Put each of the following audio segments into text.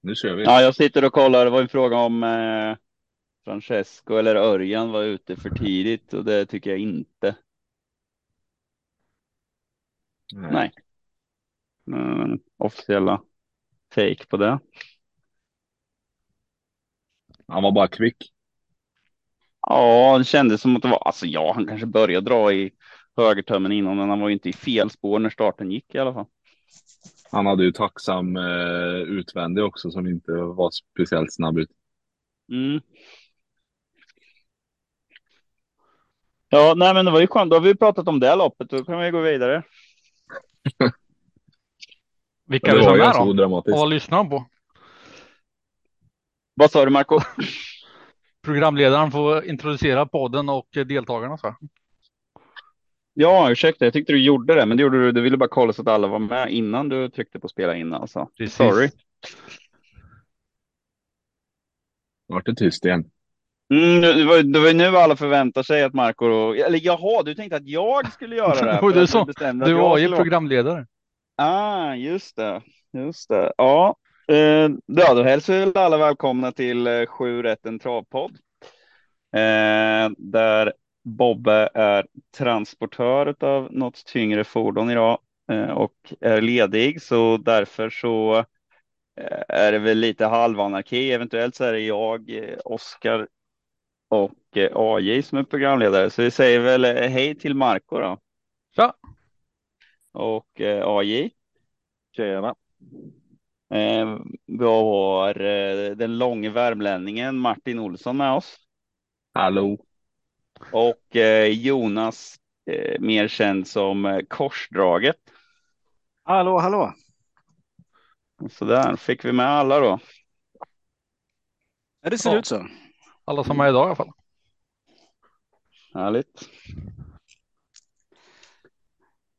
Nu kör vi. Ja, jag sitter och kollar. Det var en fråga om eh, Francesco eller Örjan var ute för tidigt och det tycker jag inte. Nej. Nej. Mm, officiella take på det. Han var bara kvick. Ja, det kändes som att det var, alltså ja, han kanske började dra i högertömmen innan, men han var ju inte i fel spår när starten gick i alla fall. Han hade ju tacksam eh, utvändig också som inte var speciellt snabb ut. Mm. Ja, nej, men det var ju skönt. Då har vi pratat om det loppet. Då kan vi gå vidare. Vilka det var som ju är ganska då? odramatiskt. Och vad lyssnar de på? Vad sa du, Marco? Programledaren får introducera podden och eh, deltagarna. Så. Ja, ursäkta, jag tyckte du gjorde det, men det gjorde du. Du ville bara kolla så att alla var med innan du tryckte på spela in alltså. Precis. Sorry. Vart det tyst igen. Mm, det var, det var nu alla förväntar sig att Marco, eller jaha, du tänkte att jag skulle göra det. här Och du att Du var ju programledare. Ah, just det. Just det. Ja, eh, ja då hälsar vi alla välkomna till eh, Sju rätten travpodd. Eh, där Bobbe är transportör av något tyngre fordon idag eh, och är ledig. Så därför så eh, är det väl lite halvanarki. Eventuellt så är det jag, eh, Oskar och AJ som är programledare. Så vi säger väl hej till Marco då. Ja. Och AJ. Tjena. Vi har den långe värmlänningen Martin Olsson med oss Hallå. Och eh, Jonas, eh, mer känd som eh, Korsdraget. Hallå, hallå. Så där fick vi med alla då. Ja, det ser Ja. ut så. Alla som är idag i alla fall. Härligt.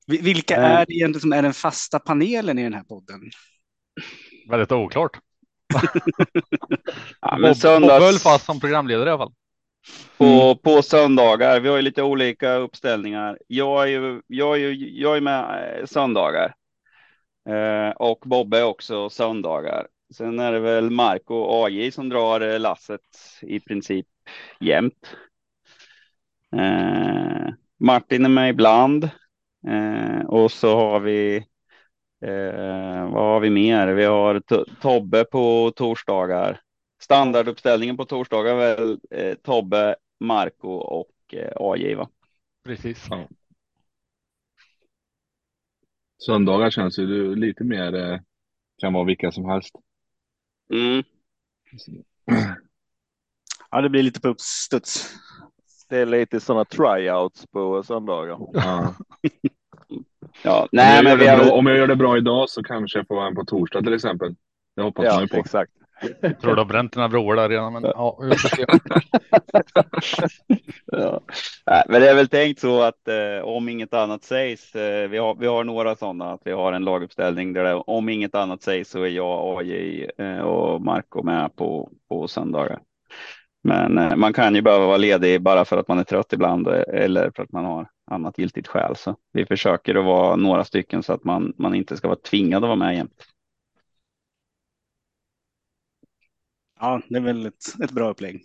Vi- Vilka är det egentligen som är den fasta panelen i den här podden? Väldigt oklart. Ja, Bob, men Bob söndags, höll fast som programledare i alla fall. På, på söndagar, vi har ju lite olika uppställningar. Jag är ju, jag är ju, jag är med eh, söndagar. Eh, och Bobbe också söndagar. Sen är det väl Marco och AJ som drar eh, lasset i princip jämt. Eh, Martin är med ibland. Eh, och så har vi, eh, vad har vi mer? Vi har To- Tobbe på torsdagar. Standarduppställningen på torsdagar är väl eh, Tobbe, Marco och eh, AJ va? Precis. Ja. Söndagar känns ju lite mer, eh, kan vara vilka som helst. Mm. Ja, det blir lite på uppstuds. Det är lite sådana tryouts på söndagar. Ja. Ja, om, nej jag men gör vi det har bra, om jag gör det bra idag så kanske jag får vara en på torsdag till exempel. Det hoppas man Ja, ju på. exakt. Jag tror du har bränt dina broar där redan. Men ja, vi får se. ja. Men det är väl tänkt så att eh, om inget annat sägs, eh, vi, har, vi har några sådana, att vi har en laguppställning där det, om inget annat sägs så är jag, AJ eh, och Marco med på, på söndagar. Men eh, man kan ju behöva vara ledig bara för att man är trött ibland eh, eller för att man har annat giltigt skäl. Så vi försöker att vara några stycken så att man, man inte ska vara tvingad att vara med jämt. Ja, det är väl ett, ett bra upplägg.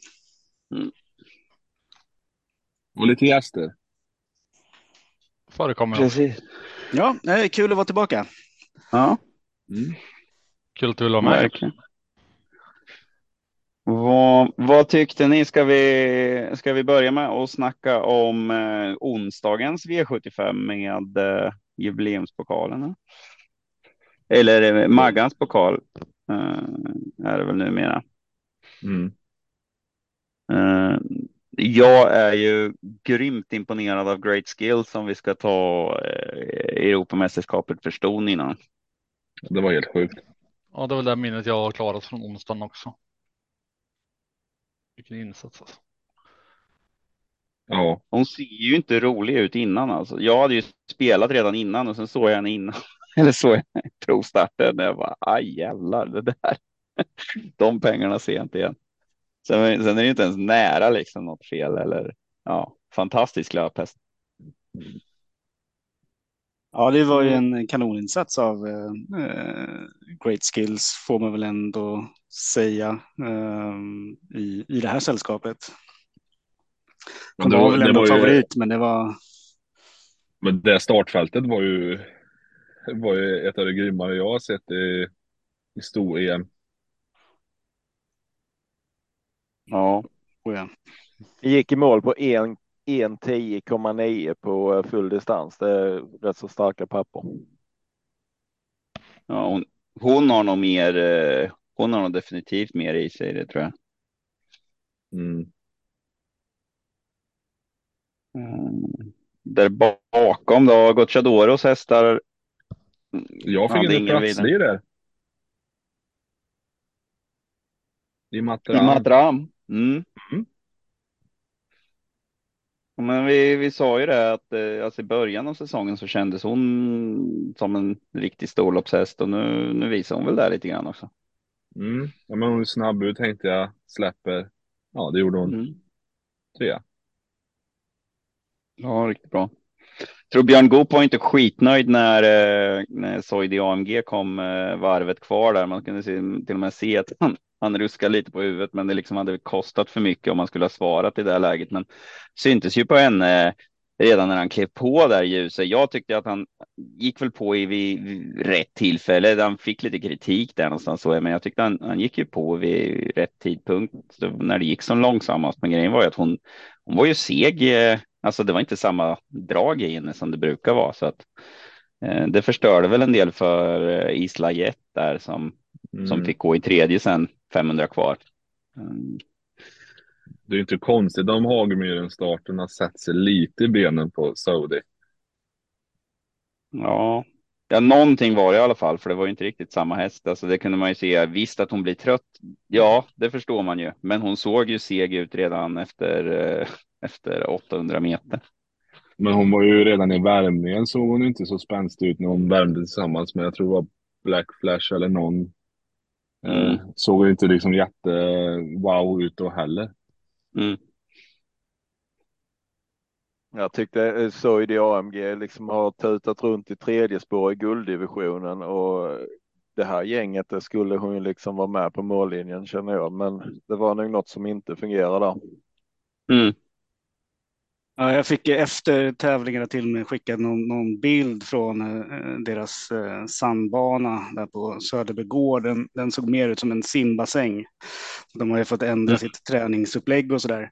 Och lite gäster. Förekommer. Precis. Ja, det är kul att vara tillbaka. Ja. Mm. Kul att du vill vara med. Verkligen. Vad, vad tyckte ni? Ska vi, ska vi börja med att snacka om eh, onsdagens V75 med eh, jubileumspokalen? Eller eh, Maggans pokal eh, är det väl numera. Mm. Eh, jag är ju grymt imponerad av Great Skills som vi ska ta eh, Europamästerskapet för ston innan. Det var helt sjukt. Ja, det väl det minnet jag har klarat från onsdagen också. Vilken insats alltså. Ja. Hon ser ju inte rolig ut innan alltså. Jag hade ju spelat redan innan och sen såg jag henne innan. Eller såg jag provstarten. Jag bara, aj jävlar, det där. De pengarna ser jag inte igen. Sen, sen är det inte ens nära liksom något fel eller ja, fantastisk löphäst. Ja, det var ju en kanoninsats av eh, Great Skills får man väl ändå säga eh, i, i det här sällskapet. Men De det var var- väl det ändå var ju- favorit, men det var Men det startfältet var ju, var ju ett av de grymmare jag har sett i, i stor-EM. Ja, oh ja. Det gick i mål på 1 1.10,9 på eh, full distans. Det är rätt så starka papper. ja hon, hon har nog mer. eh, Hon har nog definitivt mer i sig, det tror jag. Mm. Mm. Där bakom då, Gocciadoros hästar. Jag fick inte plats i det. I I Matram. Mm. Mm. Men vi, vi sa ju det att eh, alltså i början av säsongen så kändes hon som en riktig storloppshäst och nu, nu visar hon väl det lite grann också. Mm. Ja, men hon är snabb ut tänkte jag. Släpper. Ja, det gjorde hon. Mm. Trea. Ja, riktigt bra. Jag tror Björn Goop var inte skitnöjd när, eh, när Soidi AMG kom eh, varvet kvar där. Man kunde se, till och med se att han, han ruskade lite på huvudet, men det liksom hade kostat för mycket om man skulle ha svarat i det här läget. Men syntes ju på henne eh, redan när han klev på där ljuset. Jag tyckte att han gick väl på i vid, rätt tillfälle. Han fick lite kritik där någonstans, så, men jag tyckte han, han gick ju på vid rätt tidpunkt när det gick som långsammast. Men grejen var ju att hon, hon var ju seg. eh, Alltså det var inte samma drag i henne som det brukar vara. Så att, eh, det förstörde väl en del för eh, Isla Jet där som, Mm. som fick gå i tredje sen 500 kvar. Mm. Det är inte konstigt om Hagemyren-starten har sett sig lite i benen på Saudi. Ja. ja, någonting var det i alla fall, för det var ju inte riktigt samma häst. Alltså det kunde man ju se. Visst att hon blir trött. Ja, det förstår man ju. Men hon såg ju seg ut redan efter, eh, efter 800 meter. Men hon var ju redan i värmningen såg hon inte så spänstig ut när hon värmde tillsammans med, jag tror det var Black Flash eller någon. Mm. Eh, såg inte liksom jätte wow ut då heller. Mm. Jag tyckte eh, Soidi AMG liksom har tutat runt i tredje spår i gulddivisionen och det här gänget det skulle hon ju liksom vara med på mållinjen känner jag. Men det var nog något som inte fungerade där. Mm. Ja, jag fick efter tävlingarna till mig skickad någon, någon bild från eh, deras eh, sandbana där på Söderbygård. Den, såg mer ut som en simbassäng. De har ju fått ändra Mm. sitt träningsupplägg och sådär.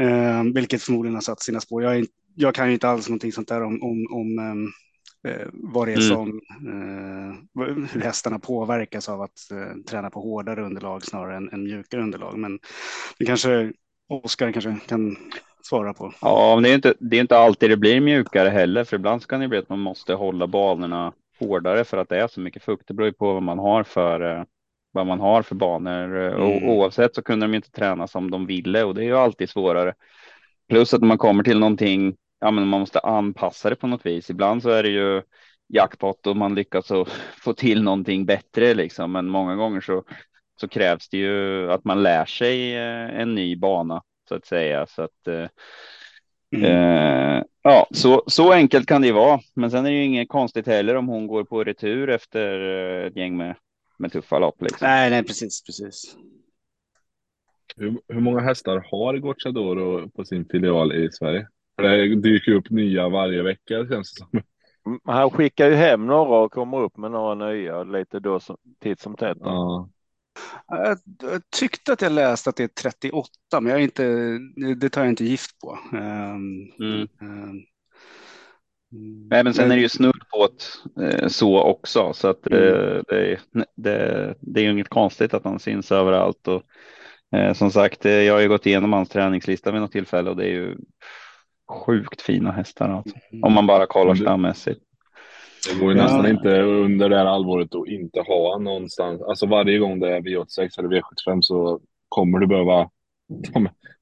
Eh, vilket förmodligen har satt sina spår. Jag, är, jag kan ju inte alls någonting sånt där om, om, om ehm, eh, vad det är Mm. som, eh, hur hästarna påverkas av att eh, träna på hårdare underlag snarare än, än mjukare underlag. Men det kanske Oskar kanske kan svara på. Ja, men det är inte, det är inte alltid det blir mjukare heller, för ibland kan det bli att man måste hålla banorna hårdare för att det är så mycket fukt. Det beror ju på vad man har för, eh, vad man har för banor. Eh, Och Mm. oavsett så kunde de inte träna som de ville och det är ju alltid svårare. Plus att när man kommer till någonting, ja men man måste anpassa det på något vis. Ibland så är det ju jackpot och man lyckas få till någonting bättre liksom. Men många gånger så, så krävs det ju att man lär sig eh, en ny bana så att säga. Så att eh, Mm. Eh, ja, så, så enkelt kan det ju vara. Men sen är det ju inget konstigt heller om hon går på retur efter eh, ett gäng med, med tuffa lopp. Liksom. Nej, nej, precis, precis. Hur, hur många hästar har Gocciadoro på sin filial i Sverige? För det dyker ju upp nya varje vecka känns det som. Mm, Han skickar ju hem några och kommer upp med några nya lite då som, titt som tätt. Ja. Jag, jag tyckte att jag läste att det är 38, men jag är inte, det tar jag inte gift på. Ehm, Mm. ehm, Nej, men sen är det ju snudd på ett, eh, så också. Så att eh, det, det, det är ju inget konstigt att han syns överallt. Och, eh, som sagt, eh, jag har ju gått igenom hans träningslista vid något tillfälle och det är ju sjukt fina hästar. Alltså. Om man bara kollar stammässigt. Det går ju Ja. nästan inte under det här allvaret att inte ha någonstans. Alltså varje gång det är V86 eller V75 så kommer du behöva.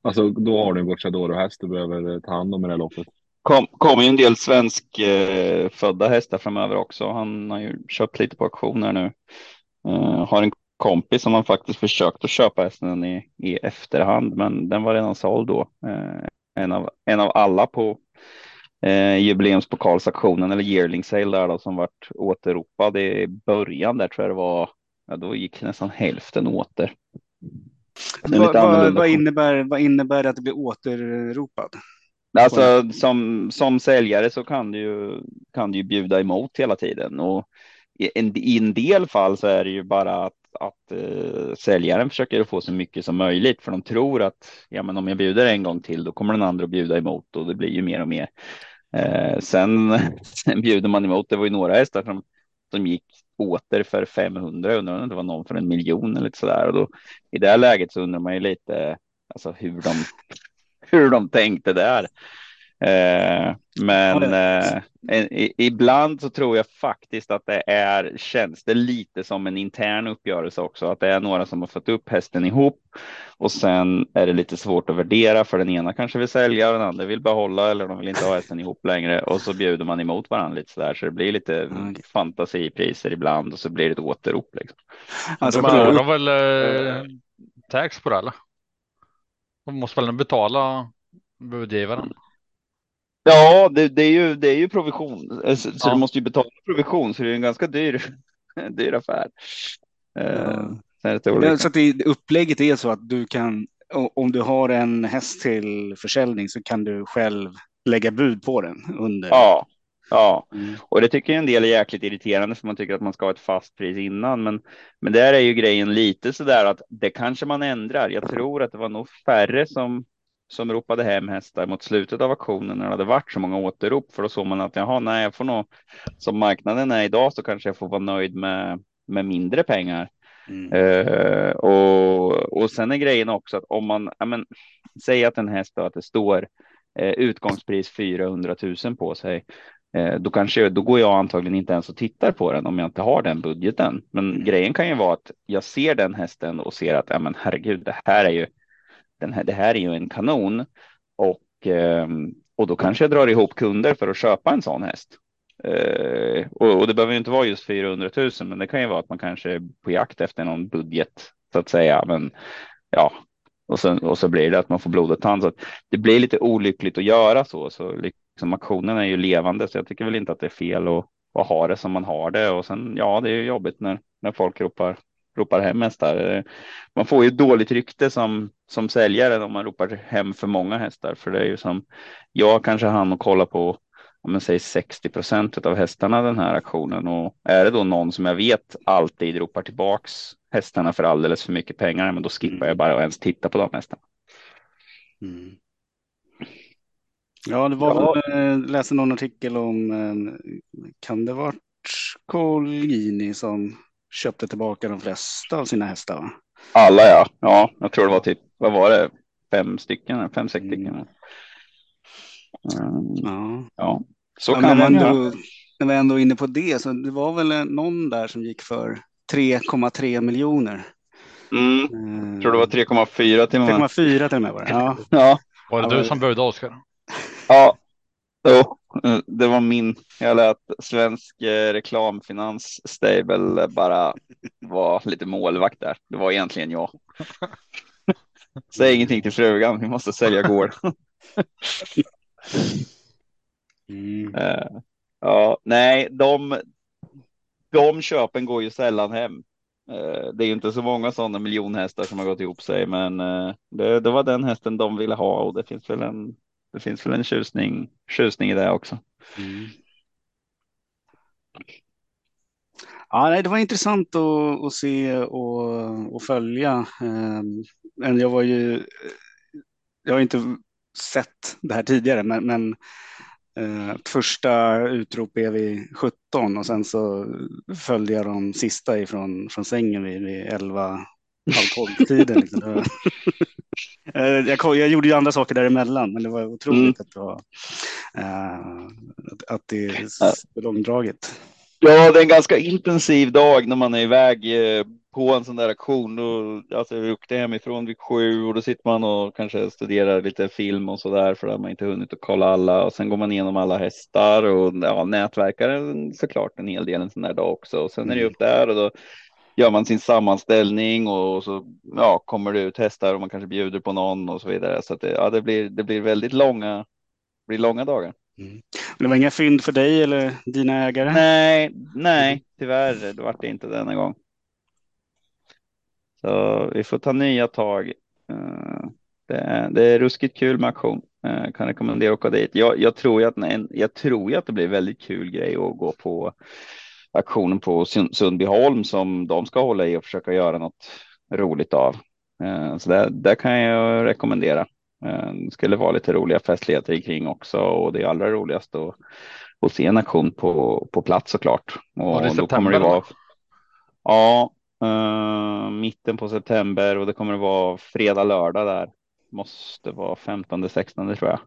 Alltså då har du en Gocciadoro-häst du behöver ta hand om i det här loppet. kom, kommer ju en del svensk eh, födda hästar framöver också. Han har ju köpt lite på auktioner nu. Eh, har en kompis som han faktiskt försökt att köpa hästen i, i efterhand, men den var redan såld då. Eh, en, av, en av alla på, eh, jubileumspokalsaktionen eller yearling sale där då, som vart återropad i början där tror jag det var. Ja, då gick nästan hälften åter. Vad, vad, vad, innebär, vad innebär det att det blir återropad? Alltså som, som säljare så kan du ju, kan du ju bjuda emot hela tiden och i en, i en del fall så är det ju bara att, att uh, säljaren försöker få så mycket som möjligt för de tror att ja, men om jag bjuder en gång till då kommer den andra att bjuda emot och det blir ju mer och mer. Eh, sen, sen bjuder man emot. Det var ju några hästar som, som gick åter för 500. undrar om det var någon för en miljon eller så där och då i det här läget så undrar man ju lite alltså hur de hur de tänkte där. Eh, men eh, ibland så tror jag faktiskt att det är, känns det lite som en intern uppgörelse också, att det är några som har fått upp hästen ihop och sen är det lite svårt att värdera för den ena kanske vill sälja, den andra vill behålla eller de vill inte ha hästen ihop längre och så bjuder man emot varandra lite så där så det blir lite mm. fantasipriser ibland och så blir det ett återrop. Liksom. Alltså, de har väl eh, tax på det eller? De måste väl betala budgivaren? Ja, det, det, är ju, det är ju provision, eh, så ja. du måste ju betala provision, så det är en ganska dyr, dyr affär. Eh, ja. Så att det, upplägget är så att du kan, om du har en häst till försäljning så kan du själv lägga bud på den under. Ja, Ja, mm. och det tycker jag en del är jäkligt irriterande för man tycker att man ska ha ett fast pris innan. Men, men där är ju grejen lite så där att det kanske man ändrar. Jag tror att det var nog färre som, som ropade hem hästar mot slutet av auktionen när det hade varit så många återrop. För då såg man att jaha, nej, jag får nog som marknaden är idag så kanske jag får vara nöjd med, med mindre pengar. Mm. Uh, och, och sen är grejen också att om man, ja, men, säg att en häst då, att det står eh, utgångspris 400 000 på sig Eh, då kanske då går jag antagligen inte ens och tittar på den om jag inte har den budgeten. Men mm. grejen kan ju vara att jag ser den hästen och ser att ja, men herregud, det här är ju den här. Det här är ju en kanon och ehm, och då kanske jag drar ihop kunder för att köpa en sån häst. Eh, och, och, det behöver inte vara just 400 000, men det kan ju vara att man kanske är på jakt efter någon budget så att säga. Men ja, och, sen, och så blir det att man får blod och tand. Så det blir lite olyckligt att göra så. Så liksom, aktionen är ju levande, så jag tycker väl inte att det är fel att, att ha det som man har det. Och sen, ja, det är ju jobbigt när, när folk ropar, ropar hem hästar. Man får ju dåligt rykte som, som säljare om man ropar hem för många hästar. För det är ju som, jag kanske hann och kolla på om man säger 60 procent av hästarna den här aktionen och är det då någon som jag vet alltid ropar tillbaks hästarna för alldeles för mycket pengar, men då skippar jag bara att ens titta på de hästarna. Mm. Ja, det var ja. väl, eh, läste någon artikel om, eh, kan det varit Colgjini som köpte tillbaka de flesta av sina hästar? Va? Alla ja, ja, jag tror det var typ, vad var det, fem stycken, fem, sex stycken. Mm. ja. ja, så ja, kan man ändå, När vi ändå är inne på det, så det var väl någon där som gick för 3,3 miljoner. Mm. Eh, tror det var 3,4 till och med. 3,4 till och med var det. Ja. ja. Var det du som började Oskar? Ja, jo, det var min. Jag lät svensk eh, reklamfinans stable bara vara lite målvakt där. Det var egentligen jag. Säg ingenting till frugan, vi måste sälja gård. Mm. Uh, ja, nej, de, de köpen går ju sällan hem. Det är inte så många sådana miljonhästar som har gått ihop sig, men det, det, var den hästen de ville ha och det finns väl en det finns väl en tjusning, tjusning i det också. Mm. Ja, nej, det var intressant att, att se och, och följa. Ehm, men jag var ju. Jag har inte sett det här tidigare, men, men eh, första utrop är vid 17 och sen så följde jag de sista ifrån från sängen vid, vid 11 halv tolv tiden. Liksom. Eh, jag, jag, gjorde ju andra saker däremellan, men det var otroligt mm. att, det var, uh, att det är så långdraget. Ja, det är en ganska intensiv dag när man är iväg eh, på en sån där aktion. Då, alltså, jag åkte hemifrån vid sju och då sitter man och kanske studerar lite film och så där för att man inte hunnit att kolla alla och sen går man igenom alla hästar och ja, nätverkar såklart en hel del en sån där dag också. Och sen är det mm. upp där och då gör man sin sammanställning och så ja, kommer det ut hästar och man kanske bjuder på någon och så vidare. Så det, ja, det, blir, det blir väldigt långa, blir långa dagar. Mm. Det var inga fynd för dig eller dina ägare? Nej, nej, tyvärr. Det vart det inte denna gång. Så vi får ta nya tag. Eh, det är, det är ruskigt kul med auktion. Jag eh, kan rekommendera att åka dit. Jag, jag, tror ju att, jag tror att det blir väldigt kul grej att gå på aktionen på Sundbyholm som de ska hålla i och försöka göra något roligt av. Eh, så det, det kan jag rekommendera. Det skulle vara lite roliga festligheter kring också och det är allra roligast att, att se en aktion på, på plats såklart. Och ja, då kommer det vara. Ja, uh, mitten på september och det kommer att vara fredag, lördag där. Måste vara 15, 16 tror jag.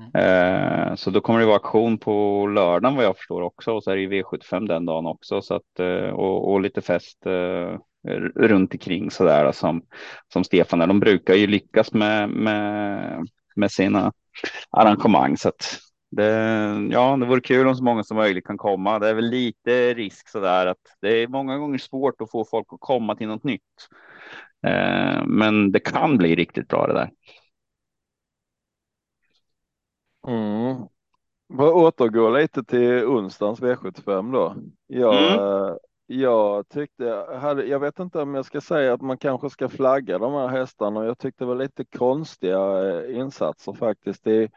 Mm. Eh, så då kommer det vara aktion på lördagen vad jag förstår också och så är det V75 den dagen också så att eh, och, och, lite fest eh, runt omkring så där som som Stefan. De brukar ju lyckas med med med sina arrangemang så att det, ja, det vore kul om så många som möjligt kan komma. Det är väl lite risk så där att det är många gånger svårt att få folk att komma till något nytt. Men det kan bli riktigt bra det där. Mm. Återgå lite till onsdagens V75 då. Jag, mm. jag tyckte, jag vet inte om jag ska säga att man kanske ska flagga de här hästarna. Jag tyckte det var lite konstiga eh, insatser faktiskt. Det,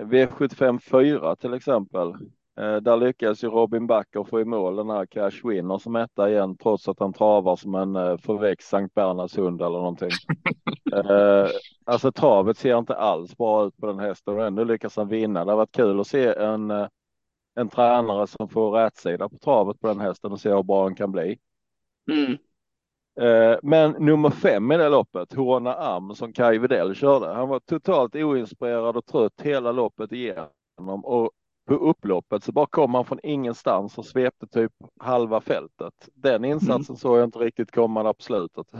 V75 4 till exempel. Eh, där lyckades ju Robin Backer få i mål den här Cash Winner som etta igen trots att han travar som en eh, förväxt Sankt Bernhards hund eller någonting. eh, alltså travet ser inte alls bra ut på den hästen och ändå lyckas han vinna. Det har varit kul att se en, en tränare som får rätsida på travet på den hästen och se hur bra den kan bli. Mm. Eh, men nummer fem i det loppet, Horna Am som Kaj Widell körde, han var totalt oinspirerad och trött hela loppet igenom och på upploppet så bara kom han från ingenstans och svepte typ halva fältet. Den insatsen mm. såg jag inte riktigt komma där på slutet.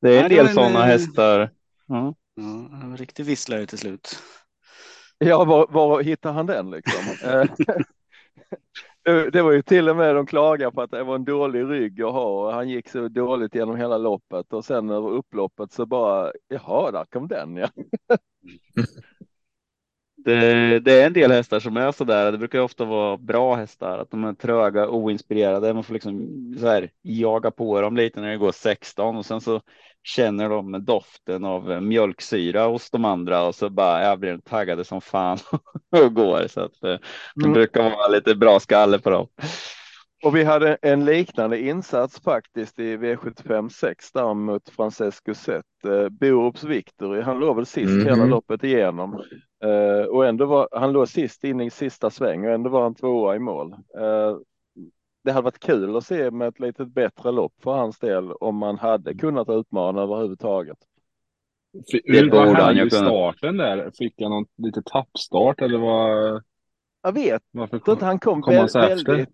Det är en del sådana en... hästar. Mm. Ja, en riktig visslare till slut. Ja, var, var hittar han den liksom? Eh, det var ju till och med de klagade på att det var en dålig rygg att ha och han gick så dåligt genom hela loppet och sen över upploppet så bara jaha, där kom den ja. Det, det, är en del hästar som är så där. Det brukar ofta vara bra hästar, att de är tröga, oinspirerade. Man får liksom så här, jaga på dem lite när det går 16 och sen så känner de doften av mjölksyra hos de andra och så bara jag blir taggade som fan och går så att eh, det mm. brukar vara lite bra skalle på dem. Och vi hade en liknande insats faktiskt i V75 6 där mot Francesco Zet. Eh, Borups Victory, han låg väl sist mm. hela loppet igenom. Eh, och ändå var, han låg sist in i sista sväng och ändå var han tvåa i mål. Eh, det hade varit kul att se med ett lite bättre lopp för hans del om man hade kunnat utmana överhuvudtaget. Hur var han i starten där? Fick han någon lite tappstart eller vad? Jag vet inte. Han kom, kom han väldigt,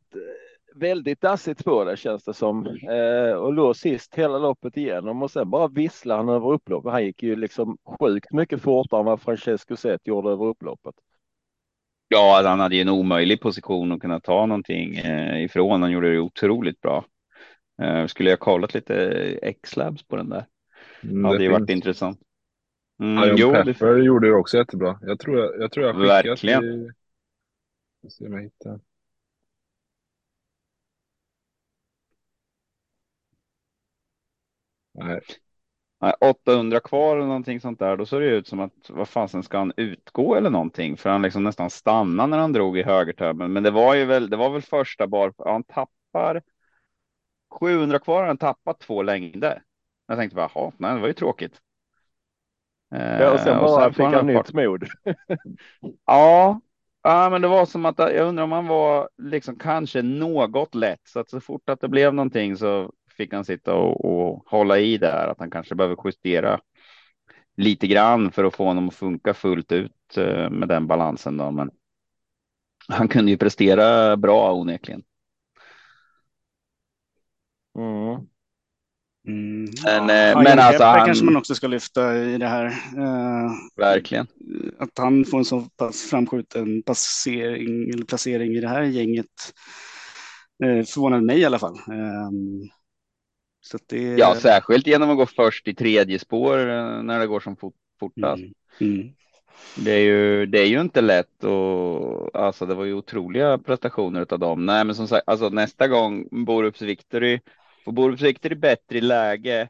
väldigt dassigt på det känns det som. Eh, och låg sist hela loppet igenom och sen bara visslade han över upploppet. Han gick ju liksom sjukt mycket fortare än vad Francesco Zet gjorde över upploppet. Ja, han hade ju en omöjlig position att kunna ta någonting eh, ifrån. Han gjorde det otroligt bra. Eh, skulle jag kollat lite X-labs på den där. Mm, hade det ju varit intressant. Mm, Iron jo, Pepper det... gjorde det också jättebra. Jag tror jag, jag, tror jag skickat Verkligen. I... Jag ser om jag hittar. Nej. 800 kvar eller någonting sånt där. Då såg det ut som att vad fasen ska han utgå eller någonting? För han liksom nästan stannade när han drog i högertömmen. Men det var ju väl, det var väl första bar. Ja, han tappar 700 kvar. Han tappat två längder. Jag tänkte bara, jaha, nej, det var ju tråkigt. Ja, och sen bara och sen fick han nytt mod. ja, ja, men det var som att jag undrar om han var liksom kanske något lätt så att så fort att det blev någonting så fick han sitta och, och hålla i där, att han kanske behöver justera lite grann för att få honom att funka fullt ut eh, med den balansen. Då. Men han kunde ju prestera bra onekligen. Mm. Mm, men, ja, eh, men alltså han... kanske man också ska lyfta i det här. Uh, Verkligen. Att han får en så pass framskjuten placering, eller placering i det här gänget uh, förvånade mig i alla fall. Så det... Ja, särskilt genom att gå först i tredje spår eh, när det går som fort, fortast. Mm. Mm. Det är ju, det är ju inte lätt och alltså det var ju otroliga prestationer av dem. Nej, men som sagt, alltså nästa gång Borups Victory får Borups Victory bättre läge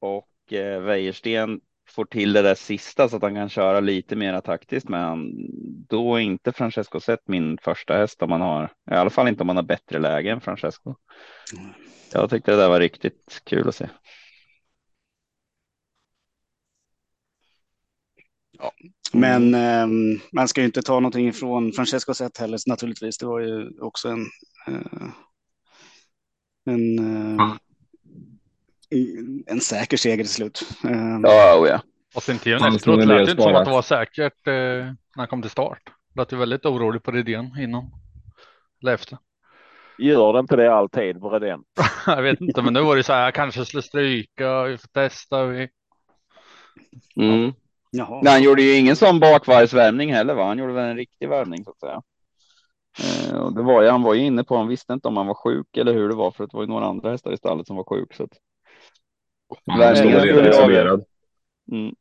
och eh, Wäjersten får till det där sista så att han kan köra lite mer taktiskt med han. Då är inte Francesco sett min första häst om man har, i alla fall inte om man har bättre läge än Francesco. Jag tyckte det där var riktigt kul att se. Men eh, man ska ju inte ta någonting ifrån Francesco sätt heller naturligtvis. Det var ju också en eh, en, eh, en säker seger till slut. Eh, Ja, oh ja. Och sen tiden efteråt lät det inte som att det var säkert eh, när han kom till start. Lät ju väldigt orolig på Redén innan. Eller efter. Gör det inte det alltid på Redén? Jag vet inte, men nu var det så här, jag kanske skulle stryka, vi får testa. Vi... Mm. jaha. Nej, han gjorde ju ingen sån bakvarvsvärmning heller, va? Han gjorde väl en riktig värmning så att säga. Eh, och det var ju, han var ju inne på, han visste inte om han var sjuk eller hur det var, för det var ju några andra hästar i stallet som var sjuk. Så att, Han står redan isolerad. mm.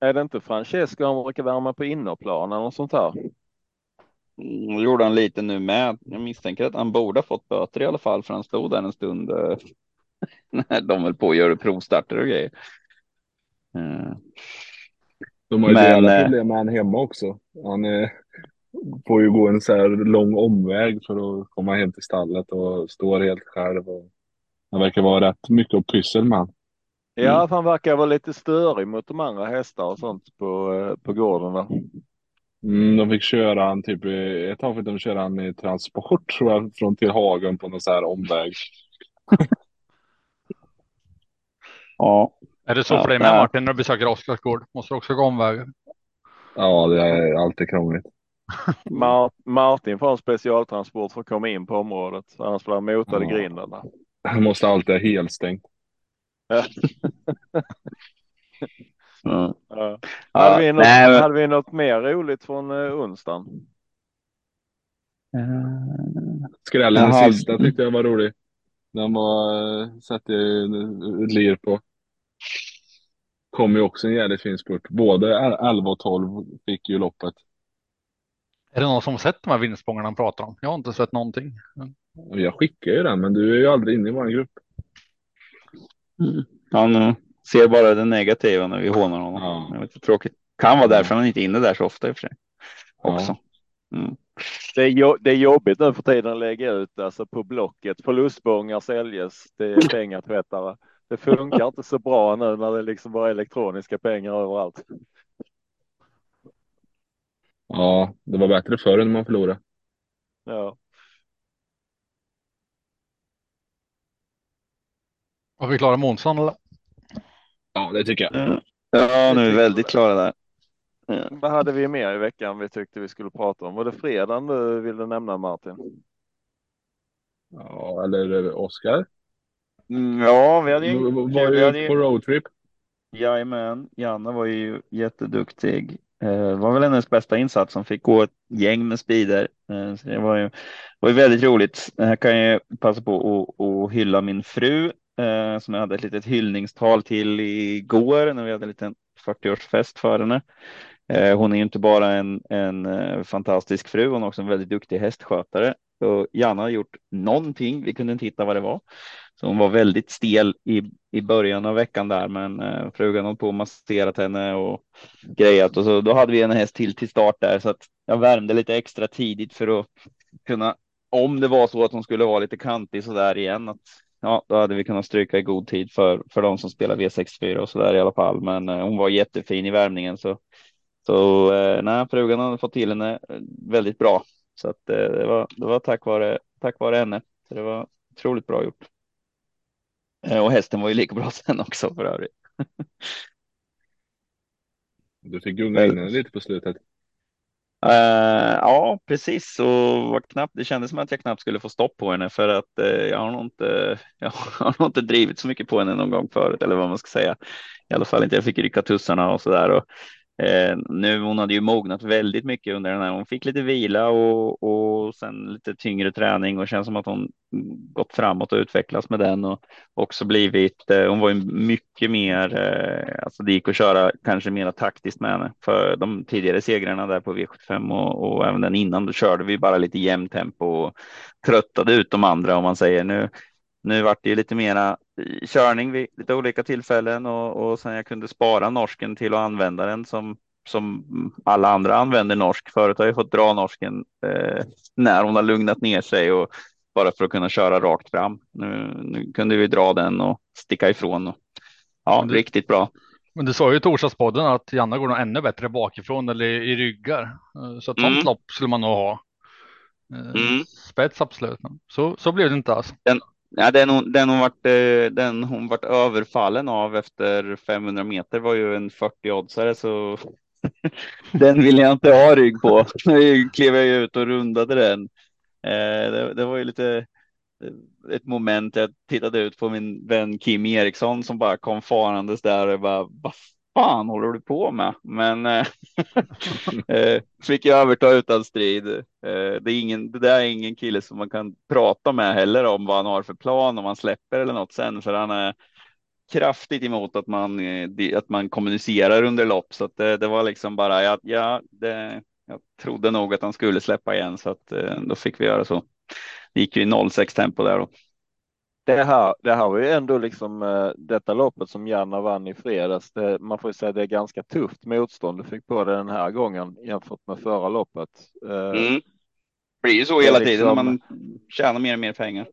Är det inte Francesco han brukar värma på innerplan eller något sånt här? Mm, Det gjorde han lite nu med. Jag misstänker att han borde ha fått böter i alla fall, för han stod där en stund eh, när de höll på att göra provstarter och grejer. Eh, De har ju Men, eh, problem med han hemma också. Han eh, får ju gå en så här lång omväg för att komma hem till stallet och står helt själv. Och han verkar vara rätt mycket att pyssel med han. Ja, Mm. för han verkar vara lite störig mot de andra hästar och sånt på, eh, på gården. Va? Mm, de fick köra han typ, ett tag fick de köra han i transport tror jag, från till Hagen på någon så här omväg. ja, Är det så Ja, för dig med. Martin när du besöker Oskars gård? Måste du också gå omvägar? Ja, det är alltid krångligt. Mar- Martin får en specialtransport för att komma in på området. Annars blir han motad i Ja. grindarna. Han måste alltid ha helstängt. Ja. Ja. Hade, vi något, nej, men- hade vi något mer roligt från uh, onsdagen? Eh, Skrällen Jaha. sista tyckte jag var rolig. Den var, eh, satte ju ett lir på. Kom ju också en jävligt fin spurt. Både 11 och 12 fick ju loppet. Är det någon som sett de här vinstspångarna han pratar om? Jag har inte sett någonting. Jag skickar ju den, men du är ju aldrig inne i vår grupp. Han eh, ser bara det negativa när vi hånar honom. Ja. Det är tråkigt. Kan vara därför han inte är inne där så ofta i och för sig. Ja. Också. Mm. Det är, jo- det är jobbigt nu för tiden att lägga ut alltså på Blocket. Förlustbångar säljes. Det är pengatvättare. Det funkar inte så bra nu när det liksom bara är elektroniska pengar överallt. Ja, det var bättre förr när man förlorade. Ja. Var vi klara med onsdagen eller? Ja, det tycker jag. Ja, nu är vi väldigt klara där. Ja. Vad hade vi mer i veckan vi tyckte vi skulle prata om? Var det fredagen du ville nämna Martin? Ja, eller Oskar. Mm, ja, vi hade ju Du var vi hade på roadtrip. Jajamän, Janna var ju jätteduktig. Eh, var väl hennes bästa insats som fick gå ett gäng med speeder. Eh, så det var ju, var ju väldigt roligt. Här kan jag passa på att hylla min fru eh, som jag hade ett litet hyllningstal till igår när vi hade en liten 40-årsfest för henne. Eh, hon är ju inte bara en, en eh, fantastisk fru, hon är också en väldigt duktig hästskötare. Och Janna har gjort någonting, vi kunde inte hitta vad det var. Så hon var väldigt stel i, i början av veckan där, men eh, frugan höll på och masserat henne och grejat och så då hade vi en häst till till start där så att jag värmde lite extra tidigt för att kunna, om det var så att hon skulle vara lite kantig så där igen, att ja, då hade vi kunnat stryka i god tid för, för de som spelar V64 och så där i alla fall. Men eh, hon var jättefin i värmningen så så eh, nej, frugan hade fått till henne eh, väldigt bra. Så att eh, det var, det var tack vare, tack vare henne. Så det var otroligt bra gjort. Eh, och hästen var ju lika bra sen också för övrigt. Du fick gunga in henne lite på slutet. Uh, ja, precis. Och var knappt, det kändes som att jag knappt skulle få stopp på henne för att uh, jag har nog inte, jag har nog inte drivit så mycket på henne någon gång förut eller vad man ska säga. I alla fall inte. Jag fick rycka tussarna och så där och Eh, nu hon hade ju mognat väldigt mycket under den här. Hon fick lite vila och, och sen lite tyngre träning och känns som att hon gått framåt och utvecklats med den och också blivit. Eh, hon var ju mycket mer. Eh, alltså det gick att köra kanske mera taktiskt med henne för de tidigare segrarna där på V75 och, och även den innan. Då körde vi bara lite jämnt tempo och tröttade ut de andra om man säger nu. Nu vart det ju lite mera körning vid lite olika tillfällen och, och sen jag kunde spara norsken till att använda den som som alla andra använder norsk. Förut har jag fått dra norsken eh, när hon har lugnat ner sig och bara för att kunna köra rakt fram. Nu, nu kunde vi dra den och sticka ifrån. Och, ja, du, riktigt bra. Men du sa ju i torsdagspodden att Janna går nog ännu bättre bakifrån eller i ryggar. Eh, så ett sånt mm. lopp skulle man nog ha. Eh, mm. Spets absolut. Så, så blev det inte alls. Den, Ja, den, hon, den, hon vart, eh, den hon vart överfallen av efter 500 meter var ju en 40-oddsare så den vill jag inte ha rygg på. Nu klev jag ut och rundade den. Eh, det, det var ju lite eh, ett moment jag tittade ut på min vän Kim Eriksson som bara kom farandes där och bara vad fan håller du på med? Men eh, eh, fick jag överta utan strid. Eh, det, är ingen, det där är ingen kille som man kan prata med heller om vad han har för plan om han släpper eller något sen, för han är kraftigt emot att man, eh, att man kommunicerar under lopp. Så att det, det var liksom bara, ja, ja det, jag trodde nog att han skulle släppa igen så att då fick vi göra så. Det gick ju i 06 tempo där då det här, det här var ju ändå liksom uh, detta loppet som Janna vann i fredags. Det, man får ju säga det är ganska tufft motstånd du fick på det den här gången jämfört med förra loppet. Uh, mm. Det blir ju så hela liksom, tiden man tjänar mer och mer pengar.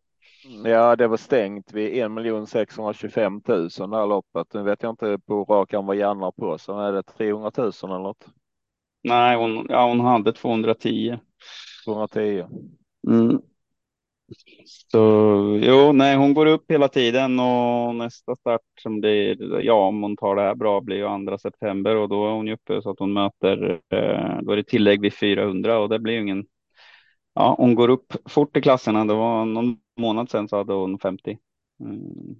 Ja, det var stängt vid 1 625 000 det här loppet. Nu vet jag inte på rak arm vad Janna på, så är det 300 000 eller något? Nej, hon, ja, hon hade 210. 210. Mm. Så jo, nej, hon går upp hela tiden och nästa start som blir, ja, om hon tar det här bra blir ju andra september och då är hon ju uppe så att hon möter, eh, då är det tillägg vid 400 och det blir ju ingen, ja, hon går upp fort i klasserna. Det var någon månad sedan så hade hon 50. Mm.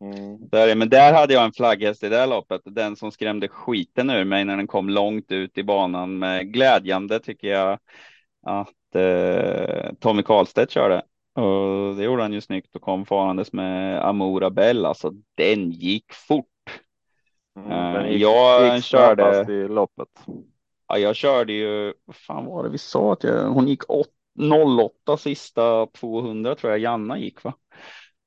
Mm. Där, men där hade jag en flagghäst i det här loppet, den som skrämde skiten ur mig när den kom långt ut i banan med glädjande tycker jag att eh, Tommy Karlstedt körde. Och det gjorde han ju snyggt och kom farandes med Amora Bell. Alltså den gick fort. Mm, den gick, jag gick körde i loppet. Ja, jag körde ju, vad fan var det vi sa att jag, hon gick 08 sista 200 tror jag Janna gick va?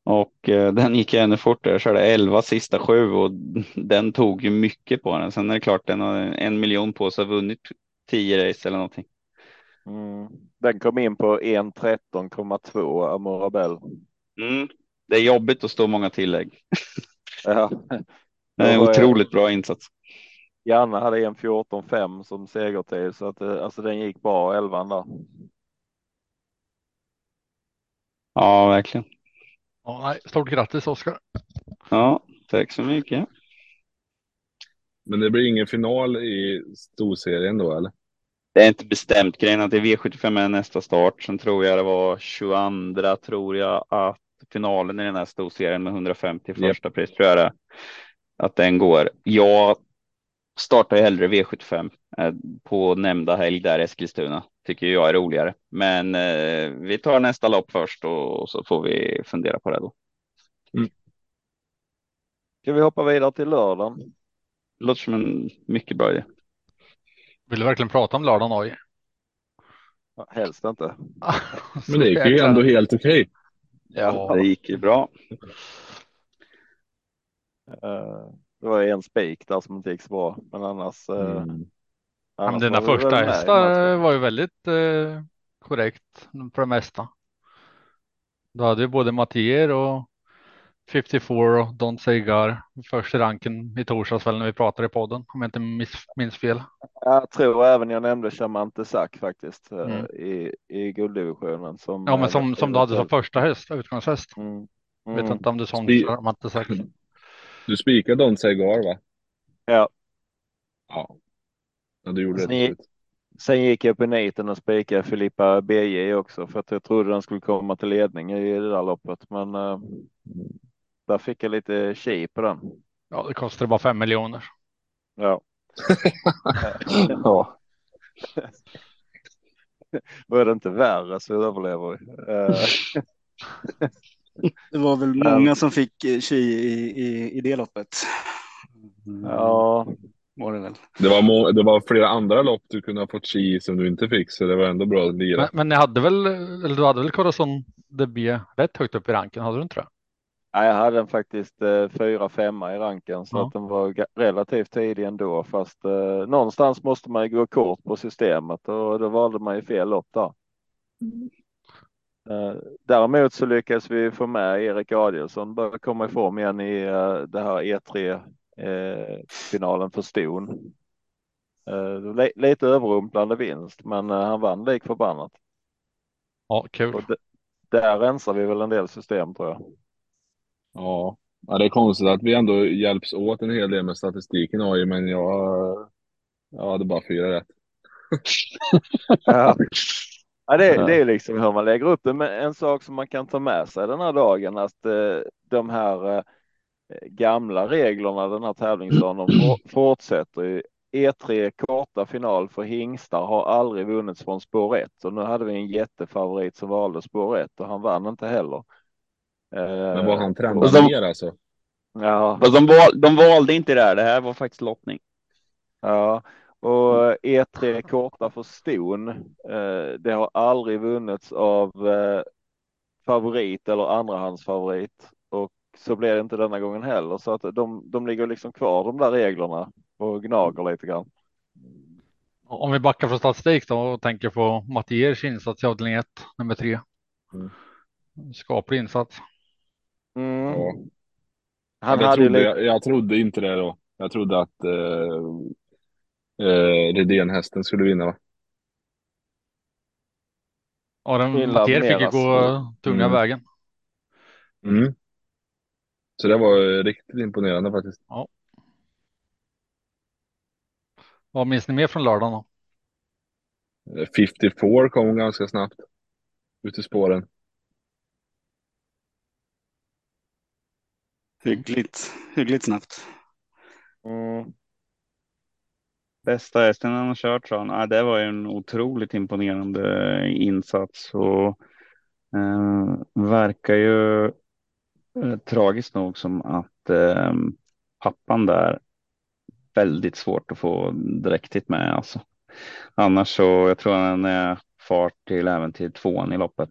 Och eh, den gick ännu fortare. Jag körde 11 sista sju och den tog ju mycket på den. Sen är det klart den har en miljon på sig vunnit 10 race eller någonting. Mm. Den kom in på 1.13,2 Amorabell. Mm. Det är jobbigt att stå många tillägg. ja. Det är en otroligt bra insats. Janne hade en 14.5 som segertid så att eh, alltså den gick bra 11 där. Ja, verkligen. Ja, nej, stort grattis Oskar. Ja, tack så mycket. Men det blir ingen final i storserien då eller? Det är inte bestämt. Grejen att det är V75 är nästa start. Sen tror jag det var 22 tror jag att finalen i den här storserien med 150 första yep. pris tror jag det, att den går. Jag startar ju hellre V75 eh, på nämnda helg där Eskilstuna tycker jag är roligare. Men eh, vi tar nästa lopp först och, och, så får vi fundera på det då. Mm. Ska vi hoppa vidare till lördagen? Låter som en mycket bra idé. Vill du verkligen prata om lördagen Oj? Helst inte. Men det gick ju ändå helt okej. Okay. Ja, det gick ju bra. Uh, det var en spik där som inte gick så bra, men annars. Uh, mm. annars men dina första hästar var ju väldigt korrekt för det mesta. Du hade ju både Mattier och 54 och Don't Say Gar först i ranken i torsdags väl när vi pratade i podden om jag inte minns, minns fel. Jag tror även jag nämnde Chamante Sack faktiskt eh, mm. i, i gulddivisionen. Som, ja, men som, som du hade som första häst, utgångshäst. Mm. Mm. Vet inte om du sa Chamante Sack. Du spikade Don't Say Gar va? Ja. Ja. Ja, du gjorde sen, det. Sen gick jag på niten och spikade Filippa BJ också för att jag trodde den skulle komma till ledning i det där loppet. Men uh, där fick jag lite tji på den. Ja, det kostade bara fem miljoner. Ja. ja. Var det inte värre så överlever vi. Eh. det var väl många som fick chi i, i, i det loppet. Ja, var det väl. Det var, det var flera andra lopp du kunde ha fått chi som du inte fick, så det var ändå bra att lira. Men, men ni hade väl, eller du hade väl Corazon DB rätt högt upp i ranken, hade du inte det? Ja, jag hade den faktiskt eh, fyra, femma i ranken så ja. att den var relativt tidig ändå. Fast eh, någonstans måste man ju gå kort på systemet och då valde man ju fel lopp där. Mm. Eh, däremot så lyckades vi få med Erik Adielsson börja komma i form igen i eh, det här E3 eh, finalen för ston. Eh, lite överrumplande vinst, men eh, han vann lik förbannat. Ja, kul. Och där rensar vi väl en del system tror jag. Ja. ja, det är konstigt att vi ändå hjälps åt en hel del med statistiken AI, men jag, jag hade bara fyra rätt. ja. ja, det, det är liksom hur man lägger upp det. Men en sak som man kan ta med sig den här dagen, att eh, de här eh, gamla reglerna den här tävlingsdagen de fortsätter. E3 korta final för hingstar har aldrig vunnits från spår 1 och nu hade vi en jättefavorit som valde spår 1 och han vann inte heller. Men var han trendade de, ner alltså? Ja. Fast de, val, de valde inte det här. Det här var faktiskt lottning. Ja, och E3 korta för ston. Eh, det har aldrig vunnits av eh, favorit eller andrahandsfavorit och så blir det inte denna gången heller. Så att de, de ligger liksom kvar de där reglerna och gnager lite grann. Om vi backar från statistik då och tänker på Mattiers insats i avdelning 1, nummer 3. Mm. Skaplig insats. Mm. Ja. Han jag, trodde, lite... jag, jag, trodde inte det då. Jag trodde att eh, eh, Redén-hästen skulle vinna. Va? Den Mattier fick ju gå tunga mm. vägen. Mm. Så det var riktigt imponerande faktiskt. Ja. Vad minns ni mer från lördagen då? 54 kom ganska snabbt ut i spåren. Hyggligt, hyggligt snabbt. Mm. Bästa hästen han har kört sa han. Ja, det var en otroligt imponerande insats och eh, verkar ju eh, tragiskt nog som att eh, pappan där väldigt svårt att få dräktigt med alltså. Annars så jag tror han är fart till även till tvåan i loppet.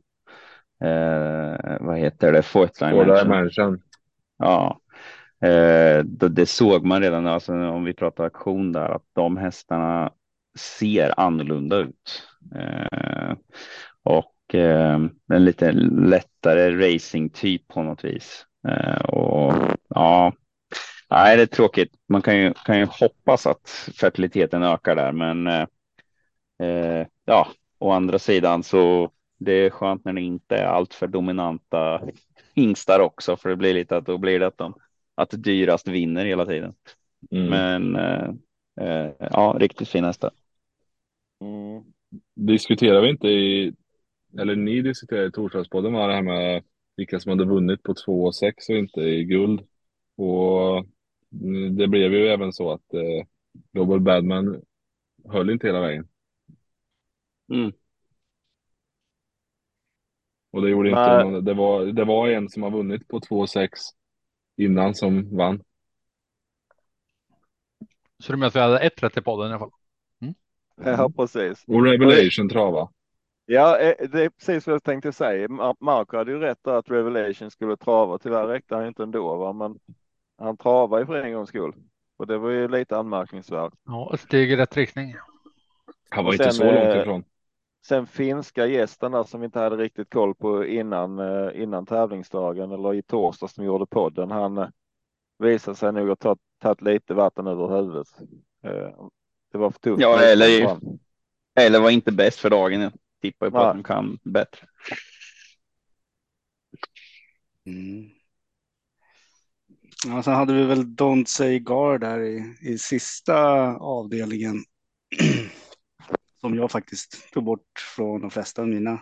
Eh, vad heter det? Fourth Mansion. Ja, eh, det, det, såg man redan alltså, om vi pratar aktion där att de hästarna ser annorlunda ut. Eh, och eh, en lite lättare racingtyp på något vis. Eh, och ja, nej, det är tråkigt. Man kan ju, kan ju hoppas att fertiliteten ökar där, men eh, eh ja, å andra sidan så det är skönt när det inte är alltför dominanta hingstar också, för det blir lite att då blir det att de att dyrast vinner hela tiden. Mm. Men eh, eh, ja, riktigt fin hästar. Mm. Diskuterar vi inte i, eller ni diskuterade i torsdagspodden var det här med vilka som hade vunnit på 2 och 6 och inte i guld. Och det blev ju även så att eh, Global Badman höll inte hela vägen. Mm. Och det gjorde inte någon, det var, det var en som har vunnit på 2,6 innan som vann. Så du menar att vi hade ett rätt i podden i alla fall? Mm. Ja, precis. Och Revelation trava. Ja, eh, det är precis vad jag tänkte säga. Marco hade ju rätt att Revelation skulle trava. Tyvärr räckte han inte ändå, va? men han travade för en gångs skull. Och det var ju lite anmärkningsvärt. Ja, ett steg i rätt riktning. Han var sen, inte så långt eh, ifrån. Sen finska gästen där som vi inte hade riktigt koll på innan, eh, innan tävlingsdagen eller i torsdags som gjorde podden. Han eh, visade sig nog ha tagit, tagit lite vatten över huvudet. Eh, det var för tufft. Ja, eller, eller var inte bäst för dagen. Jag tippar ju på ja. att de kan bättre. Mm. Ja, sen hade vi väl Don't Say Gar där i, i sista avdelningen. som jag faktiskt tog bort från de flesta av mina,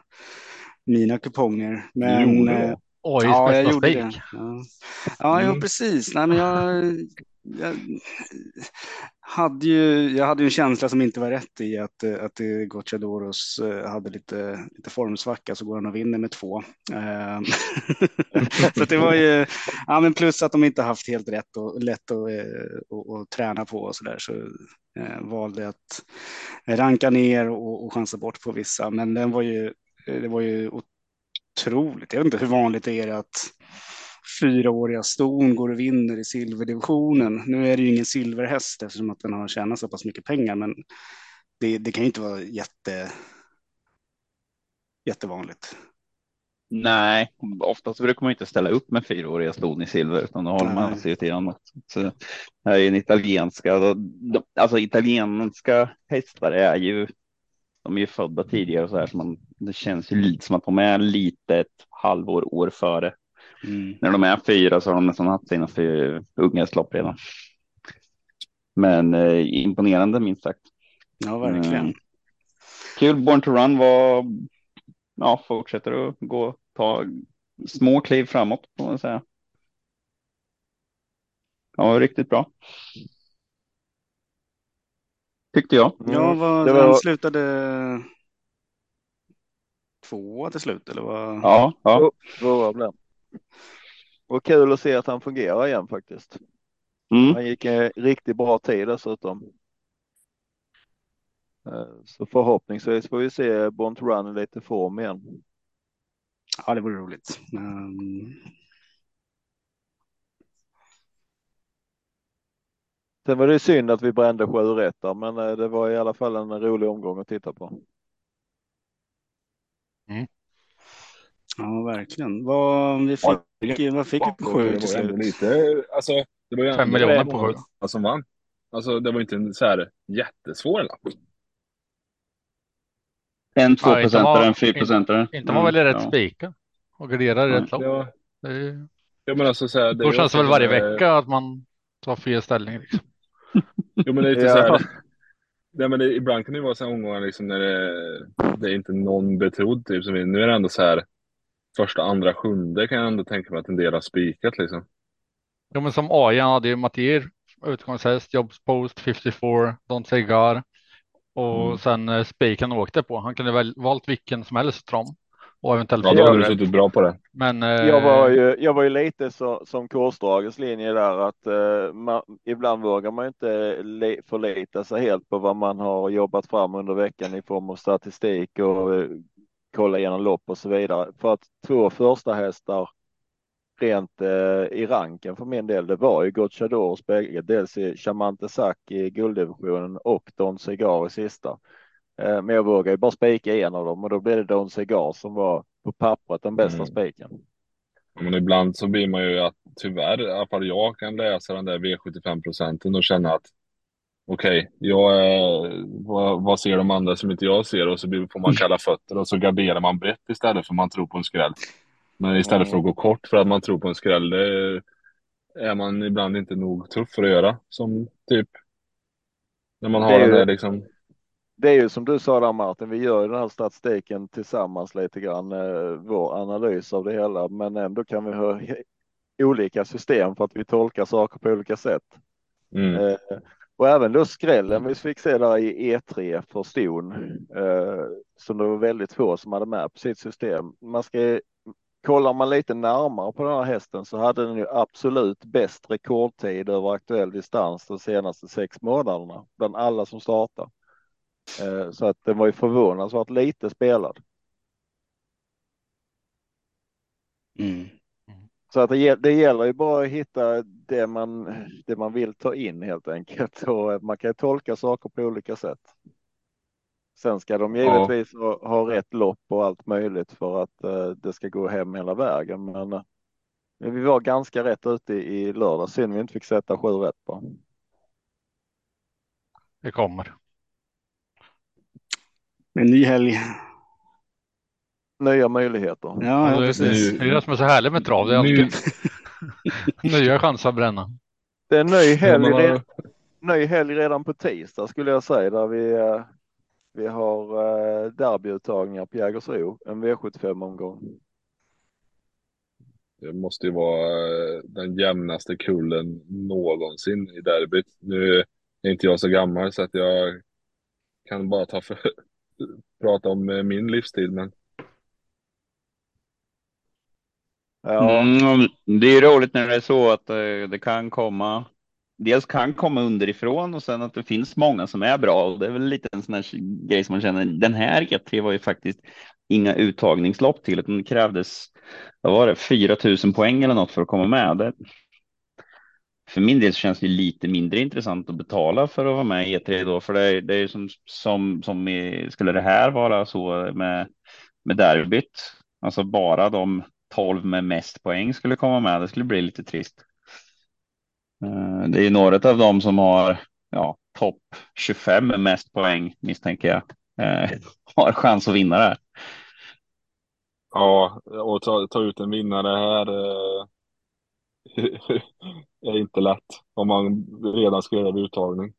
mina kuponger. Men, eh, Oj, ja, jag gjorde det. Ja, ja mm. jo, precis. Nej, men jag, jag, hade ju, jag hade ju en känsla som inte var rätt i att, att Gocciadoros eh, hade lite, lite formsvacka så går han och vinner med två. Ehm, så det var ju, ja men plus att de inte haft helt rätt och lätt att, eh, och, och träna på och så där så eh, Eh, valde att ranka ner och, och chansa bort på vissa. Men den var ju, eh, det var ju otroligt. Jag vet inte hur vanligt det är att fyraåriga ston går och vinner i silverdivisionen. Nu är det ju ingen silverhäst eftersom att den har tjänat så pass mycket pengar, men det, det kan ju inte vara jätte, jättevanligt. Nej, oftast brukar man inte ställa upp med fyraåriga ston i silver, utan då håller man sig till annat. Så det här är en italienska, alltså italienska hästar är ju, de är ju födda tidigare så här, så man, det känns ju lite som att de är lite ett halvår, år före Mm. När de är fyra så har de nästan haft sina unghästlopp redan. Men eh, imponerande minst sagt. Ja, verkligen. Mm. Kul. Born to Run var, ja, fortsätter att gå, ta små kliv framåt får man säga. Ja, riktigt bra. Tyckte jag. Ja, vad, det var... han slutade två till slut eller vad? Ja, ja. Tvåa blev och kul att se att han fungerar igen faktiskt. Mm. Han gick en riktigt bra tid dessutom. Eh, så förhoppningsvis får vi se Bont Run i lite form igen. Ja, det vore roligt. Um... Sen var det synd att vi brände sju rätt men eh, det var i alla fall en rolig omgång att titta på. Mm. Ja, verkligen. Vad, vi fick, ja, vad fick vi på sju till slut? Lite, alltså, det var ju Fem miljoner på sju. Som vann. Alltså, det var inte en så här jättesvår lapp. En tvåprocentare, ja, en fyrprocentare. Inte man väljer rätt ja. spika och garderar rätt lopp. Ja. Det, är... ja, men alltså, så här, det Då känns det väl varje vecka att man tar fel ställning. Liksom. jo, men det är lite så här. Nej, men det, ibland kan det vara så här omgångar liksom när det, det är inte någon betrodd. Typ, som nu är det ändå så här första, andra, sjunde kan jag ändå tänka mig att en del har spikat liksom. Jo, men som AI hade ju Mattier, utgångshäst, Jobs Post, 54, Don't Say God och mm. sen eh, spiken åkte på. Han kunde väl valt vilken som helst trom och eventuellt. Ja, då hade du suttit bra på det. Men eh... jag var ju, jag var ju lite så, som kursdragets linje där att eh, man, ibland vågar man inte le, förlita sig helt på vad man har jobbat fram under veckan i form av statistik och eh, kolla igenom lopp och så vidare. För att två första hästar rent eh, i ranken för min del, det var ju Gocciadors bägge, dels i Chamante Sack i gulddivisionen och Don Cigar i sista. Eh, men jag vågar ju bara spika en av dem och då blev det Don Cigar som var på pappret den bästa mm. spiken. Men ibland så blir man ju att tyvärr, i alla fall jag kan läsa den där V75 procenten och känna att okej, okay, jag, vad, vad, ser de andra som inte jag ser och så får man kalla fötter och så garderar man brett istället för man tror på en skräll. Men istället för att gå kort för att man tror på en skräll, det är man ibland inte nog tuff för att göra. Som typ när man har den där liksom. Det är ju som du sa där Martin, vi gör den här statistiken tillsammans lite grann, eh, vår analys av det hela, men ändå kan vi ha olika system för att vi tolkar saker på olika sätt. Mm. Eh, och även då skrällen vi fick se där i E3 för ston, eh, som det var väldigt få som hade med på sitt system. Man ska, kollar man lite närmare på den här hästen så hade den ju absolut bäst rekordtid över aktuell distans de senaste sex månaderna bland alla som startar. Eh, så att den var ju förvånansvärt lite spelad. Mm. Så att det, det gäller ju bara att hitta det man, det man vill ta in helt enkelt. Och man kan tolka saker på olika sätt. Sen ska de givetvis ja. ha, rätt lopp och allt möjligt för att uh, det ska gå hem hela vägen. Men uh, vi var ganska rätt ute i, i lördag. Synd vi inte fick sätta sju rätt på. Det kommer. En ny helg nya möjligheter. Ja, ja precis. Det är det som är så härligt med trav. Det är alltid nya chanser att bränna. Det är en ny helg, redan, ny helg redan på tisdag skulle jag säga där vi, eh, vi har eh, derbyuttagningar på Jägersro, en V75 omgång. Det måste ju vara eh, den jämnaste kullen någonsin i derbyt. Nu är inte jag så gammal så att jag kan bara ta för, prata om min livstid. Men Ja. Mm, det är roligt när det är så att eh, det kan komma. Dels kan komma underifrån och sen att det finns många som är bra och det är väl lite en sån här grej som man känner. Den här E3 var ju faktiskt inga uttagningslopp till utan det krävdes. Vad var det 4000 poäng eller något för att komma med? Det, för min del känns det lite mindre intressant att betala för att vara med i E3 då, för det är, det är som som som i, skulle det här vara så med med derbyt, alltså bara de 12 med mest poäng skulle komma med. Det skulle bli lite trist. Eh, det är några av dem som har ja, topp 25 med mest poäng misstänker jag eh, har chans att vinna det här. Ja, och ta, ta ut en vinnare här eh, är inte lätt om man redan ska göra uttagning.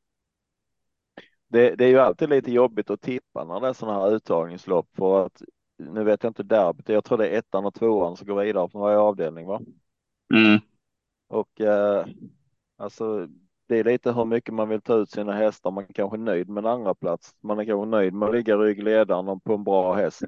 Det, det, är ju alltid lite jobbigt att tippa när det är sådana här uttagningslopp för att nu vet jag inte derbyt, jag tror det är ettan och tvåan som går vidare från varje avdelning va? Mm. Och eh, alltså det är lite hur mycket man vill ta ut sina hästar. Man kanske är nöjd med en andra plats. Man är kanske nöjd med att ligga ryggledaren på en bra häst.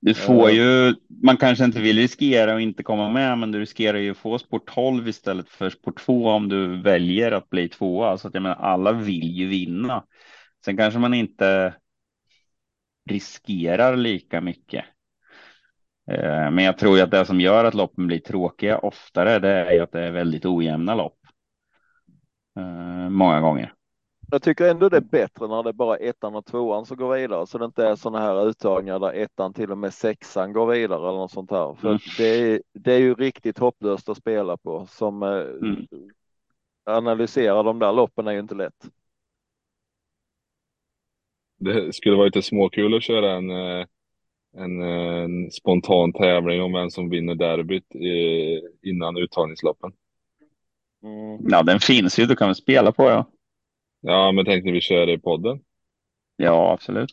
Du får ju, man kanske inte vill riskera att inte komma med, men du riskerar ju att få sport 12 istället för sport 2 om du väljer att bli tvåa. Så att jag menar, alla vill ju vinna. Sen kanske man inte riskerar lika mycket. Eh, men jag tror ju att det som gör att loppen blir tråkiga oftare, det är ju att det är väldigt ojämna lopp. Eh, många gånger. Jag tycker ändå det är bättre när det är bara ettan och tvåan som går vidare så det inte är sådana här uttagningar där ettan till och med sexan går vidare eller något sånt här. För mm. det, är, det är ju riktigt hopplöst att spela på som eh, mm. analyserar de där loppen är ju inte lätt. Det skulle vara lite småkul att köra en, eh, en, en spontan tävling om vem som vinner derbyt innan uttagningsloppen. Mm. Ja, den finns ju. Du kan väl spela på ja. Ja, men tänk när vi kör det i podden. Ja, absolut.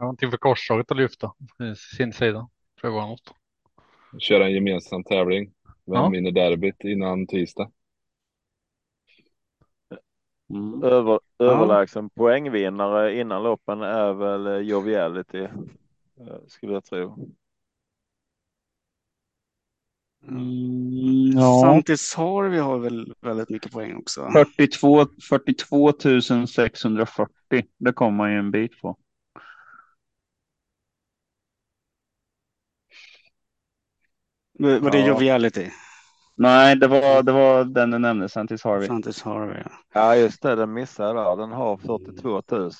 Någonting för korståget att lyfta sin sida. Pröva något. Köra en gemensam tävling. Vem ja. vinner derbyt innan tisdag? Mm. Över, överlägsen ja. poängvinnare innan loppen är väl Joviality, eh, skulle jag tro. Mm, ja. Santis Harvey har väl väldigt mycket poäng också. 42, 42 640. Det kommer man ju en bit på. Var det ja. Joviality? Nej, det var, det var den du nämnde, Santis Harvey. Santis Harvey, ja. Ja, just det, den missade jag Den har 42 000.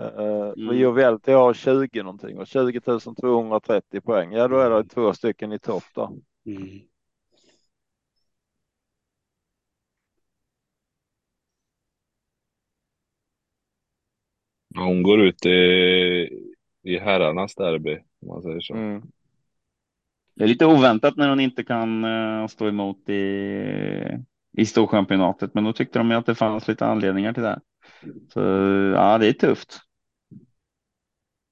Uh, mm. Joviality har 20 någonting och 20 230 poäng. Ja, då är det två stycken i topp då. Mm. Hon går ut i, i herrarnas derby, om man säger så. Mm. Det är lite oväntat när hon inte kan uh, stå emot i, i storchampionatet, men då tyckte de ju att det fanns lite anledningar till det. Så ja, det är tufft.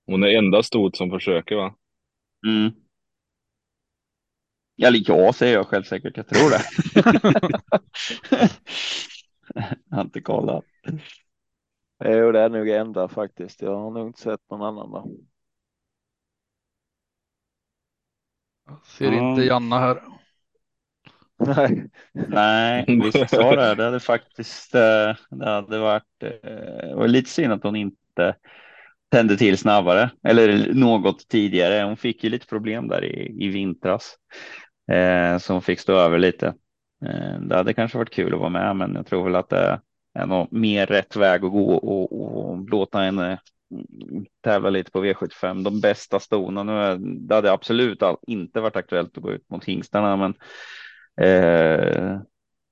Hon är enda stort som försöker, va? Mm. Eller ja, säger jag självsäkert. Jag tror det. jag har inte kollat. Jo, det är nog enda faktiskt. Jag har nog inte sett någon annan där. ser mm. inte Janna här. Nej, nej, visst var det. Det hade faktiskt. Eh, det hade varit. Eh, det var lite synd att hon inte tände till snabbare eller något tidigare. Hon fick ju lite problem där i, i vintras eh, som fick stå över lite. Eh, det hade kanske varit kul att vara med, men jag tror väl att det är nog mer rätt väg att gå och, och låta henne eh, tävla lite på V75. De bästa stona. Nu det hade absolut inte varit aktuellt att gå ut mot hingstarna, men eh,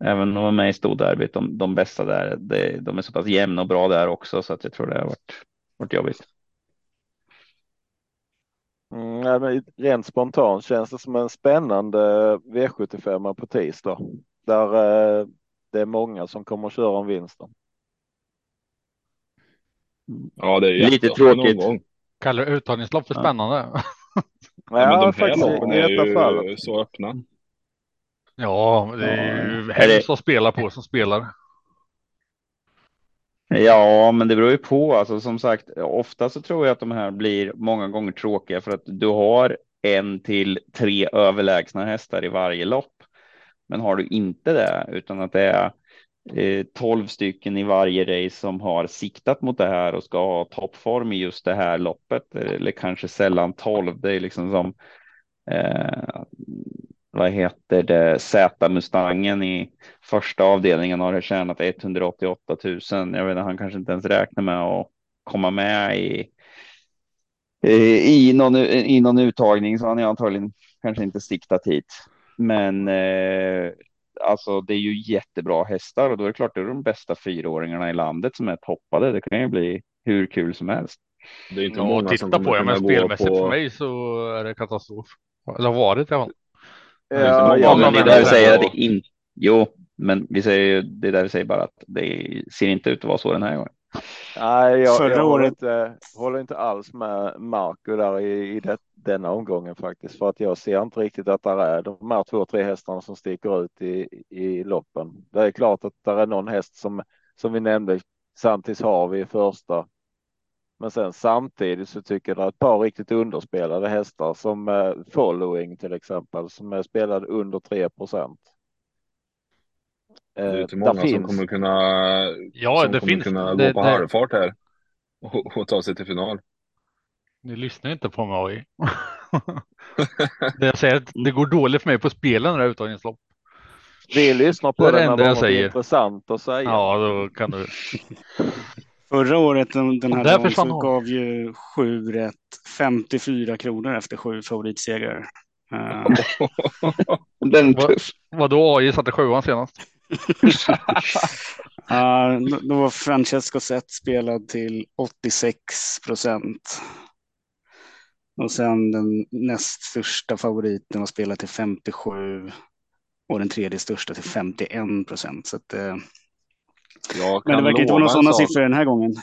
även om de med i storderbyt, de, de bästa där, det, de är så pass jämna och bra där också så att jag tror det har varit, varit jobbigt. Mm, rent spontant känns det som en spännande V75 på tisdag där eh, det är många som kommer att köra om vinsten. Ja, det är lite tråkigt. Kallar du uttagningslopp för spännande? Ja, ja men de faktiskt loppen är ju fallet. så öppna. Ja, det är ju ja. hemskt att spela på som spelar. Ja, men det beror ju på. Alltså, som sagt, ofta så tror jag att de här blir många gånger tråkiga för att du har en till tre överlägsna hästar i varje lopp. Men har du inte det, utan att det är eh, 12 stycken i varje race som har siktat mot det här och ska ha toppform i just det här loppet, eh, eller kanske sällan 12. Det är liksom som eh, vad heter det, Z-Mustangen i första avdelningen har tjänat 188 000. Jag vet inte, han kanske inte ens räknar med att komma med i, i, någon, i någon uttagning, så han är antagligen kanske inte siktat hit. Men eh, alltså, det är ju jättebra hästar och då är det klart det är de bästa fyraåringarna i landet som är toppade. Det kan ju bli hur kul som helst. Det är inte ja, många titta på det, men spelmässigt på... för mig så är det katastrof. Eller har varit i alla fall. Ja, ja, men det är där vi säger att det inte. Jo, men vi säger det är där vi säger bara att det ser inte ut att vara så den här gången. Nej, jag, Förra jag håller, inte, håller inte alls med Marco där i, i det, denna omgången faktiskt, för att jag ser inte riktigt att det är de här två, tre hästarna som sticker ut i, i loppen. Det är klart att det är någon häst som, som vi nämnde, Santis har vi i första men sen samtidigt så tycker jag är ett par riktigt underspelade hästar som eh, following till exempel som är spelade under 3 procent. Det är inte många som finns... kommer kunna, ja, som det finns, kunna det, gå på det... halvfart här och, och, ta sig till final. Ni lyssnar inte på mig. det jag säger att det går dåligt för mig på spelen när uttagningslopp. Vi lyssnar på det, det när det är intressant att säga. Ja, då kan du. Förra året den här dagen så gav ju sju rätt 54 kronor efter sju favoritsegrar. Uh. den vad, vadå AI satte sjuan senast? uh, då var Francesco Zet spelad till 86 procent. Och sen den näst största favoriten var spelad till 57 och den tredje största till 51 procent. Så att, uh, men det verkar inte vara några sådana siffror den här gången.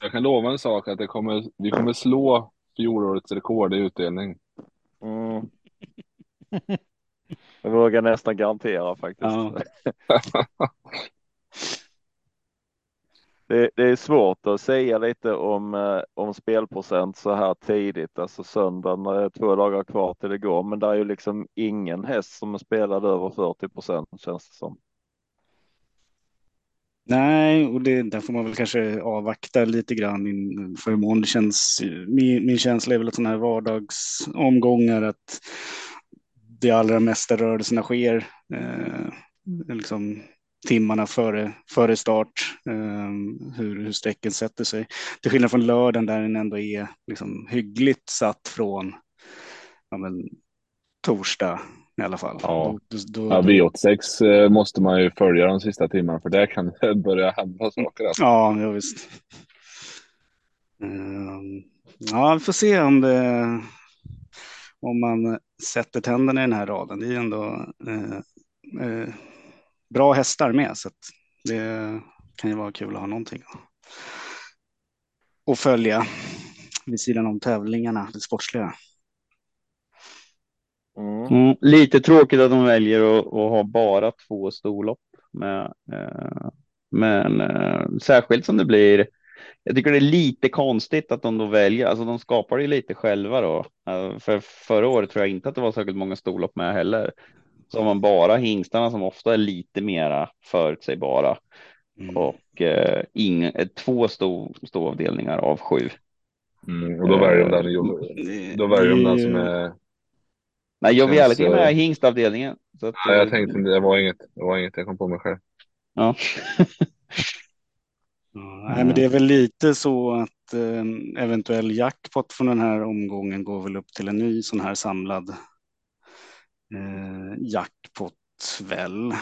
Jag kan lova en sak att det kommer, vi kommer slå fjolårets rekord i utdelning. Mm. Jag vågar nästan garantera faktiskt. Ja. det, det, är svårt att säga lite om, eh, om spelprocent så här tidigt, alltså söndagen när det är två dagar kvar till det går. Men det är ju liksom ingen häst som är spelad över 40 procent känns det som. Nej, och det, där får man väl kanske avvakta lite grann inför imorgon. Det känns, min, min känsla är väl att sådana här vardagsomgångar, att det allra mesta rörelserna sker eh, liksom timmarna före, före start, eh, hur, hur strecken sätter sig. Till skillnad från lördagen där den ändå är liksom hyggligt satt från ja, men, torsdag i alla fall. Ja, då, då, ja V86 eh, måste man ju följa de sista timmarna för där kan det börja hända saker. Alltså. Ja, ja visst. Um, ja, vi får se om det om man sätter tänderna i den här raden. Det är ju ändå eh, eh, bra hästar med så det kan ju vara kul att ha någonting att följa vid sidan om tävlingarna, det sportsliga. Mm. Mm, lite tråkigt att de väljer att, att ha bara två storlopp. Med, eh, men eh, särskilt som det blir. Jag tycker det är lite konstigt att de då väljer, alltså de skapar ju lite själva då. Eh, för förra året tror jag inte att det var särskilt många storlopp med heller. Så har man bara hingstarna som ofta är lite mera förutsägbara. Mm. Och eh, ing, eh, två stor, avdelningar av sju. Mm, och då väljer de den, då väljer de den som är Nej, Joviality är med i hingstavdelningen. Så att, nej, jag tänkte det var inget. Det var inget jag kom på mig själv. Ja. nej, men det är väl lite så att eh, eventuell jackpot från den här omgången går väl upp till en ny sån här samlad eh, jackpot väl.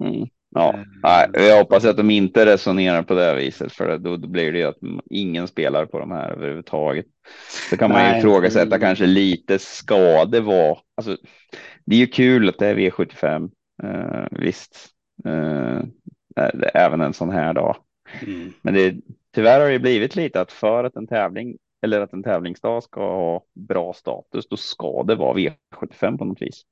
Mm. Ja, nej, jag hoppas att de inte resonerar på det viset för då, blir det ju att ingen spelar på de här överhuvudtaget. Så kan man ju ifrågasätta kanske lite ska det vara. Alltså, det är ju kul att det är V75. Eh, visst, eh, även en sån här dag. Mm. Men det, tyvärr har det blivit lite att för att en tävling eller att en tävlingsdag ska ha bra status, då ska det vara V75 på något vis.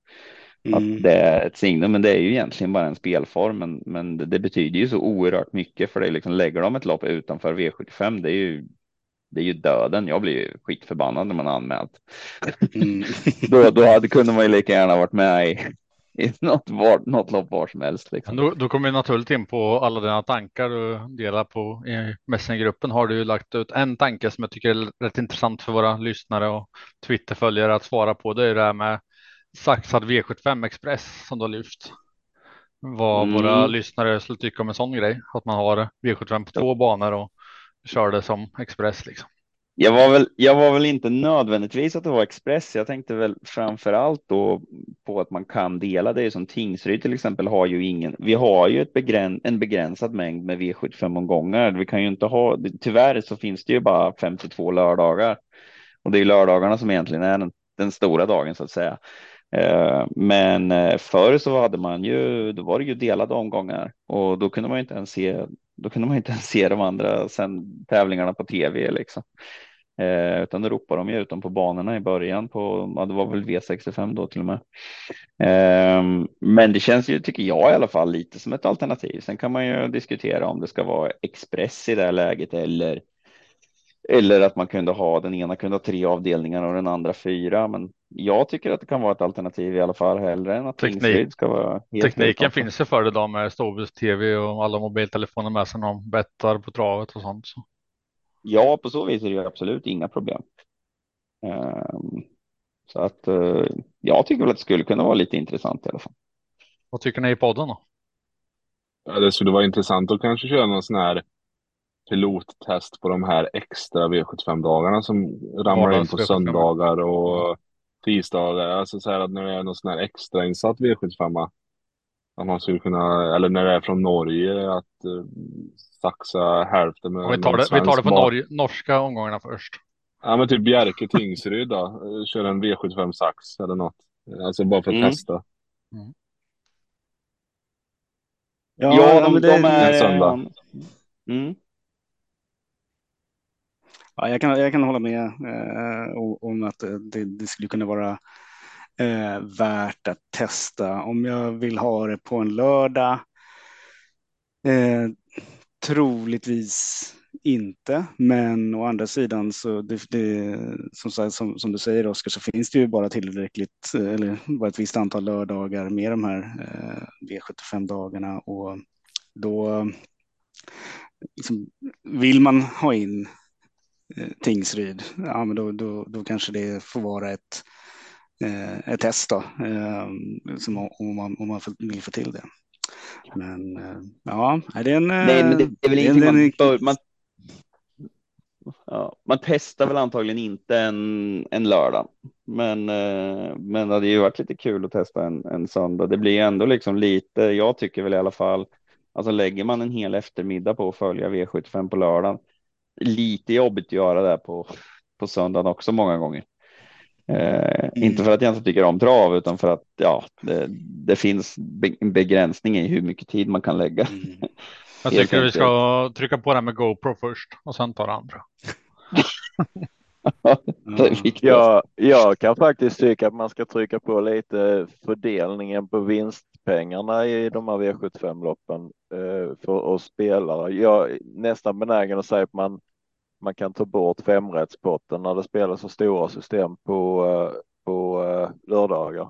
Mm. Att det är ett signum, men det är ju egentligen bara en spelform. Men, men det, det, betyder ju så oerhört mycket för det. Liksom, lägger de ett lopp utanför V75, det är ju det är ju döden. Jag blir ju skitförbannad när man har anmält. Mm. då, då hade, kunde man ju lika gärna varit med i, i något, var, något lopp var som helst. Liksom. Då, då kommer vi naturligt in på alla dina tankar du delar på i Messengergruppen. Har du lagt ut en tanke som jag tycker är rätt intressant för våra lyssnare och Twitterföljare att svara på. Det är det här med saxad V75 Express som du har lyft. Vad mm. våra lyssnare skulle tycka om en sån grej. Att man har V75 på två banor och kör det som Express liksom. Jag var, väl, jag var väl inte nödvändigtvis att det var Express. Jag tänkte väl framför allt då på att man kan dela det som Tingsryd till exempel har ju ingen. Vi har ju ett begräns, en begränsad mängd med V75 omgångar. Vi kan ju inte ha. Tyvärr så finns det ju bara 52 lördagar och det är lördagarna som egentligen är den, den stora dagen så att säga. Eh, men eh, förr så hade man ju, då var det ju delade omgångar och då kunde man inte ens se, då kunde man inte ens se de andra sen tävlingarna på tv liksom. Eh, utan då ropade de ju ut dem på banorna i början på, ja, det var väl V65 då till och med. Eh, men det känns ju, tycker jag i alla fall, lite som ett alternativ. Sen kan man ju diskutera om det ska vara Express i det här läget eller eller att man kunde ha den ena kunde ha tre avdelningar och den andra fyra. Men jag tycker att det kan vara ett alternativ i alla fall hellre än att Teknik. ska vara. Tekniken finns ju för det idag med Ståbus tv och alla mobiltelefoner med sig när de bettar på travet och sånt. Så. Ja, på så vis är det absolut inga problem. Um, så att uh, jag tycker väl att det skulle kunna vara lite intressant i alla fall. Vad tycker ni i podden då? Ja, det skulle vara intressant att kanske köra någon sån här pilottest på de här extra V75-dagarna som ramlar in på söndagar och tisdagar. Alltså så här att när det är någon sån här extrainsatt V75. Att man skulle kunna, eller när det är från Norge, att uh, saxa hälften med vi tar, det, vi tar det på Norge, norska omgångarna först. Ja men typ Bjerke Tingsryd då, kör en V75 sax eller något. Alltså bara för att mm. testa. Mm. Ja, ja de, de, är... En söndag. Mm. Ja, jag, kan, jag kan hålla med eh, om att eh, det, det, skulle kunna vara eh, värt att testa. Om jag vill ha det på en lördag, eh, troligtvis inte, men å andra sidan så det, det som, som, som, du säger Oskar så finns det ju bara tillräckligt eh, eller bara ett visst antal lördagar med de här eh, V75 dagarna och då liksom, vill man ha in Tingsryd, ja, men då, då, då kanske det får vara ett, eh, ett test då, eh, som om, man, om man vill få till det. Men ja, är det en... Nej, men det är väl ingenting man, bör, man, ja, man testar väl antagligen inte en, en lördag, men, men det hade ju varit lite kul att testa en, en söndag. Det blir ändå liksom lite, jag tycker väl i alla fall, alltså lägger man en hel eftermiddag på att följa V75 på lördagen, lite jobbigt att göra det på, på söndagen också många gånger. Eh, mm. Inte för att jag inte tycker om trav utan för att ja, det, det finns en begränsning i hur mycket tid man kan lägga. Mm. Jag tycker vi ska trycka på det med GoPro först och sen ta det andra. ja, jag kan faktiskt tycka att man ska trycka på lite fördelningen på vinstpengarna i de här V75 loppen eh, för oss spelare. Jag är nästan benägen att säga att man man kan ta bort femrättspotten när det spelas så stora system på, eh, på eh, lördagar.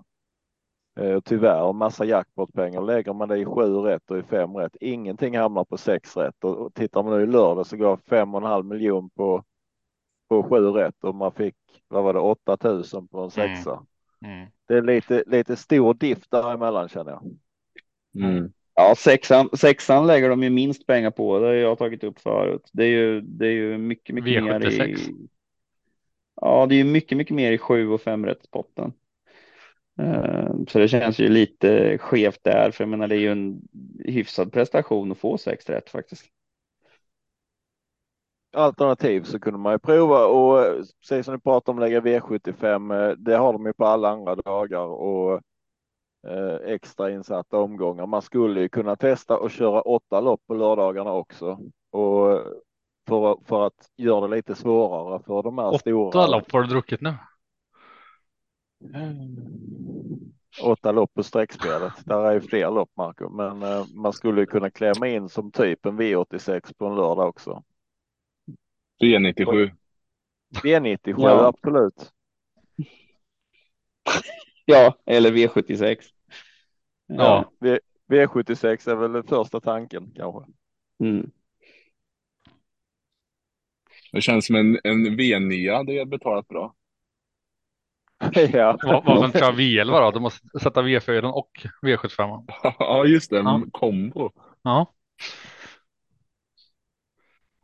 Tyvärr massa jackpotpengar lägger man det i sju rätt och i fem rätt. Ingenting hamnar på sex rätt och tittar man nu i lördag så går fem och en halv miljon på på sju rätt och man fick vad var det 8000 på en sexa. Mm. Mm. Det är lite lite stor diff däremellan känner jag. Mm. Ja, sexan, sexan lägger de ju minst pengar på. Det har jag tagit upp förut. Det är ju, det är ju mycket, mycket V76. mer i. Ja, det är ju mycket, mycket mer i sju och fem rättspotten. Uh, så det känns ju lite skevt där, för jag menar, det är ju en hyfsad prestation att få sex rätt faktiskt. Alternativ så kunde man ju prova och säg som du pratar om lägga V75. Eh, det har de ju på alla andra dagar och Eh, extra insatta omgångar. Man skulle ju kunna testa och köra åtta lopp på lördagarna också och för, för att göra det lite svårare för de här åtta stora. Åtta lopp har du druckit nu? åtta lopp på sträckspelet. Där är ju fler lopp Marco, men man skulle kunna klämma in som typ en V86 på en lördag också. V97. V97, ja. absolut. ja, eller V76. Ja, v V76 är väl den första tanken kanske. Mm. Det känns som en, en V9 hade betalat bra. ja. Vad, vad som kör V11 då? Du måste sätta V4 och V75. ja, just det. Ja. Kombo. Ja.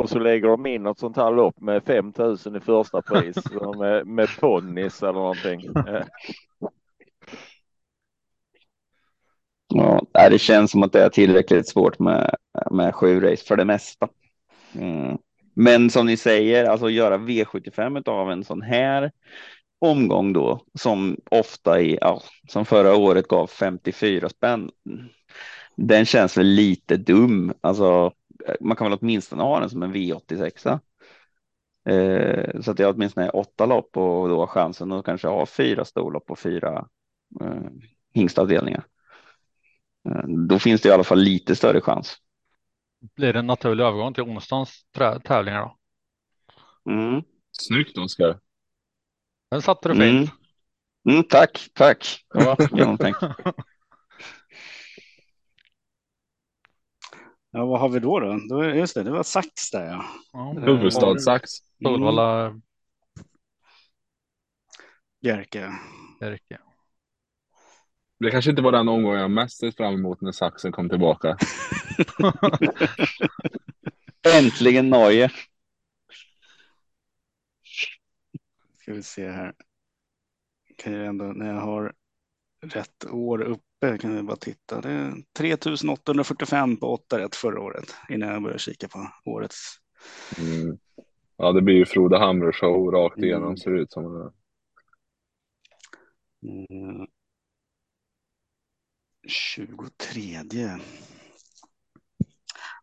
Och så lägger de in något sånt här lopp med 5000 i första pris med, med ponnys eller någonting. Ja, det känns som att det är tillräckligt svårt med, med sju race för det mesta. Mm. Men som ni säger, alltså göra V75 av en sån här omgång då, som ofta i, ja, som förra året gav 54 spänn. Den känns väl lite dum. Alltså, man kan väl åtminstone ha den som en V86. Eh, så att jag åtminstone är åtta lopp och då har chansen att kanske ha fyra storlopp och fyra eh, hingstavdelningar. Eh, då finns det i alla fall lite större chans. Blir det en naturlig övergång till onsdagens tävlingar då? Mm. Snyggt Oskar. Den satte du fint. Mm. Mm, tack, tack. Det var genomtänkt. Ja, vad har vi då? då? då just det, det var sax där ja. ja Huvudstadssax. Solvalla. Mm. Bjerke. Bjerke. Det kanske inte var den omgången jag mest sett fram emot när saxen kom tillbaka. Äntligen Norge. Ska vi se här. Kan jag ändå, när jag har rätt år uppe kan vi bara titta. Det är 3845 på 8 rätt förra året innan jag börjar kika på årets. Mm. Ja, det blir ju Frode Hamre show rakt igenom mm. ser det ut som. Mm. 23.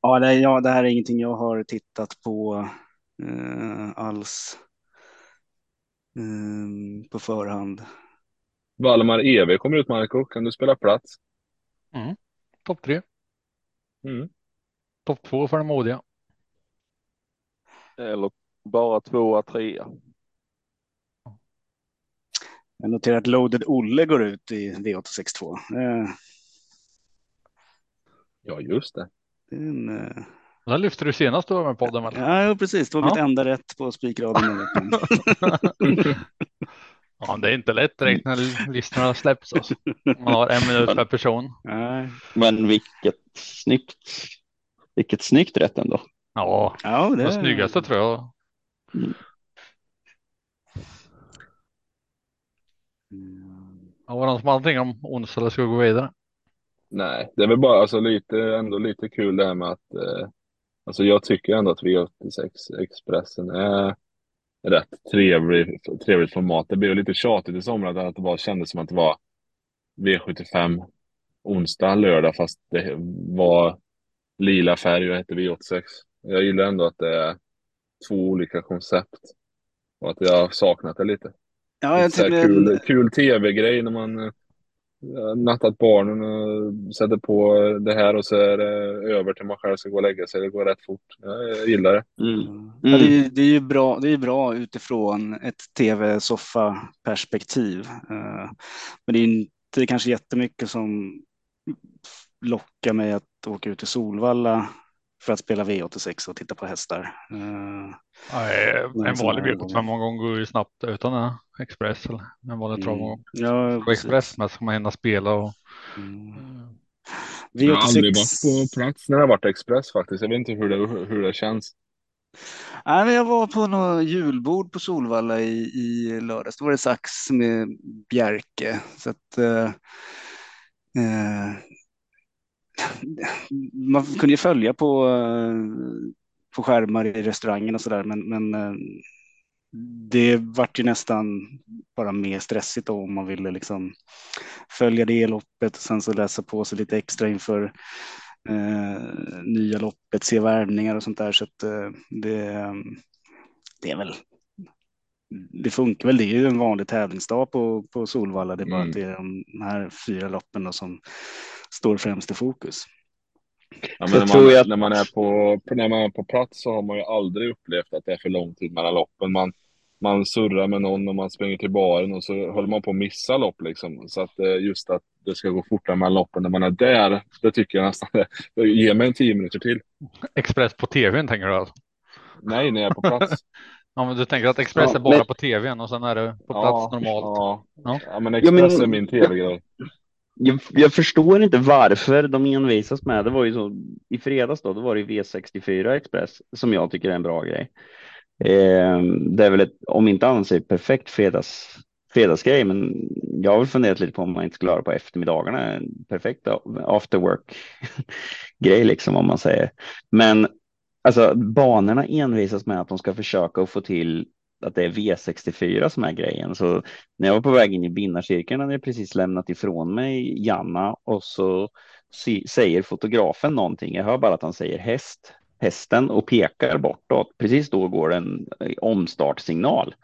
Ja det, ja, det här är ingenting jag har tittat på eh, alls eh, på förhand. Valdemar EV kommer ut, Marco. Kan du spela plats? Mm. Topp tre. Mm. Topp två för de modiga. Eller bara tvåa, trea. Jag noterar att Loaded Olle går ut i V862. Eh. Ja, just det. Den, uh... Den lyfte du senast du var med podden väl? Ja, precis. Det var ja. mitt enda rätt på spikraden. ja, det är inte lätt direkt när listorna släpps. Alltså. Man har en minut per person. Men vilket snyggt. Vilket snyggt rätt ändå. Ja, ja det, det snyggaste tror jag. Mm. Ja, var det någon som hade någonting om onsdag eller ska vi gå vidare? Nej, det är väl bara alltså, lite, ändå lite kul det här med att eh, alltså jag tycker ändå att V86 Expressen är rätt trevlig, trevligt format. Det blev lite tjatigt i somras att det bara kändes som att det var V75 onsdag, lördag fast det var lila färg och hette V86. Jag gillar ändå att det är två olika koncept och att jag har saknat det lite. Ja, jag tycker... Kul, kul tv-grej när man eh, nattat barnen och sätter på det här och så är det över till man själv ska gå och lägga sig. Det går rätt fort. Jag gillar det. Mm. Mm. Ja, det, är, det är ju bra, det är bra utifrån ett tv-soffa-perspektiv. Uh, men det är inte kanske jättemycket som lockar mig att åka ut till Solvalla för att spela V86 och titta på hästar. Uh, Nej, en vanlig V75-omgång går ju snabbt utan en Express eller en vanlig mm. Ja, på Express med ska man hinna spela och. Mm. V86... Jag har aldrig varit på plats när det har varit Express faktiskt. Jag vet inte hur det, hur det känns. Nej, men jag var på något julbord på Solvalla i, i lördags. Då var det sax med Bjerke. Så att, eh, eh, man kunde ju följa på, eh, på skärmar i restaurangen och sådär, men, men eh, det vart ju nästan bara mer stressigt då, om man ville liksom följa det loppet och sen så läsa på sig lite extra inför eh, nya loppet, se värvningar och sånt där. Så att, eh, det, det är väl det funkar väl. Det är ju en vanlig tävlingsdag på, på Solvalla. Det är bara mm. att det är de här fyra loppen då som står främst i fokus. Ja, men när, man, jag... när, man är på, när man är på plats så har man ju aldrig upplevt att det är för lång tid mellan loppen. Man, man surrar med någon och man springer till baren och så håller man på att missa lopp liksom. Så att eh, just att det ska gå fortare mellan loppen när man är där, det tycker jag nästan. Ge mig en tio minuter till. Express på tvn tänker du alltså? Nej, när jag är på plats. ja, men du tänker att Express ja, är bara men... på tvn och sen är det på plats ja, normalt? Ja. ja. ja, men Express ja, men... är min tv-grej. Jag, jag, förstår inte varför de envisas med. Det var ju så i fredags då, då var det V64 Express som jag tycker är en bra grej. Eh, det är väl ett, om inte annat, ett perfekt fredags, fredagsgrej, men jag har väl funderat lite på om man inte skulle ha det på eftermiddagarna. En perfekt after work grej liksom om man säger. Men alltså banorna envisas med att de ska försöka att få till att det är V64 som är grejen. Så när jag var på väg in i vinnarcirkeln hade jag precis lämnat ifrån mig Janna och så säger fotografen någonting. Jag hör bara att han säger häst hästen och pekar bortåt. Precis då går en eh, omstartsignal.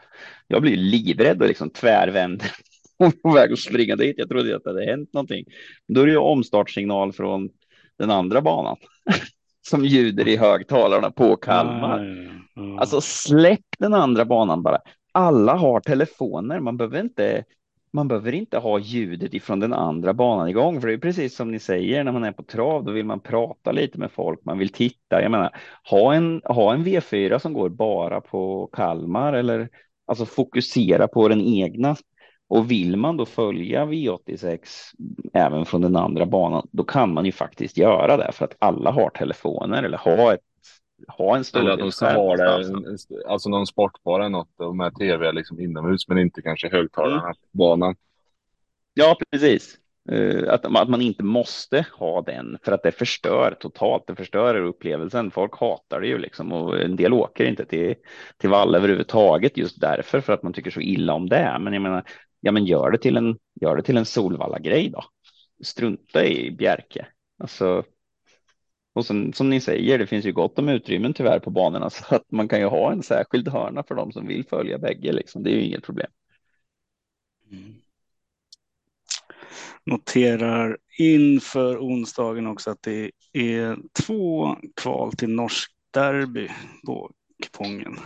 Jag blir livrädd och liksom tvärvänder på väg att springa dit. Jag trodde att det hade hänt någonting. Då är det ju omstartsignal från den andra banan som ljuder i högtalarna på Kalmar. Ah, Mm. Alltså släpp den andra banan bara. Alla har telefoner. Man behöver inte man behöver inte ha ljudet ifrån den andra banan igång, för det är precis som ni säger, när man är på trav, då vill man prata lite med folk, man vill titta. Jag menar, ha en, ha en V4 som går bara på Kalmar eller alltså fokusera på den egna. Och vill man då följa V86 även från den andra banan, då kan man ju faktiskt göra det för att alla har telefoner eller har. ett ha en stor Eller att de ska ha det, alltså. alltså någon sportbar eller något med tv liksom inomhus men inte kanske högtalarna mm. på banan. Ja, precis. Uh, att, att man inte måste ha den för att det förstör totalt. Det förstör upplevelsen. Folk hatar det ju liksom och en del åker inte till, till Valla överhuvudtaget just därför för att man tycker så illa om det. Men jag menar, ja, men gör det till en, gör det till en Solvalla grej då. Strunta i Bjerke. Alltså, och sen, som ni säger, det finns ju gott om utrymmen tyvärr på banorna så att man kan ju ha en särskild hörna för de som vill följa bägge. Liksom. Det är ju inget problem. Mm. Noterar inför onsdagen också att det är två kval till norsk derby på kupongen.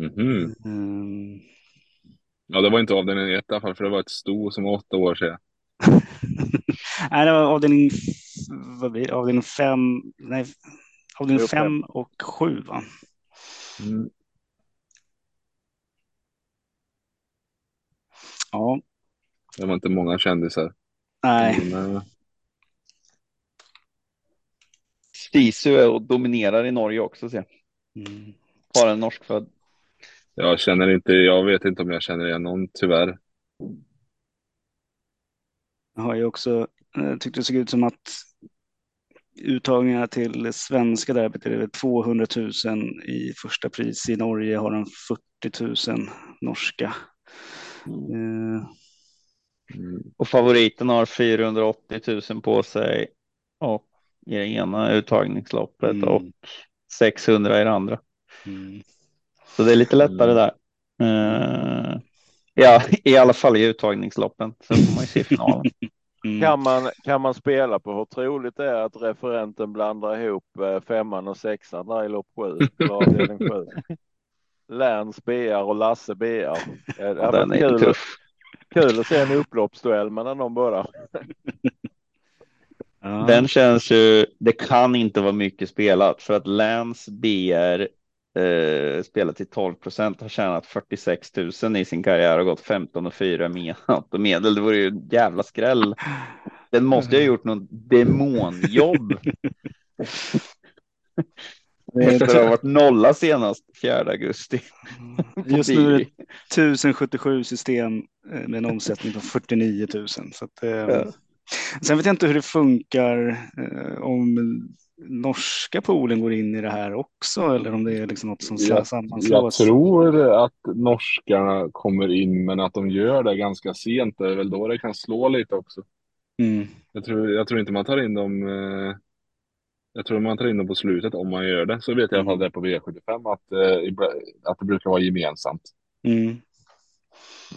Mm -hmm. mm. Ja, det var inte avdelning ett i alla fall, för det var ett sto som var åtta år sedan. nej, det var avdelning, vad blir det? avdelning fem, nej, avdelning fem och sju va? Mm. Ja. Det var inte många kändisar. Nej. Men. Stisu är och dominerar i Norge också. Se. Mm. Har en norskfödd. Jag känner inte, jag vet inte om jag känner igen någon tyvärr. Jag har ju också eh, tyckt det såg ut som att uttagningarna till svenska derbyt är det 200 000 i första pris. I Norge har de 40 000 norska. Mm. Eh. Och favoriten har 480 000 på sig och i det ena uttagningsloppet mm. och 600 i det andra. Mm. Så det är lite lättare mm. där. Uh, Ja, i alla fall i uttagningsloppen. Så får man ju se finalen. Mm. Kan, man, kan man spela på hur troligt det är att referenten blandar ihop eh, femman och sexan där i lopp sju? sju. Läns BR och Lasse BR. Det ja, den är kul, tuff. kul att se en upploppsduell mellan de båda. Den känns ju, det kan inte vara mycket spelat för att Läns BR eh, spelat till 12 procent, har tjänat 46 000 i sin karriär och gått 15 och 4 med medel. Det vore ju en jävla skräll. Den måste ha gjort något demonjobb. Efter att ha varit nolla senast 4 augusti. Just nu är det 1077 system eh, med en omsättning på 49 000. Så att, eh, ja. Sen vet jag inte hur det funkar eh, om norska poolen går in i det här också eller om det är liksom något som jag, sammanslås? Jag tror att norskarna kommer in men att de gör det ganska sent. Det är väl då det kan slå lite också. Mm. Jag, tror, jag tror inte man tar in dem. Eh, Jag tror man tar in dem på slutet om man gör det. Så vet jag i alla fall det på V75 att, eh, att det brukar vara gemensamt. Mm.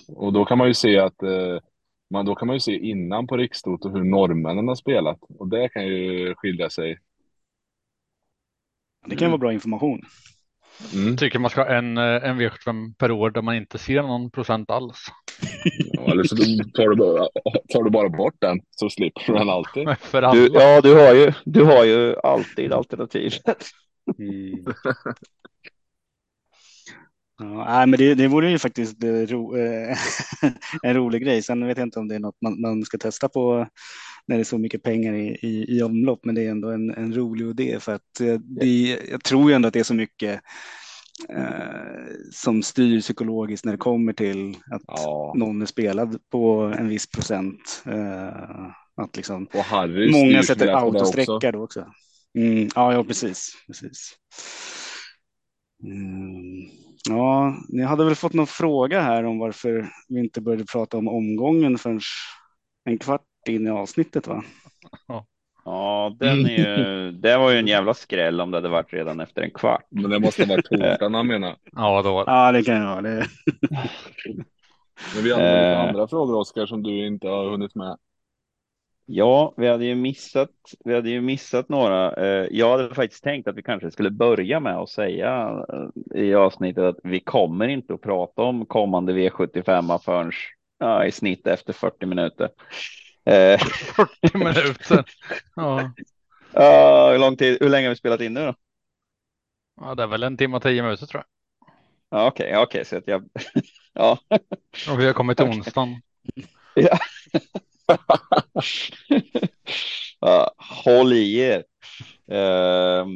Och då kan man ju se att eh, man, då kan man ju se innan på Rikstoto hur norrmännen har spelat. Och det kan ju skilja sig. Det kan vara bra information. Mm. Tycker man ska ha en, eh, en V75 per år där man inte ser någon procent alls. Ja, eller så tar du, bara, tar du bara bort den så slipper du den alltid. Du, ja, du har, ju, du har ju alltid alternativet. Mm. Ja, men det, det vore ju faktiskt eh, ro, eh, en rolig grej. Sen vet jag inte om det är något man, man ska testa på när det är så mycket pengar i, i, i omlopp, men det är ändå en, en rolig idé för att eh, det, jag tror ju ändå att det är så mycket eh, som styr psykologiskt när det kommer till att ja. någon är spelad på en viss procent. Eh, att liksom många sätter autosträckar då också. Mm, ja, ja, precis. precis. Mm. Ja, ni hade väl fått någon fråga här om varför vi inte började prata om omgången förrän en kvart in i avsnittet va? Ja, den är ju, det var ju en jävla skräll om det hade varit redan efter en kvart. Men det måste varit torsdagen han menar. Ja, då. ja, det kan det vara. Det. Men vi hade lite eh. andra frågor, Oskar, som du inte har hunnit med. Ja, vi hade ju missat. Vi hade ju missat några. Eh, jag hade faktiskt tänkt att vi kanske skulle börja med att säga eh, i avsnittet att vi kommer inte att prata om kommande V75 förrän ja, i snitt efter 40 minuter. 40 minuter. Ja. Uh, hur lång tid? Hur länge har vi spelat in nu då? Ja, det är väl en timme och tio minuter tror jag. Ja, okej, okay, okej, okay, så att jag. ja. Och vi har kommit till onsdagen. ja. ja. Håll i er. Uh,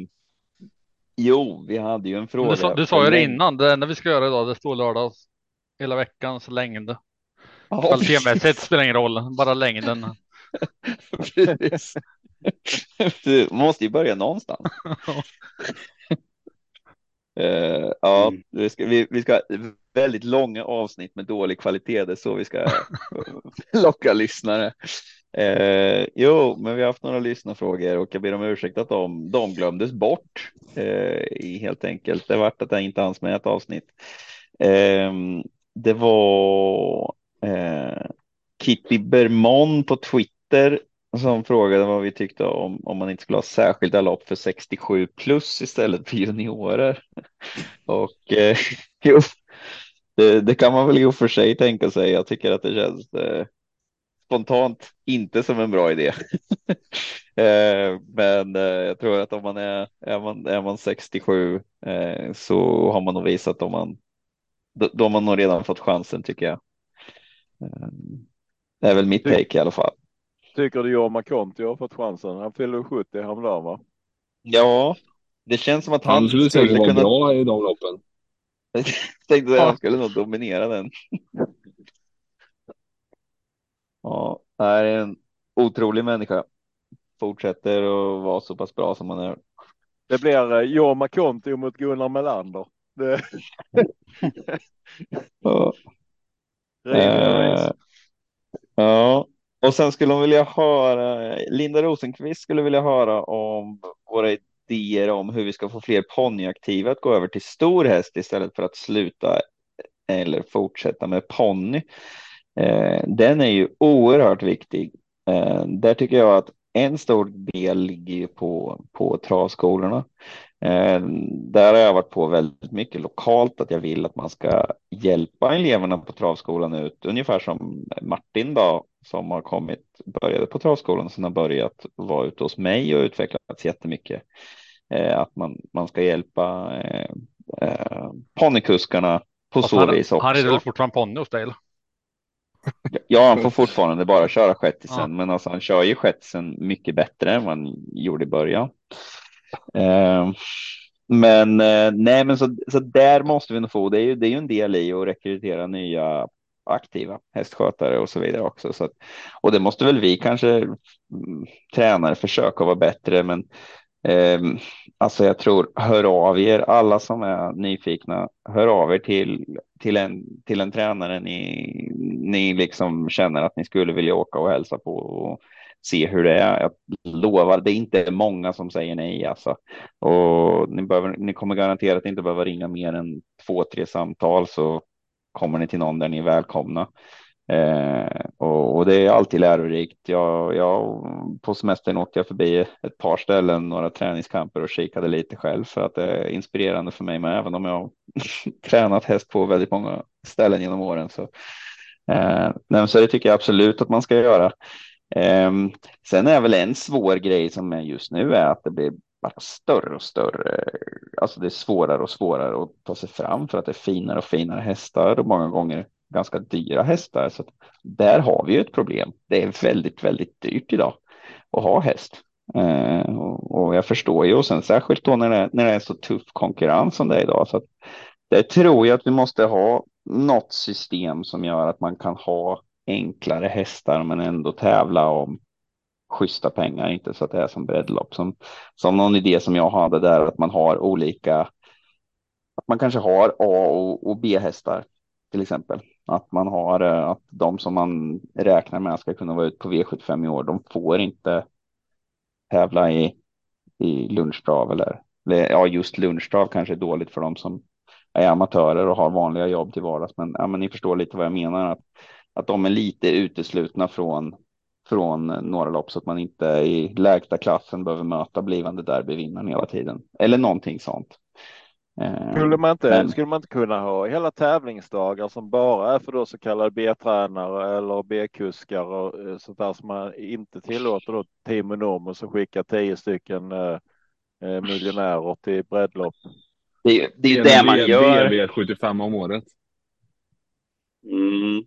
jo, vi hade ju en fråga. Du sa, du sa ju det innan. Det enda vi ska göra idag, det står lördags hela veckans längd. Kvalitetsmässigt spelar ingen roll, bara längden. Precis. Du måste ju börja någonstans. uh, ja, mm. vi ska, vi, vi ska väldigt långa avsnitt med dålig kvalitet. Det är så vi ska locka lyssnare. Eh, jo, men vi har haft några lyssnarfrågor och jag ber om ursäkt att de, de glömdes bort eh, i helt enkelt. Det vart att det inte hanns med ett avsnitt. Eh, det var eh, Kitty Bermon på Twitter som frågade vad vi tyckte om om man inte skulle ha särskilda lopp för 67 plus istället för juniorer. Och eh, jo, det, det, kan man väl i och för sig tänka sig. Jag tycker att det känns eh, spontant inte som en bra idé. eh, men eh, jag tror att om man är, är man, är man 67 eh, så har man nog visat om man då, då har man nog redan fått chansen tycker jag. Eh, det är väl mitt take i alla fall. Tycker du Jorma Conti har fått chansen? Han fyllde 70 häromdagen va? Ja, det känns som att han, han skulle, skulle vara kunna... bra i de loppen. Jag tänkte att han skulle nog dominera den. ja, det är en otrolig människa. Fortsätter att vara så pass bra som han är. Det blir eh, Jorma Conti mot Gunnar Melander. Det... ja. Eh, ja, och sen skulle hon vilja höra, Linda Rosenqvist skulle vilja höra om våra idéer om hur vi ska få fler ponnyaktiva att gå över till stor häst istället för att sluta eller fortsätta med ponny. Eh, den är ju oerhört viktig. Eh, där tycker jag att en stor del ligger på, på travskolorna. Eh, där har jag varit på väldigt mycket lokalt att jag vill att man ska hjälpa eleverna på travskolan ut, ungefär som Martin då, som har kommit, började på travskolan och sen har börjat vara ute hos mig och utvecklats jättemycket. Eh, att man, man ska hjälpa eh, eh, ponnykuskarna på alltså så han, vis också. Han är väl fortfarande ponny hos dig? Eller? Ja, han får fortfarande bara köra shetisen, ja. men alltså han kör ju shetisen mycket bättre än vad han gjorde i början. Ehm, men eh, nej, men så, så där måste vi nog få. Det är ju, det är ju en del i att rekrytera nya aktiva hästskötare och så vidare också. Så att, och det måste väl vi kanske mm, tränare försöka vara bättre, men eh, alltså jag tror hör av er alla som är nyfikna. Hör av er till till en till en tränare ni ni liksom känner att ni skulle vilja åka och hälsa på. Och se hur det är. Jag lovar, det är inte många som säger nej alltså. Och ni, behöver, ni kommer garanterat inte behöva ringa mer än två, tre samtal så kommer ni till någon där ni är välkomna. Eh, och, och, det är alltid lärorikt. Jag, jag, på semestern åkte jag förbi ett par ställen, några träningskamper och kikade lite själv för att det är inspirerande för mig med, även om jag har tränat häst på väldigt många ställen genom åren. Så, eh, så det tycker jag absolut att man ska göra. Ehm, sen är väl en svår grej som är just nu är att det blir bara större och större. Alltså det är svårare och svårare att ta sig fram för att det är finare och finare hästar och många gånger ganska dyra hästar. Så där har vi ju ett problem. Det är väldigt, väldigt dyrt idag att ha häst. Eh, och jag förstår ju och sen särskilt då när det, när det är så tuff konkurrens som det är idag. Så att det tror jag att vi måste ha något system som gör att man kan ha enklare hästar men ändå tävla om schyssta pengar, inte så att det är som breddlopp. Som, som någon idé som jag hade där att man har olika, att man kanske har A och, och B-hästar till exempel. Att man har eh, att de som man räknar med ska kunna vara ute på V75 i år, de får inte tävla i, i lunchdrav eller, ja, just lunchdrav kanske är dåligt för de som är amatörer och har vanliga jobb till vardags. Men, ja, men ni förstår lite vad jag menar. Att, att de är lite uteslutna från, från några lopp så att man inte i lägsta klassen behöver möta blivande derbyvinnaren hela tiden. Eller någonting sånt. Eh, skulle man, inte, Men... skulle man inte kunna ha hela tävlingsdagar som bara är för då så kallade B-tränare eller B-kuskar och eh, sånt där som man inte tillåter då Team Enormous som skickar tio stycken eh, eh, miljonärer till breddlopp? Det, det är det man gör. V75 om året. Mm.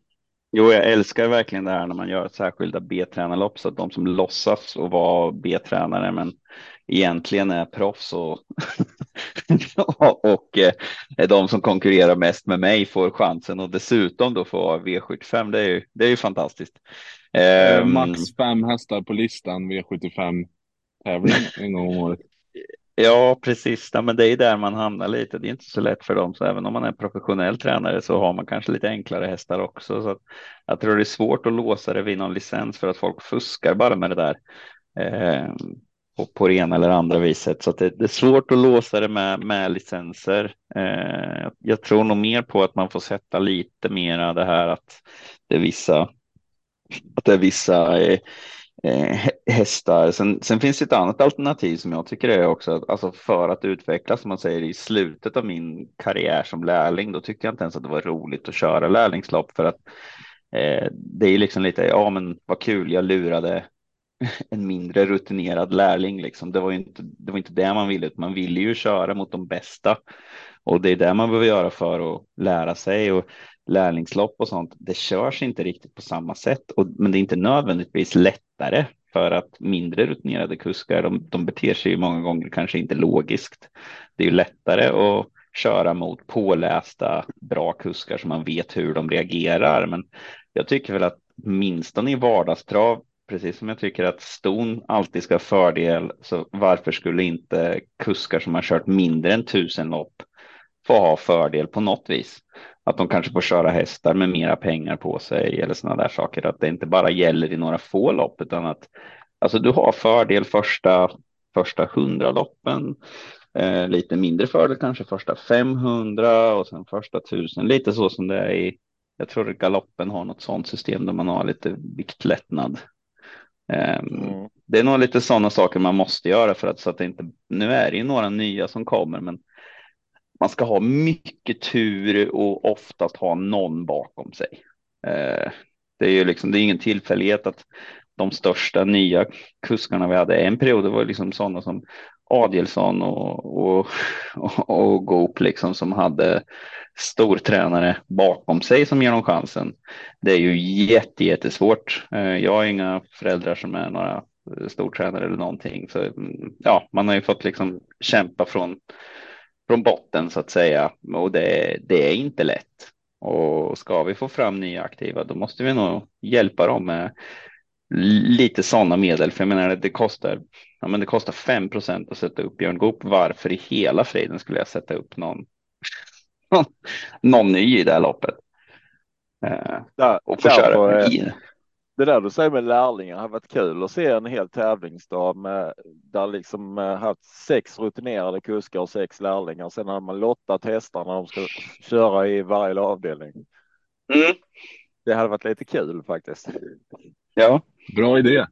Jo, jag älskar verkligen det här när man gör särskilda B-tränarlopp så att de som låtsas och vara B-tränare men egentligen är proffs och, och eh, de som konkurrerar mest med mig får chansen och dessutom då få V75. Det är ju, det är ju fantastiskt. Um, Max fem hästar på listan V75 tävling en gång om året. Ja, precis. Ja, men det är där man hamnar lite. Det är inte så lätt för dem, så även om man är professionell tränare så har man kanske lite enklare hästar också. Så jag tror det är svårt att låsa det vid någon licens för att folk fuskar bara med det där. Eh, på, på det ena eller andra viset. Så det, det, är svårt att låsa det med, med licenser. Eh, jag tror nog mer på att man får sätta lite mera det här att det är vissa, att det är vissa eh, Eh, hästar. Sen, sen, finns det ett annat alternativ som jag tycker är också, alltså för att utvecklas, som man säger i slutet av min karriär som lärling, då tyckte jag inte ens att det var roligt att köra lärlingslopp för att eh, det är liksom lite, ja men vad kul, jag lurade en mindre rutinerad lärling. Liksom. Det, var inte, det var inte det man ville, man ville ju köra mot de bästa. Och det är det man behöver göra för att lära sig. Och lärlingslopp och sånt, det körs inte riktigt på samma sätt. Och, men det är inte nödvändigtvis lättare för att mindre rutinerade kuskar, de, de beter sig ju många gånger kanske inte logiskt. Det är ju lättare att köra mot pålästa bra kuskar som man vet hur de reagerar. Men jag tycker väl att minst i vardagstrav precis som jag tycker att ston alltid ska ha fördel, så varför skulle inte kuskar som har kört mindre än tusen lopp få ha fördel på något vis? Att de kanske får köra hästar med mera pengar på sig eller sådana där saker. Att det inte bara gäller i några få lopp utan att alltså du har fördel första första hundra loppen. Eh, lite mindre fördel kanske första 500 och sen första tusen. Lite så som det är i jag tror att galoppen har något sådant system där man har lite viktlättnad Ehm, mm. Det är nog lite sådana saker man måste göra för att så att det inte. Nu är det ju några nya som kommer, men man ska ha mycket tur och oftast ha någon bakom sig. Eh, det är ju liksom, det är ingen tillfällighet att de största nya kuskarna vi hade en period, det var liksom sådana som Adielsson och, och, och, och Goop liksom som hade stortränare bakom sig som ger dem chansen. Det är ju jätte, jättesvårt. Eh, jag har inga föräldrar som är några stortränare eller någonting. Så mm, ja, man har ju fått liksom kämpa från, från botten så att säga och det, det är inte lätt. Och ska vi få fram nya aktiva, då måste vi nog hjälpa dem med lite sådana medel. För jag menar, det kostar, ja, men det kostar 5% att sätta upp Björn Goop. Varför i hela friden skulle jag sätta upp någon någon ny i det här loppet. Eh, och få köra. Det där du säger med lärlingar har varit kul att se en hel tävlingsdag med där liksom eh, haft sex rutinerade kuskar och sex lärlingar. Sen har man lottat hästarna de ska köra i varje avdelning. Mm. Det hade varit lite kul faktiskt. Ja, Bra idé.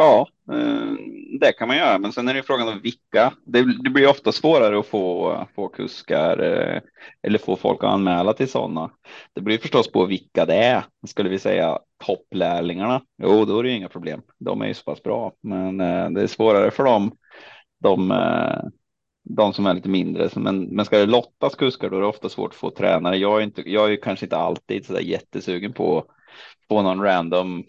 Ja, eh, det kan man göra, men sen är det frågan om vilka. Det, det blir ofta svårare att få, få kuskar eh, eller få folk att anmäla till sådana. Det blir förstås på vilka det är. Skulle vi säga topplärlingarna? Jo, då är det inga problem. De är ju så pass bra, men eh, det är svårare för dem. De, de som är lite mindre, men, men ska det lottas kuskar då är det ofta svårt att få tränare. Jag är, inte, jag är kanske inte alltid så där jättesugen på att få någon random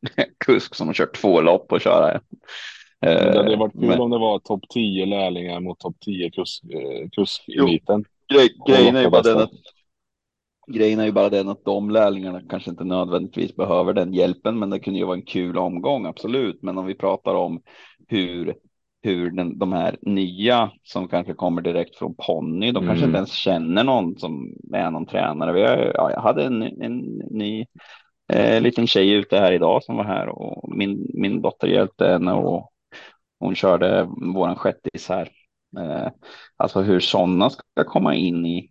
kusk som har kört två lopp och köra det hade varit kul Men- om det var topp 10 lärlingar mot topp 10 kusk, eh. Grej, grejen är ju bara den att Grejen är ju bara den att de lärlingarna kanske inte nödvändigtvis behöver den hjälpen, men det kunde ju vara en kul omgång, absolut. Men om vi pratar om hur, hur den, de här nya som kanske kommer direkt från ponny, de kanske Mm. inte ens känner någon som är någon tränare. Vi har, ja, jag hade en, en ny eh, liten tjej ute här idag som var här och min, min dotter hjälpte henne och hon körde våran sjättis här. Eh, alltså hur sådana ska komma in i,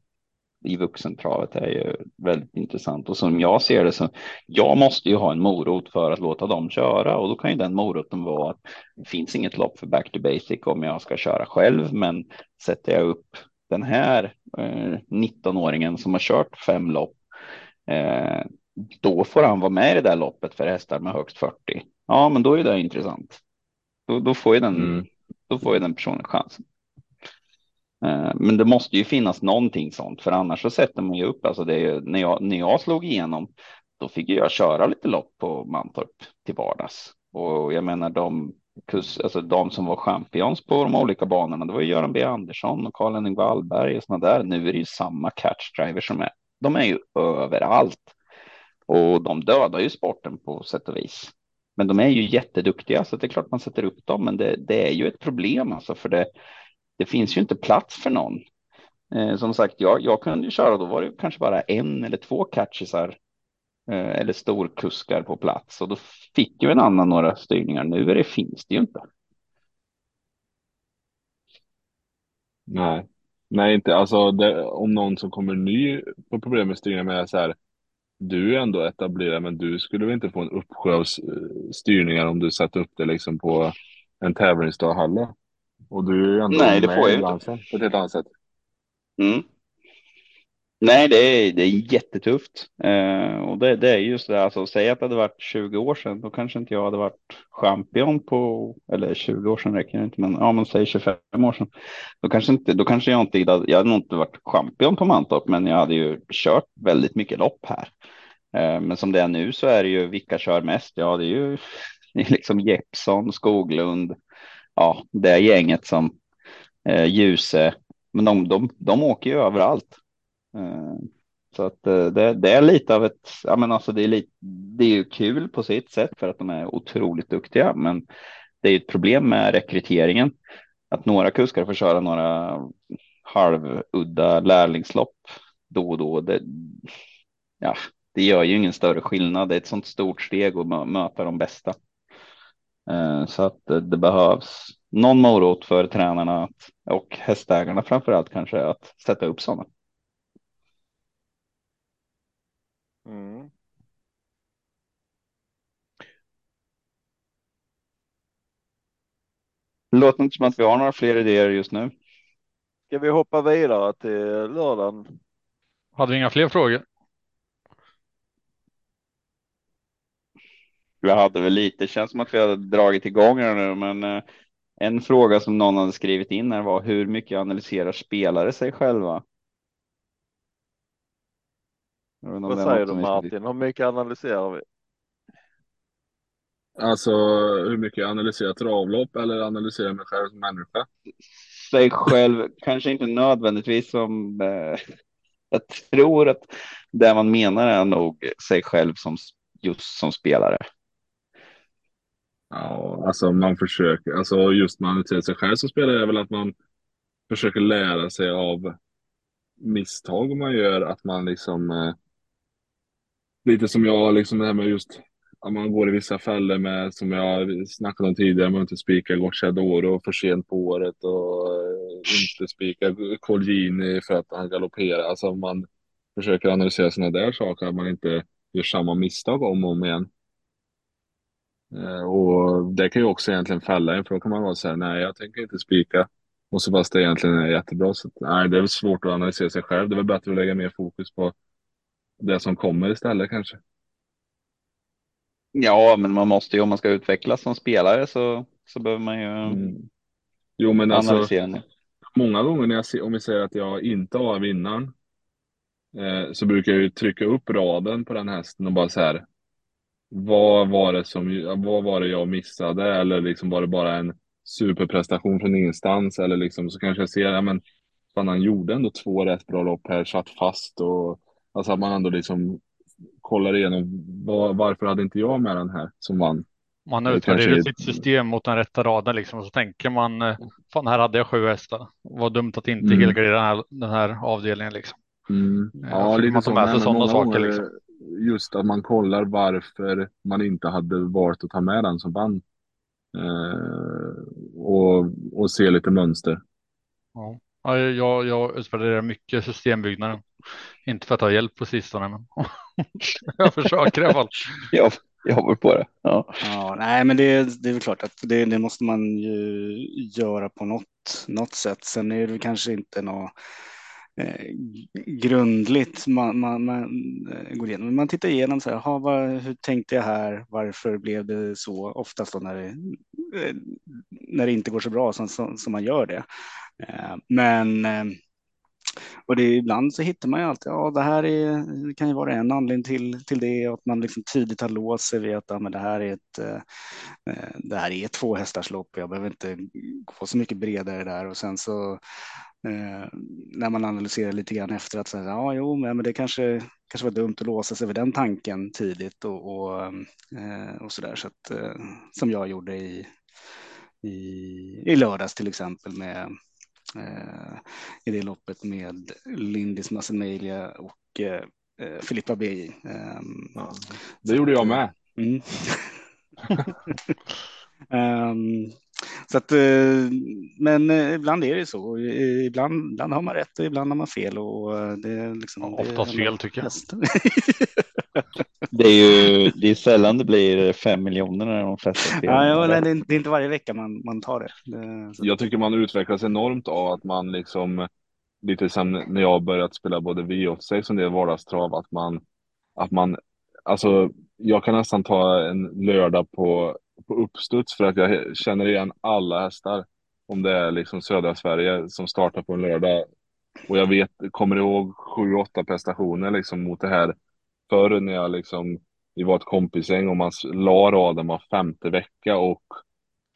i vuxentravet är ju väldigt intressant. Och som jag ser det så, jag måste ju ha en morot för att låta dem köra och då kan ju den moroten vara att det finns inget lopp för back to basic om jag ska köra själv, men sätter jag upp den här eh, 19-åringen som har kört fem lopp, eh, då får han vara med i det där loppet för hästar med högst 40. Ja, men då är det intressant. Då, då får ju den Mm. då får ju den personen chansen. Eh, Men det måste ju finnas någonting sånt, för annars så sätter man ju upp, alltså det ju- när, jag, när jag slog igenom, då fick jag köra lite lopp på Mantorp till vardags. Och jag menar de, kus, alltså de som var champions på de olika banorna, det var ju Göran B Andersson och Karl-Henrik Wallberg och sådana där. Nu är det ju samma catchdriver som är, de är ju överallt. Och de dödar ju sporten på sätt och vis. Men de är ju jätteduktiga så det är klart man sätter upp dem. Men det, det är ju ett problem alltså för det, det finns ju inte plats för någon. Eh, som sagt, jag, jag kunde ju köra, då var det kanske bara en eller två catchisar eh, eller storkuskar på plats och då fick ju en annan några styrningar. Nu är det, finns det ju inte. Nej. Nej, inte. Alltså, det, om någon som kommer ny på problem med styrningar med så här. Du är ändå etablerad, men du skulle väl inte få en uppsjö av s- styrningar om du satte upp det liksom på en tävlingsdag heller. Och du är ju ändå Nej, det med får jag inte. på ett helt annat sätt. Mm. Nej, det är, det är jättetufft. Eh, och det, det är just det, alltså säg att det hade varit 20 år sedan, då kanske inte jag hade varit champion på, eller 20 år sedan räcker det inte, men ja, men säg 25 år sedan. Då kanske inte, då kanske jag inte, jag hade nog inte varit champion på Mantorp, men jag hade ju kört väldigt mycket lopp här. Eh, men som det är nu så är det ju, vilka kör mest? Ja, det är ju liksom Jeppsson, Skoglund, ja, det är gänget som eh, Ljuse, men de, de, de åker ju överallt. Eh, Så att eh, det, det är lite av ett, ja men alltså det är lite, det är ju kul på sitt sätt för att de är otroligt duktiga, men det är ju ett problem med rekryteringen. Att några kuskar får köra några halvudda lärlingslopp då och då. Det, ja, det gör ju ingen större skillnad. Det är ett sånt stort steg att mö- möta de bästa. Eh, Så att det behövs någon morot för tränarna att, och hästägarna framför allt kanske att sätta upp sådana. Mm. Det låter inte som att vi har några fler idéer just nu. Ska vi hoppa vidare till lördagen? Hade vi inga fler frågor? Vi hade väl lite, känns som att vi hade dragit igång här nu, men eh, en fråga som någon hade skrivit in här var hur mycket analyserar spelare sig själva? Vad det säger du Martin? Hur mycket analyserar vi? Alltså hur mycket jag analyserar travlopp eller analyserar mig själv som människa. Sig själv, kanske inte nödvändigtvis som eh, jag tror att det man menar är nog sig själv som just som spelare. Ja, alltså man försöker, alltså just man till sig själv som spelare är väl att man försöker lära sig av misstag man gör, att man liksom eh, lite som jag, liksom det här med just att man går i vissa fällor med, som jag snackade om tidigare, man inte spikar Gocciadoro för sent på året och eh, inte spikar Colgjini för att han galopperar. Alltså man försöker analysera sådana där saker, att man inte gör samma misstag om och om igen. Eh, och det kan ju också egentligen fälla en, för då kan man vara så här, nej jag tänker inte spika. Och så fast det egentligen är jättebra. Så nej, det är svårt att analysera sig själv. Det är väl bättre att lägga mer fokus på det som kommer istället kanske. Ja, men man måste ju om man ska utvecklas som spelare så, så behöver man ju mm. Jo, men alltså, många gånger när jag ser, om vi säger att jag inte har vinnaren eh, så brukar jag ju trycka upp raden på den hästen och bara så här. Vad var det som, vad var det jag missade eller liksom var det bara en superprestation från ingenstans eller liksom så kanske jag ser, ja men fan han gjorde ändå två rätt bra lopp här, satt fast och alltså att man ändå liksom kollar igenom var, varför hade inte jag med den här som vann. Man utvärderar sitt system mot den rätta raden liksom och så tänker man eh, fan här hade jag sju hästar. Vad dumt att inte mm. helgardera den här, den här avdelningen liksom. Mm. Ja, lite så. Med sådana saker liksom. Just att man kollar varför man inte hade valt att ta med den som vann. Eh, och, och se lite mönster. Ja. Ja, jag, jag utvärderar mycket systembyggnaden. Inte för att ha hjälp på sistone, men jag försöker i alla fall. jag, jag jobbar på det. Ja. ja, nej, men det, det är väl klart att det, det, måste man ju göra på något, något sätt. Sen är det kanske inte något eh, grundligt man, man, man eh, går igenom. Man tittar igenom så här, vad, hur tänkte jag här? Varför blev det så? Oftast då när det, eh, när det inte går så bra som, som, som man gör det. Eh, men eh, och det är, ibland så hittar man ju alltid, ja det här är, det kan ju vara en anledning till, till det, att man liksom tidigt har låst sig vid att ja, men det, här är ett, eh, eh, det här är två hästars lopp, jag behöver inte gå så mycket bredare där. Och sen så eh, när man analyserar lite grann efter att säga, ja jo, men det kanske, kanske var dumt att låsa sig vid den tanken tidigt och, och, eh, och så där, så att, eh, som jag gjorde i, i, i lördags till exempel med Eh, i det loppet med Lindis Massemelia och eh, Filippa BJ. Ehm, ja, det gjorde jag med. Mm. um, så att, men ibland är det så. Ibland, ibland har man rätt och ibland har man fel. Och det är liksom, Oftast fel tycker jag. Det är ju det är sällan det blir fem miljoner när de flesta Ja, ja nej, det, är, inte varje vecka man, man tar det. det jag tycker man utvecklas enormt av att man liksom lite som när jag börjat spela både V86 som det är vardagstrav att man att man alltså jag kan nästan ta en lördag på, på uppstuds för att jag känner igen alla hästar om det är liksom södra Sverige som startar på en lördag och jag vet, kommer ihåg sju, åtta prestationer liksom mot det här förr när jag liksom, vi var ett kompisgäng och man la raden var femte vecka och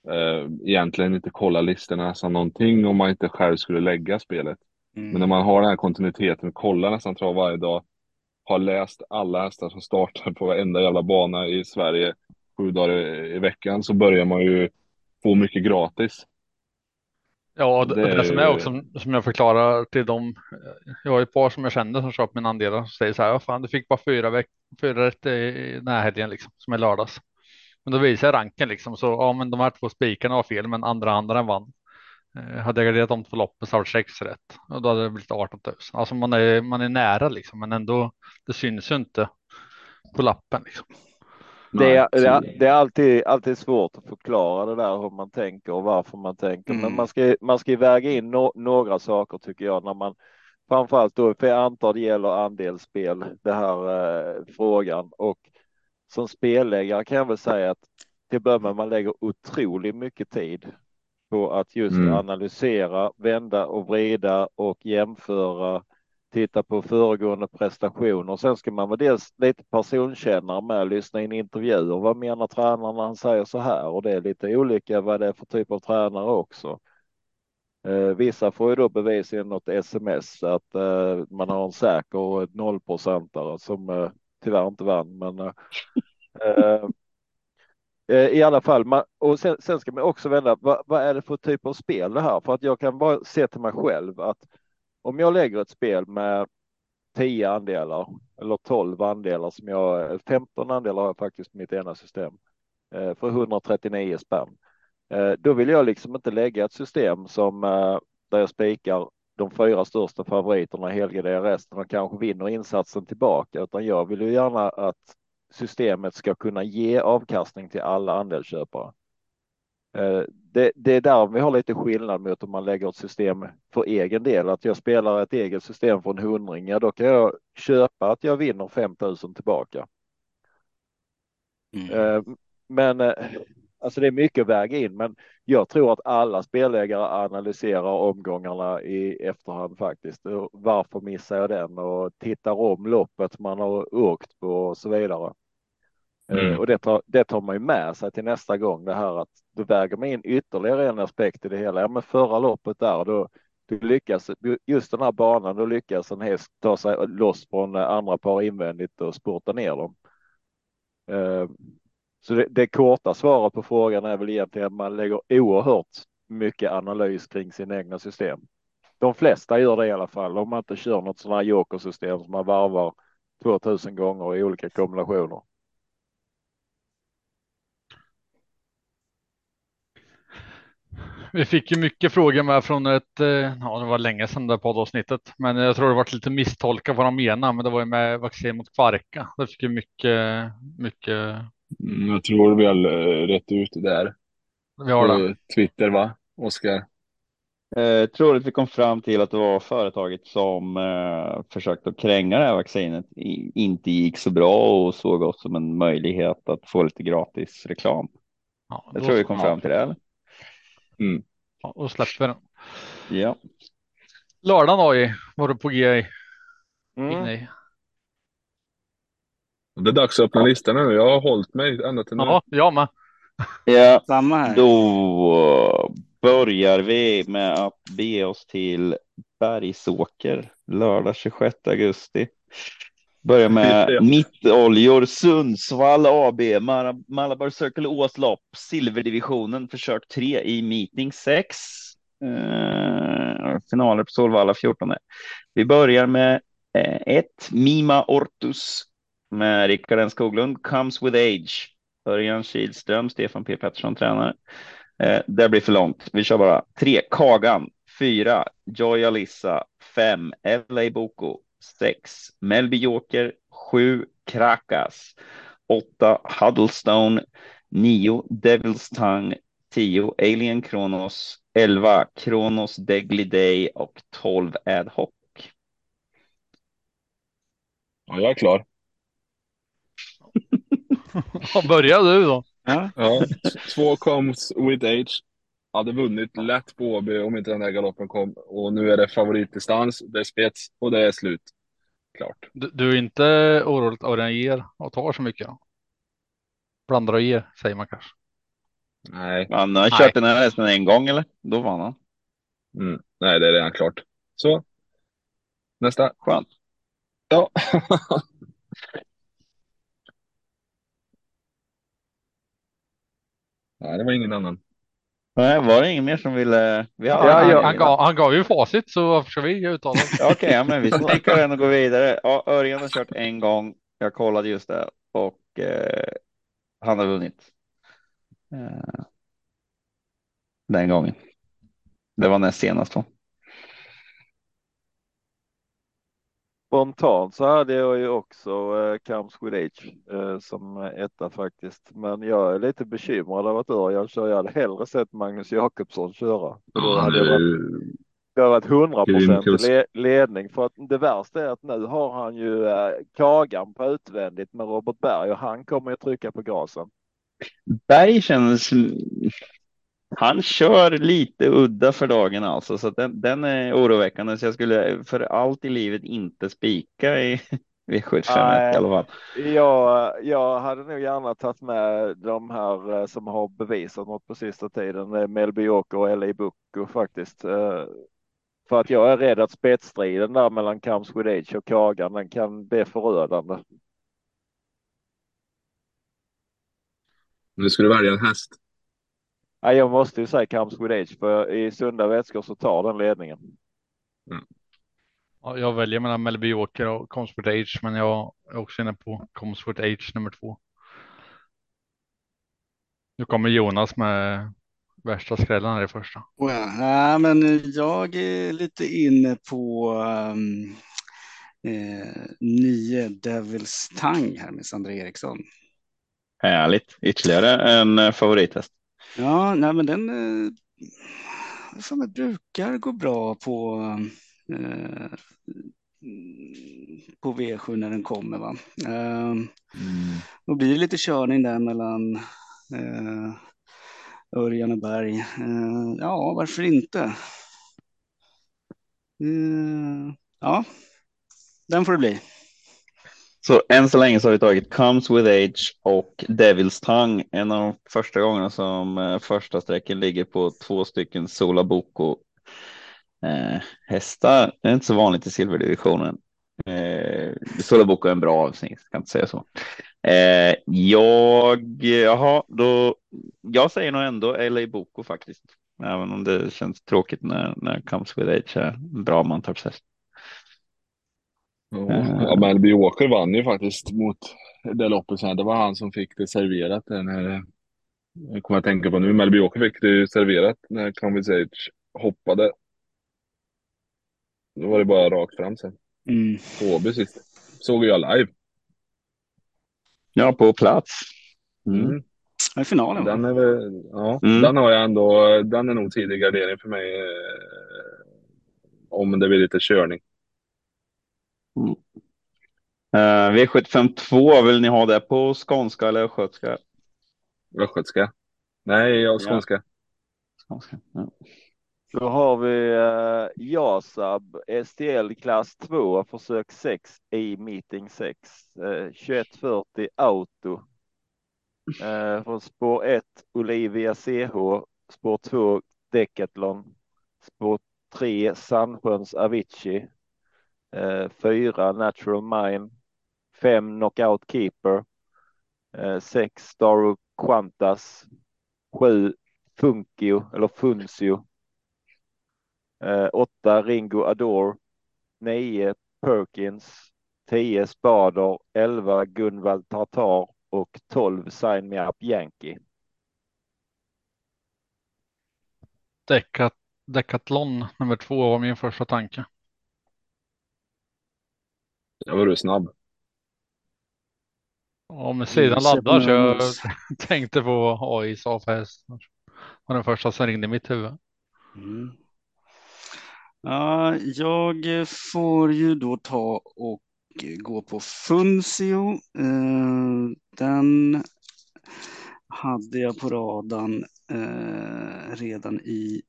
eh, egentligen inte kolla listorna nästan någonting om man inte själv skulle lägga spelet. Mm. Men när man har den här kontinuiteten, kollar nästan trav varje dag, har läst alla hästar som startar på varenda jävla bana i Sverige sju dagar i, i veckan så börjar man ju få mycket gratis. Ja, det, det, det som är också som jag förklarar till dem. Jag har ett par som jag kände som köpt mina andelar och säger så här. Fan, du fick bara fyra, veck fyra rätt i den här helgen liksom som är lördags. Men då visar jag ranken liksom så ja, men de här två spikarna var fel, men andra andra vann. Eh, hade jag garderat dem två loppen så hade sex rätt och då hade det blivit 18 000. Alltså man är, man är nära liksom, men ändå. Det syns ju inte på lappen liksom. Det är, det, är, det är, alltid, alltid svårt att förklara det där hur man tänker och varför man tänker. Mm. Men man ska, man ska väga in no, några saker tycker jag när man framförallt då, för jag antar det gäller andelsspel, det här eh, frågan och som spelläggare kan jag väl säga att till början man lägger otroligt mycket tid på att just mm. analysera, vända och vrida och jämföra titta på föregående prestationer. Sen ska man vara dels lite personkännare med, lyssna in intervjuer. Vad menar tränaren när han säger så här? Och det är lite olika vad det är för typ av tränare också. Eh, vissa får ju då bevisligen något sms att eh, man har en säker nollprocentare som eh, tyvärr inte vann. Men eh, eh, eh, i alla fall, man, och sen, sen, ska man också vända, vad, vad, är det för typ av spel det här? För att jag kan bara se till mig själv att om jag lägger ett spel med 10 andelar eller 12 andelar som jag, 15 andelar har jag faktiskt mitt ena system eh, för 139 spänn. Eh, då vill jag liksom inte lägga ett system som eh, där jag spikar de fyra största favoriterna, helgarderar resten och kanske vinner insatsen tillbaka, utan jag vill ju gärna att systemet ska kunna ge avkastning till alla andelsköpare. Eh, det, det, är där vi har lite skillnad mot om man lägger ett system för egen del. Att jag spelar ett eget system för en hundring, ja, då kan jag köpa att jag vinner 5000 tillbaka. Mm. Men alltså det är mycket att väga in, men jag tror att alla spelägare analyserar omgångarna i efterhand faktiskt. Varför missar jag den och tittar om loppet man har åkt på och så vidare. Eh, mm. Och det tar, det tar man ju med sig till nästa gång det här att då väger man in ytterligare en aspekt i det hela. Ja, men förra loppet där då, då lyckas just den här banan, då lyckas en häst ta sig loss från andra par invändigt och spurta ner dem. Eh, så det, det korta svaret på frågan är väl egentligen att man lägger oerhört mycket analys kring sina egna system. De flesta gör det i alla fall om man inte kör något sådant här jokersystem som man varvar 2000 gånger i olika kombinationer. Vi fick ju mycket frågor med från ett, eh, ja det var länge sedan det poddavsnittet, men jag tror det var lite misstolkat vad de menar, men det var ju med vaccin mot kvarka. Det fick ju mycket, mycket. Mm, jag tror vi har rätt ut det där. Vi har det. Twitter va, Oskar? Jag eh, tror att vi kom fram till att det var företaget som eh, försökte kränga det här vaccinet inte gick så bra och såg oss som en möjlighet att få lite gratis reklam. Ja, jag tror vi kom fram till det. Eller? Mm. Och släpper den. Ja. Lördagen AI var du på G mm. i. Det är dags att öppna listan nu. Jag har hållit mig ända till nu. Ja, jag med. Ja, Samma här. Då börjar vi med att be oss till Bergsåker lördag 26 augusti. Börjar med Mittoljor Sundsvall AB, Malabar Circle Åslopp, silverdivisionen, försök 3 i meeting 6. Eh, finaler på Solvalla 14. Vi börjar med 1, eh, Mima Ortus med Rickard Skoglund, Comes with Age. Örjan Kihlström, Stefan P Pettersson tränar. Eh, det blir för långt. Vi kör bara 3, Kagan, 4, Joy Alissa, 5, LA Boko, 6. Melby Joker 7. Krakas 8. Huddlestone 9. Devil's Tongue 10. Alien Kronos 11. Kronos Deadly Day och 12. Ad Hoc. Ja, jag är klar. Börja du då. Ja. ja. Två comes with age. Hade vunnit lätt på AB om inte den här galoppen kom. Och nu är det favoritdistans, det är spets och det är slut klart. Du, du är inte orolig att den ger och tar så mycket? Då? Blandar och ger säger man kanske. Nej. Han har kört den här hästen en gång eller? Då vann han. Mm. Nej, det är redan klart. Så. Nästa. Skönt. Ja. Nej, det var ingen annan. Nej, var det ingen mer som ville? Vi har, ja, ja, han, gav, han gav ju facit så varför ska vi uttala oss? Okej, okay, ja, men vi spikar den och går vidare. Ja, Örjan har kört en gång. Jag kollade just det och eh, han har vunnit. Eh, den gången. Det var näst senast då. Spontant så hade jag ju också eh, Camps with Age eh, som etta faktiskt. Men jag är lite bekymrad över att Örjan kör. Jag hade hellre sett Magnus Jakobsson köra. Då hade det varit, det varit 100 procent le, ledning. För att det värsta är att nu har han ju eh, Kagan på utvändigt med Robert Berg och han kommer ju trycka på gasen. Berg känns han kör lite udda för dagen alltså, så den, den är oroväckande. Så jag skulle för allt i livet inte spika i V751 i alla fall. Jag, jag hade nog gärna tagit med de här eh, som har bevisat något på sista tiden. Melby Joker och L.A. Bucco faktiskt. Eh, för att jag är rädd att spetsstriden där mellan Comes with Age och Kagan, den kan bli förödande. Nu ska du välja en häst. Nej, jag måste ju säga Comes with Age, för i sunda vätskor så tar den ledningen. Mm. Ja, jag väljer mellan Melby Walker och Comfort Age, men jag är också inne på Comfort Age nummer två. Nu kommer Jonas med värsta skrällen här i första. Oh ja. ja, men jag är lite inne på um, eh, nio Devils Tang här med Sandra Eriksson. Härligt, ytterligare en eh, favorithäst. Ja, nej, men den eh, brukar gå bra på eh, på V7 när den kommer. Va? Eh, mm. Då blir det lite körning där mellan eh, Örjan och Berg. Eh, ja, varför inte? Eh, ja, den får det bli. Så än så länge så har vi tagit Comes with Age och Devil's Tongue. En av de första gångerna som eh, första sträcken ligger på två stycken Sola Boko eh, hästar. Det är inte så vanligt i silverdivisionen. Eh, Sola Boko är en bra avsnitt, kan inte säga så. Eh, jag, jaha, då, jag säger nog ändå LA Boko faktiskt. Även om det känns tråkigt när, när Comes with Age är en bra mantorpshäst. Ja, Melby Walker vann ju faktiskt mot det loppet sen. Det var han som fick det serverat. När, jag kommer att tänka på nu. Melby Walker fick det serverat när Conversage hoppade. Då var det bara rakt fram sen. Mm. Åby sist. Såg jag live. Ja, på plats. Mm. mm. I finalen den är väl, ja, mm. den har jag ändå. Den är nog tidig gardering för mig. Eh, om det blir lite körning. Mm. Uh, V752, vill ni ha det på skånska eller östgötska? Östgötska. Nej, jag skånska. Ja. skånska. Ja. Då har vi uh, Jasab STL klass 2, försök 6 i meeting 6. Uh, 2140 auto. Uh, från spår 1 Olivia CH, spår 2 Decathlon, spår 3 Sandsjöns Avicii, eh, Eh, fyra Natural Mine, fem Knockout Keeper, eh, sex Staro Quantas, sju Funkio eller Funzio, eh, åtta Ringo Adore, nio Perkins, tio Spader, elva Gunvald Tartar och tolv Sign Me Up Yankee. Decat Decathlon nummer två var min första tanke. Jag var du snabb. Om sidan laddar så jag tänkte på AI SAF-häst. var den första som ringde i mitt huvud. Mm. Ja, jag får ju då ta och gå på Funzio. Eh, den hade jag på radarn eh, redan i,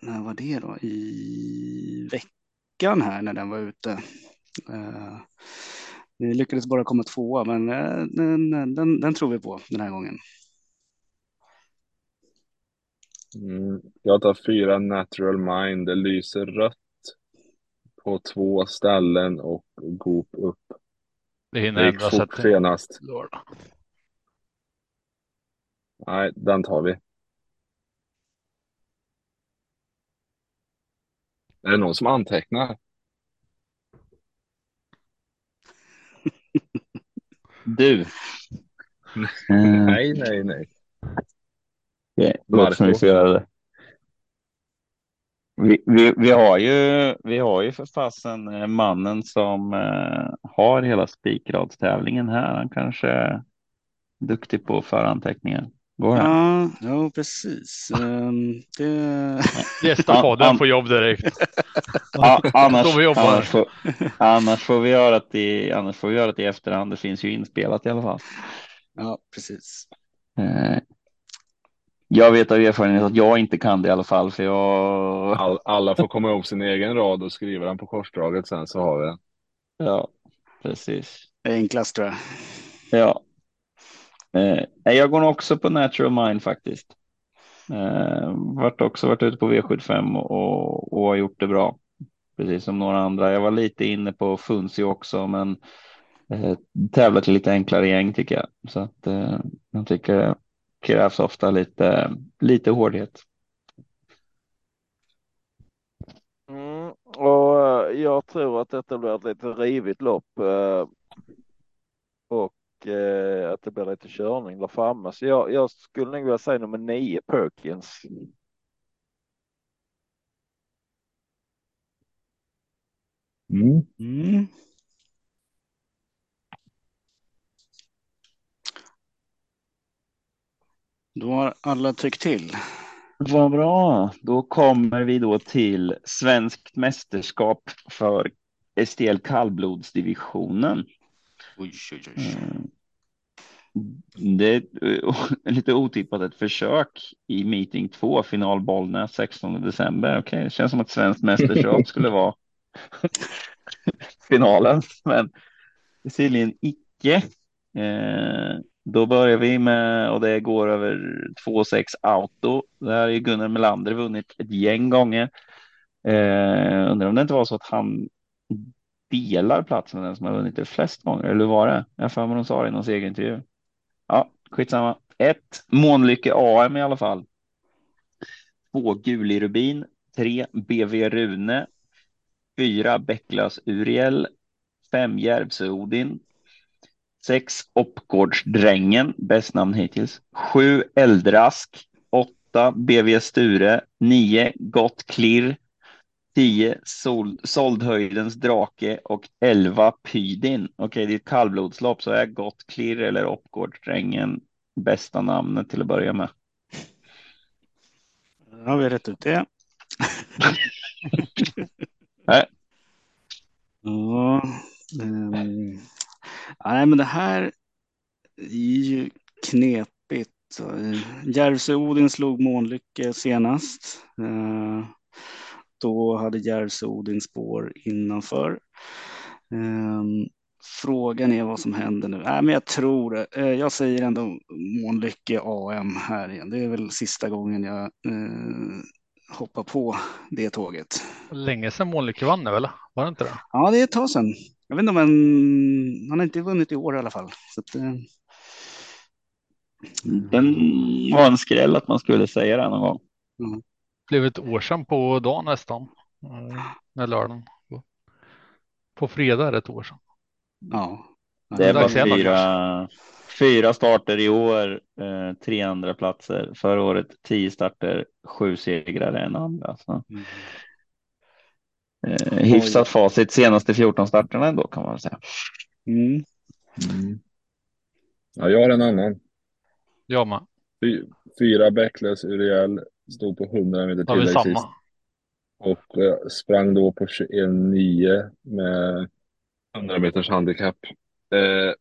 när var det då? I veckan här när den var ute. Eh, vi lyckades bara komma tvåa, men eh, den, den, den tror vi på den här gången. Mm, jag tar fyra Natural Mind. Det lyser rött på två ställen och Goop upp. Det hinner det gick fort senast. Nej, den tar vi. Är det någon som antecknar? Du. nej, nej, nej. Okay, Marco. Vi, det. Vi, vi, vi, har ju, vi har ju för fasen eh, mannen som eh, har hela spikradstävlingen här. Han kanske är duktig på föranteckningar. Går ja, ja, precis. Um, det... Gästa podden får jobb direkt. ja, annars, annars, får, annars, får vi göra det i, annars får vi göra det i efterhand. Det finns ju inspelat i alla fall. Ja, precis. Uh, jag vet av erfarenhet att jag inte kan det i alla fall. För jag... All, alla får komma ihåg sin egen rad och skriva den på korsdraget sen så har vi den. Ja, precis. Enklast tror jag. Ja, Eh, jag går nog också på Natural Mind faktiskt. Eh, vart också varit ute på V75 och, och har gjort det bra. Precis som några andra. Jag var lite inne på Funsi också, men eh, tävlat lite enklare gäng tycker jag. Så att eh, jag tycker det krävs ofta lite, lite hårdhet. Mm, och jag, jag tror att detta blir ett lite rivigt lopp. Eh, och eh, att det blir lite körning där framme. Så jag, jag skulle nog vilja säga nummer nio Perkins. Mm. Mm. Då har alla tyckt till. Vad bra. Då kommer vi då till svenskt mästerskap för STL kallblodsdivisionen. Oj, oj, oj. Mm. Det är lite otippat ett försök i meeting 2, final Bollnäs 16 december. Okej, okay. det känns som att svenskt mästerskap skulle vara finalen, men det är tydligen icke. Eh, då börjar vi med och det går över 2,6 auto. Där har Gunnar Melander vunnit ett gäng gånger. Eh, undrar om det inte var så att han delar platsen med den som har vunnit det flest gånger. Eller hur var det? Jag för mig de sa det i någon segerintervju. Ja, skitsamma. Ett Månlycke AM i alla fall. Två Guli Rubin. Tre BV Rune. Fyra Bäcklös Uriel. Fem Järvsö Odin. Sex Oppgårdsdrängen, bäst namn hittills. Sju Eldrask. Åtta BV Sture. Nio Gott Klirr. 10 sol, Soldhöjdens drake och 11 Pydin. Okej, det är ett kallblodslopp så är Gott Klirr eller Oppgårdsdrängen bästa namnet till att börja med. Ja, har vi rätt ut det. Nej. Ja, um, nej, men det här är ju knepigt. Järvsö Odin slog Månlycke senast. Uh, då hade Järvsö Odin spår innanför. Um, frågan är vad som händer nu. Nej, men jag tror. Uh, jag säger ändå Månlycke AM här igen. Det är väl sista gången jag uh, hoppar på det tåget. Länge sedan Månlycke vann nu eller? Var det inte det? Ja, det är ett tag sedan. Jag vet inte om han, han har inte vunnit i år i alla fall. Så att, uh... Den var en skräll att man skulle säga det någon gång. Mm blev ett år sedan på dagen nästan. Med lördagen. På fredag är det ett år sedan. Ja. Det var fyra, fyra starter i år, eh, tre andra platser. Förra året tio starter, sju segrar, en andra. Så. Mm. Eh, hyfsat facit senaste 14 starterna ändå kan man säga. Mm. Mm. Ja, jag har en annan. Jag med. Fyra Bäcklös Uriel Stod på 100 meter tillägg sist. Och eh, sprang då på 21,9 med 100 meters handikapp. Eh,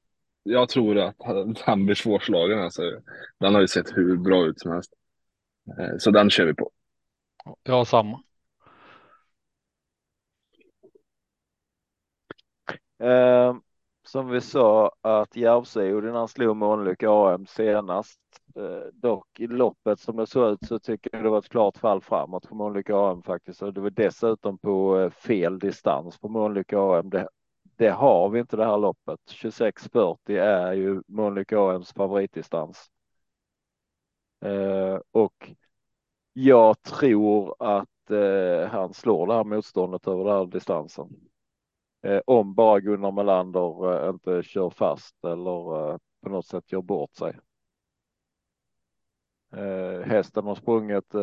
jag tror att han blir svårslagen. Alltså. Den har ju sett hur bra ut som helst. Eh, så den kör vi på. Jag har samma. Eh, som vi sa att Järvsö han slog Månlycke AM senast. Eh, dock i loppet som det såg ut så tycker jag det var ett klart fall framåt för Månlycke AM faktiskt. Och det var dessutom på eh, fel distans på Månlycke AM. Det, det har vi inte det här loppet. 26.40 är ju Månlycke AMs favoritdistans. Eh, och jag tror att eh, han slår det här motståndet över den här distansen. Eh, om bara Gunnar Melander eh, inte kör fast eller eh, på något sätt gör bort sig. hästen har sprungit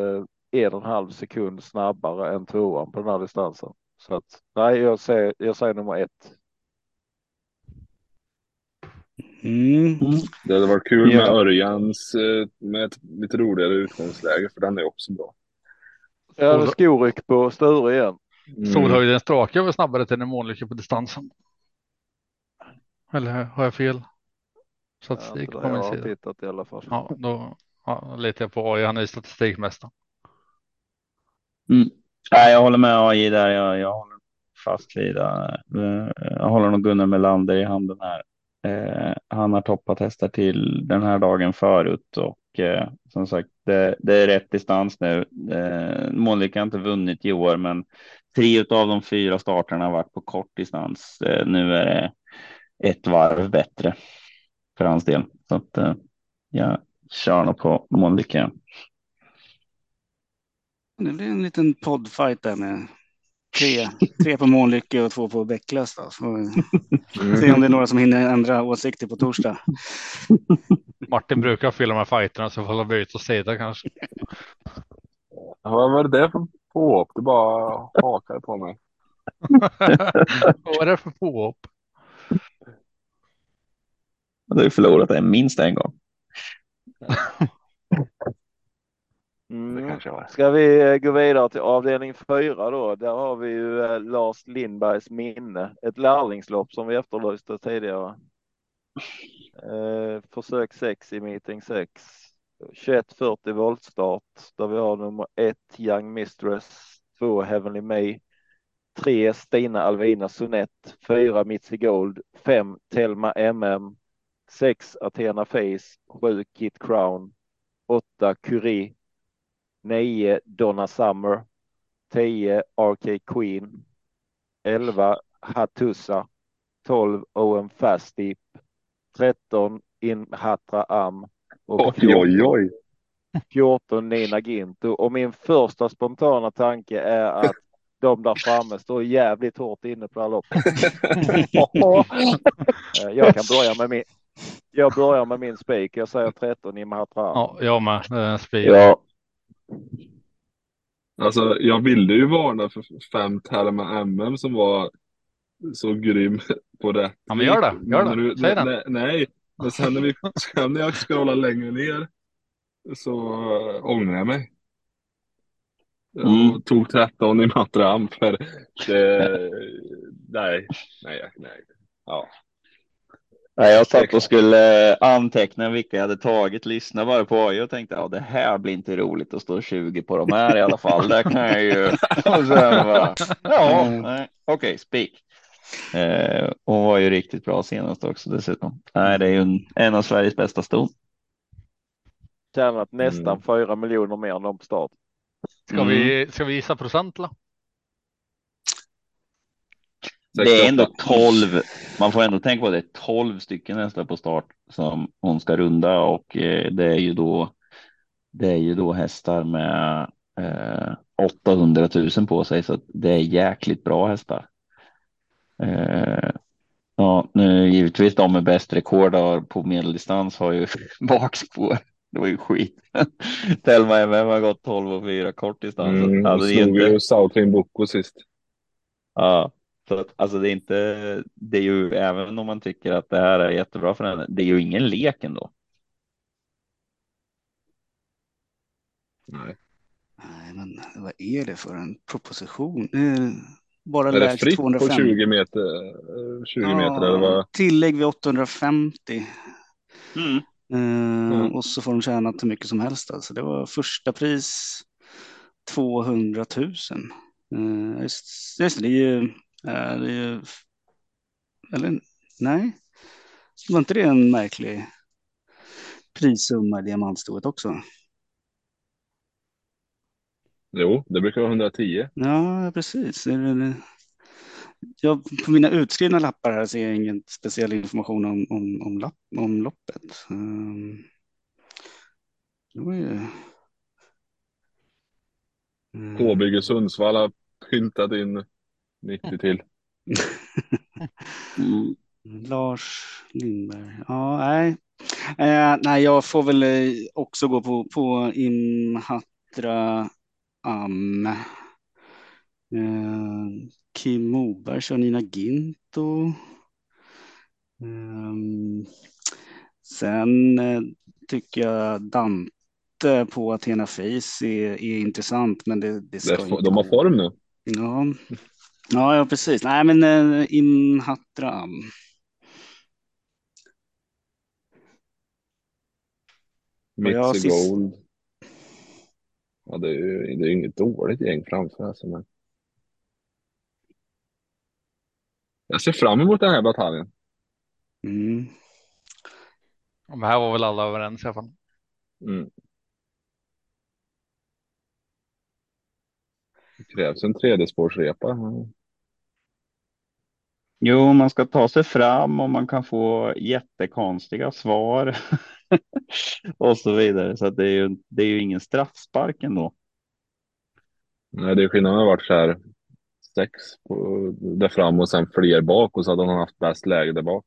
en och en halv sekund snabbare än tvåan på den här distansen. Så att nej, jag säger, jag säger nummer ett. Mm. Det hade varit kul med Örjans med ett lite roligare utgångsläge för den är också bra. Ja, skoryck på Sture igen. Mm. Solhöjdens drake var snabbare till en månlycka på distansen. Eller har jag fel? Statistik ja, på min sida. tittat i alla fall. Ja, då ja, letar jag på AI. Han är statistikmästare. Mm. Nej, jag håller med AI där. Jag, jag håller fast vid det. Jag håller nog Gunnar Melander i handen här. Eh, han har toppat hästar till den här dagen förut och eh, som sagt, det, det, är rätt distans nu. Eh, Månlycke har inte vunnit i år, men tre av de fyra starterna har varit på kort distans. Eh, nu är det ett varv bättre för hans del. Så att eh, jag kör nog på Månlycke. Det blir en liten poddfight där med tre, tre på Månlycke och två på Bäcklös. Då. Så, se om det är några som hinner ändra åsikter på torsdag. Martin brukar fylla med fighterna så får vi byta sida kanske. vad var det för påhopp? Du bara hakade på mig. vad var det för påhopp? Du har ju förlorat en minst en gång. Mm. Ska vi eh, gå vidare till avdelning fyra då? Där har vi ju eh, Lars Lindbergs minne, ett lärlingslopp som vi efterlyste tidigare. Eh, försök 6 i meeting 6. 2140 voltstart där vi har nummer 1 Young Mistress, 2 Heavenly May, 3 Stina Alvina Sonett, 4 Mitzi Gold, 5 Telma MM, 6 Athena Face, 7 Kit Crown, 8 Curie, 9 Donna Summer, 10 RK Queen, 11 Hatusa, 12 Owen Fasty, 13 In Hatra Am och 14, oj, oj, oj. 14 Nina Ginto. Och min första spontana tanke är att de där framme står jävligt hårt inne på det här loppet. Eh, jag kan börja med min. Jag börjar med min spik. Jag säger 13 i Mahatra. Ja, jag med. Spik. Ja, Alltså, jag ville ju varna för fem Telma MM som var så grym på det. Ja, men gör det. Gör det. Säg den. Nej, nej, men sen när, vi, sen när jag scrollar längre ner så ångrar jag mig. Jag mm. tog 13 i Matram för det, nej, nej, nej. Ja. Jag satt och skulle anteckna vilka jag hade tagit, lyssna bara på AI och tänkte ja, det här blir inte roligt att stå 20 på de här i alla fall. Det kan jag ju. Och sen bara, ja, okej, okay, speak. Eh, hon var ju riktigt bra senast också dessutom. Nej, det är ju en, en av Sveriges bästa ston. Tjänat nästan mm. 4 miljoner mer än de på start. Ska, mm. vi, ska vi gissa procent? Då? Det är ändå 12. Man får ändå tänka på det. 12 stycken hästar på start som hon ska runda och eh, det är ju då. Det är ju då hästar med eh, 800 000 på sig så det är jäkligt bra hästar. Eh, ja, nu givetvis de med bäst rekord på medeldistans har ju bakspår. Det var ju skit. Telma MM har gått 12 och 4 kort distans. Mm, alltså, slog inte... ju Sautin Boko sist. Ja, så att, alltså det är inte, det är ju även om man tycker att det här är jättebra för henne, det är ju ingen lek ändå. Nej. Nej, men vad är det för en proposition? Bara är det fritt 250. på 20 meter? 20 ja, meter eller vad? Tillägg vid 850. Mm. Uh, mm. Och så får de tjäna hur mycket som helst. Alltså det var första pris 200 000. Uh, just, just det, är ju är det ju... Eller nej, var inte det en märklig prissumma i diamantstoet också? Jo, det brukar vara 110. Ja, precis. Jag, på mina utskrivna lappar här ser jag ingen speciell information om, om, om, lapp, om loppet. Um, det var ju... K-bygge Sundsvall har pyntat in 90 till. mm. Lars Lindberg. Ja, nej. Eh, nej, jag får väl eh, också gå på, på Imhatra Am. Eh, Kim Moberg kör Nina Ginto. Eh, sen eh, tycker jag Dante på Athena Face är, är intressant, men det, det ska det, De har form nu. Ja, ja, ja precis. Nej, men eh, Imhatram. Mitzi Gold. Ja, det är ju det är inget dåligt gäng framför. Alltså, men... Jag ser fram emot den här bataljen. Mm. De här var väl alla överens i alla fall. Mm. Det krävs en tredjespårsrepa. Jo, man ska ta sig fram och man kan få jättekonstiga svar och så vidare. Så det är ju, det är ju ingen straffspark ändå. Nej, det är skillnaden har varit så här sex på, där fram och sen fler bak och så hade han haft bäst läge där bak.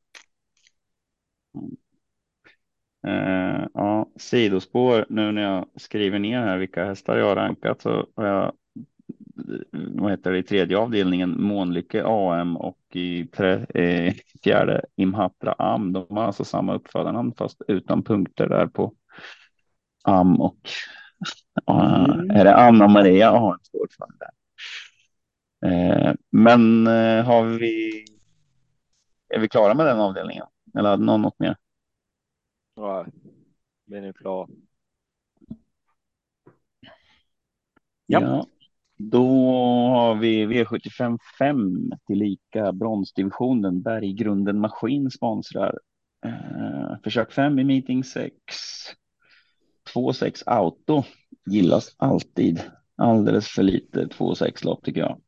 Uh, ja, sidospår nu när jag skriver ner här vilka hästar jag har rankat så har jag vad heter det, i tredje avdelningen Månlycke AM och i tre, eh, fjärde Imhatra AM. De har alltså samma uppfödarnamn fast utan punkter där på AM och uh, mm. är det Anna Maria AM står för det. Eh, men eh, har vi. Är vi klara med den avdelningen eller hade någon något mer? Ja, vi är nu klara. Ja. ja. Då har vi V75 5 tillika bronsdivisionen Berggrunden Maskin sponsrar. Eh, försök 5 i meeting 6. 2-6 auto gillas alltid. Alldeles för lite 2-6 lopp tycker jag.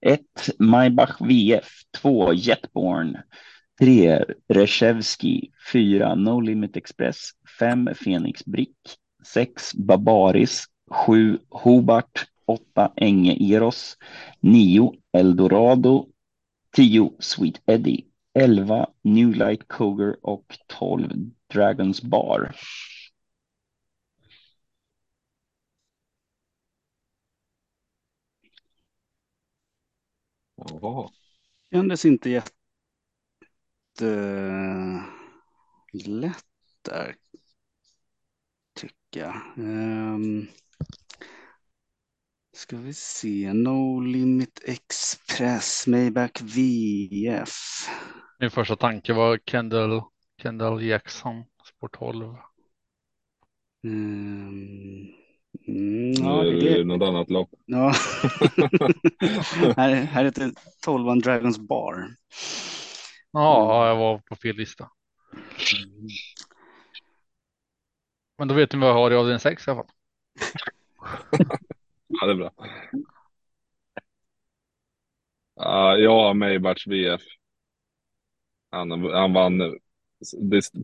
1. Maybach VF. 2. Jetborn. 3. Reshevski. 4. No Limit Express. 5. Phoenix Brick. 6. Babaris. 7. Hobart. 8. Enge Eros. 9. Eldorado. 10. Sweet Eddie. 11. New Light Cougar och 12. Dragons Bar. Jaha. Kändes inte jätte lätt där. Tycker jag. Um, ska vi se. No Limit Express, Maybach VF. Min första tanke var Kendall, Kendall Jackson, Sport 12. Um, Mm, ja, det är något annat lopp. Ja. här, här heter 12 Dragons Bar. Ja, jag var på fel lista. Men då vet ni vad jag har i avdelning 6 i alla fall. ja, det är bra. Uh, ja, Maybach VF. Han, han vann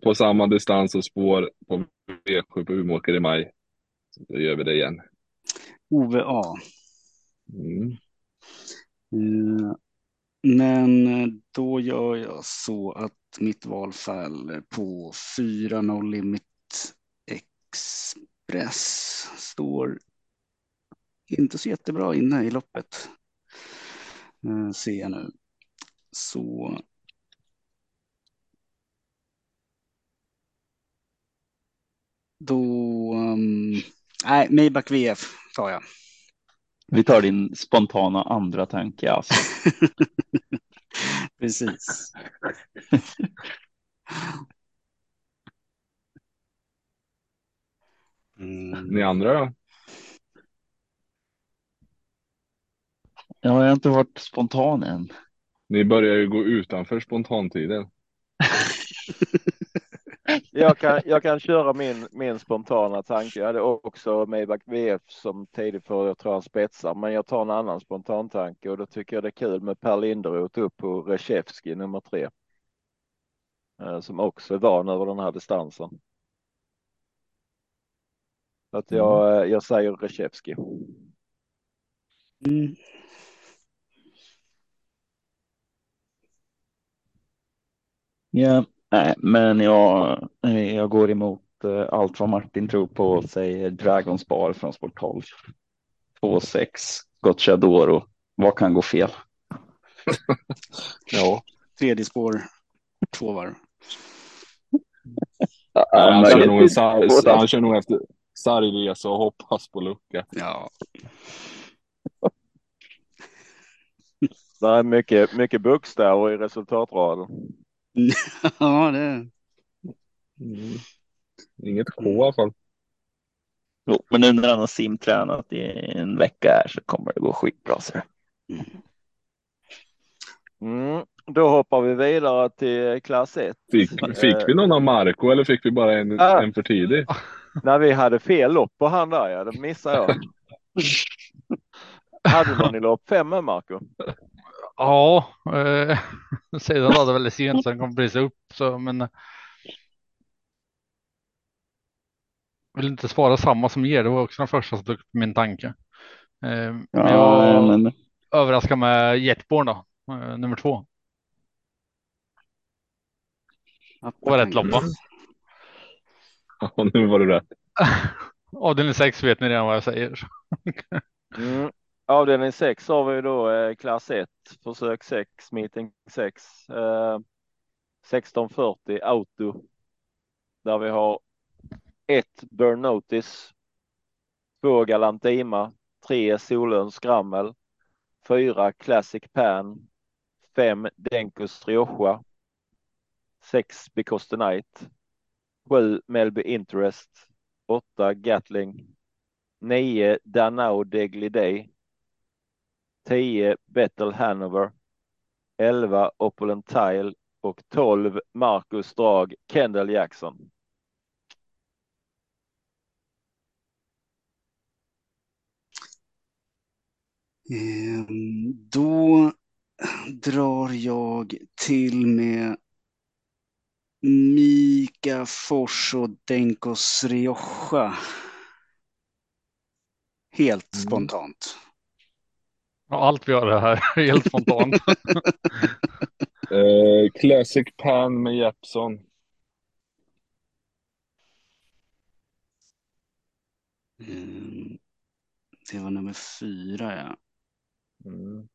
på samma distans och spår på V7 på Umeåker i maj. Då gör vi det igen. Ove A. Mm. Uh, men då gör jag så att mitt val faller på 4-0 Limit Express. Står inte så jättebra inne i loppet. Uh, ser jag nu. Så då um, Nej, Maybach VF tar jag. Vi tar din spontana andra tanke alltså. Precis. Mm. Ni andra då? Jag har inte varit spontan än. Ni börjar ju gå utanför spontantiden. jag, kan, jag kan köra min, min spontana tanke. Jag hade också Maybach VF som tidigt för jag tror han spetsar, men jag tar en annan spontan tanke och då tycker jag det är kul med Per Linderoth upp på Reshevski nummer tre. Eh, som också är van över den här distansen. att jag, mm. jag säger Reshevski. Mm. Ja, Nej, men jag, jag går emot eh, allt vad Martin tror på och säger Dragons Bar från Sport 12. 2-6 Gocciadoro. Vad kan gå fel? ja. Tredje spår, två varv. han, kör nog, han kör nog efter sargresa och hoppas på lucka. Ja. Det är mycket, mycket bokstäver i resultatraden. ja, det. Mm. Inget K i alla fall. Jo, men nu när han har simtränat i en vecka här så kommer det gå skitbra. Så. Mm. Då hoppar vi vidare till klass 1. Fick, fick vi någon av Marco eller fick vi bara en, äh, en för tidig? När vi hade fel lopp på han där, ja, det missade jag. hade någon i lopp fem Marco? Ja, eh, sedan var det väldigt sent så han kom prisa upp så men. Vill inte svara samma som er. Det var också den första som tog min tanke. Eh, ja, jag, men överraska med Jetborn då, eh, nummer två. Var rätt lopp va? Ja, nu var du rätt. Avdelning 6 vet ni redan vad jag säger. mm. Avdelning 6 har vi då eh, klass 1, försök 6, meeting 6. Eh, 1640 auto. Där vi har ett Burn Notice. Två Galantima. Tre Solön Skrammel. Fyra Classic Pan. Fem Denkus Rioja. Sex Because the Night. Sju Melby Interest. Åtta Gatling. Nio Danao Degly Day. 10 Battle Hanover, 11 Opulent Tile och 12 Marcus Drag Kendall Jackson. Ehm, då drar jag till med Mika Fors och Denkos Rioja. Helt mm. spontant. Ja, allt vi det här helt spontant. uh, Classic Pan med Jeppson. Mm. Det var nummer fyra, ja. Mm.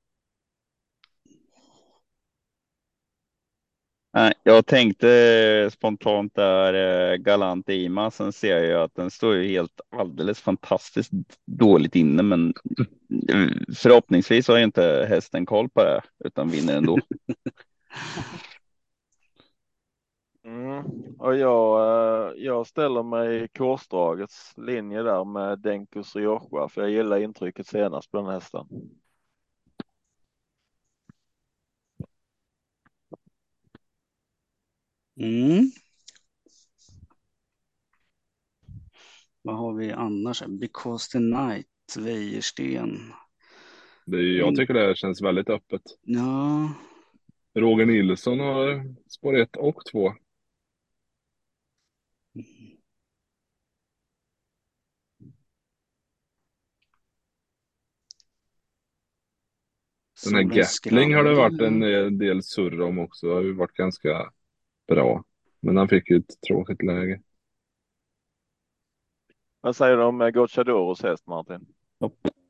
Jag tänkte spontant där eh, Galant Ima, sen ser jag att den står ju helt alldeles fantastiskt dåligt inne, men förhoppningsvis har inte hästen koll på det utan vinner ändå. Mm. Och jag, eh, jag ställer mig i korsdragets linje där med Denkus Rioja, för jag gillar intrycket senast på den hästen. Mm. Vad har vi annars? Because the night, Wäjersten. Det jag mm. tycker det känns väldigt öppet. Ja. Roger Nilsson har spår 1 och 2. Den här Gatling har det varit en del surr om också. Det har ju varit ganska bra. Men han fick ju ett tråkigt läge. Vad säger du om eh, Gocciadoros häst Martin?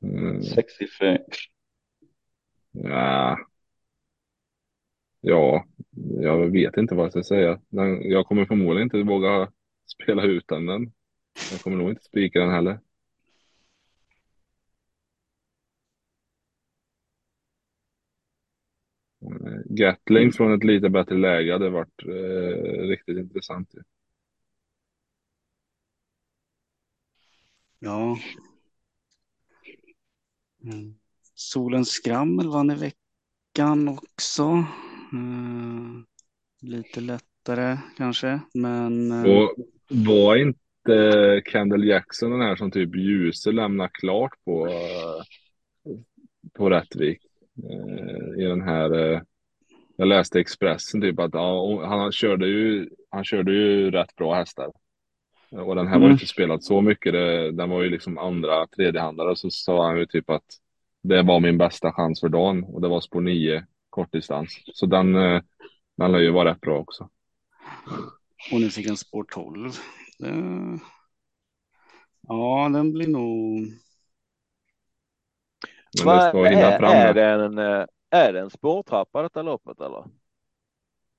Mm. Sexsiffrig. Ja. ja, jag vet inte vad jag ska säga. Jag kommer förmodligen inte våga spela utan den. Jag kommer nog inte spika den heller. Gatling från ett lite bättre läge hade varit eh, riktigt intressant. Ja. Mm. Solens skrammel vann i veckan också. Mm. Lite lättare kanske, men. Eh, Och var inte Kendall Jackson den här som typ Ljuse lämnar klart på, eh, på Rättvik? Eh, I den här jag läste Expressen typ att ja, han körde ju, han körde ju rätt bra hästar. Och den här mm. var inte spelad så mycket. Det, den var ju liksom andra, tredjehandare. Så sa han ju typ att det var min bästa chans för dagen. Och det var spår 9 kortdistans. Så den, eh, den lär ju vara rätt bra också. Och nu fick en spår 12. Det... Ja, den blir nog. Men det ska hinna fram. Är, är, det en, eh, är det en spårtrappa detta loppet eller?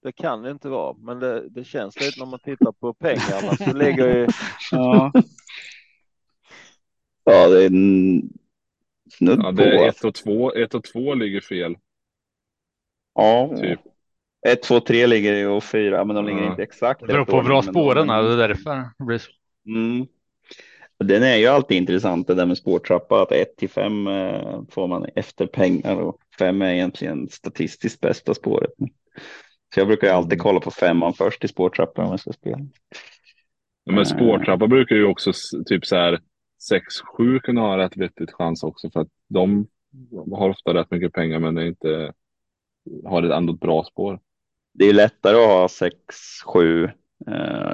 Det kan det inte vara, men det, det känns lite när man tittar på pengarna så ligger ju. Ja. ja, det är en snudd ja, det är ett och två. Ett och två ligger fel. Ja, typ. Ett, två, tre ligger ju och fyra, men de ligger ja. inte exakt. Det beror på hur bra spåren är, det är därför. Mm. Den är ju alltid intressant det där med spårtrappa, att 1 till 5 eh, får man efter pengar och 5 är egentligen statistiskt bästa spåret. Så jag brukar alltid mm. kolla på femman först i spårtrappa om jag ska spela. Ja, men spårtrappa brukar ju också typ så här 6-7 kunna ha rätt vettigt chans också för att de har ofta rätt mycket pengar men det inte har ett ändå ett bra spår. Det är lättare att ha 6-7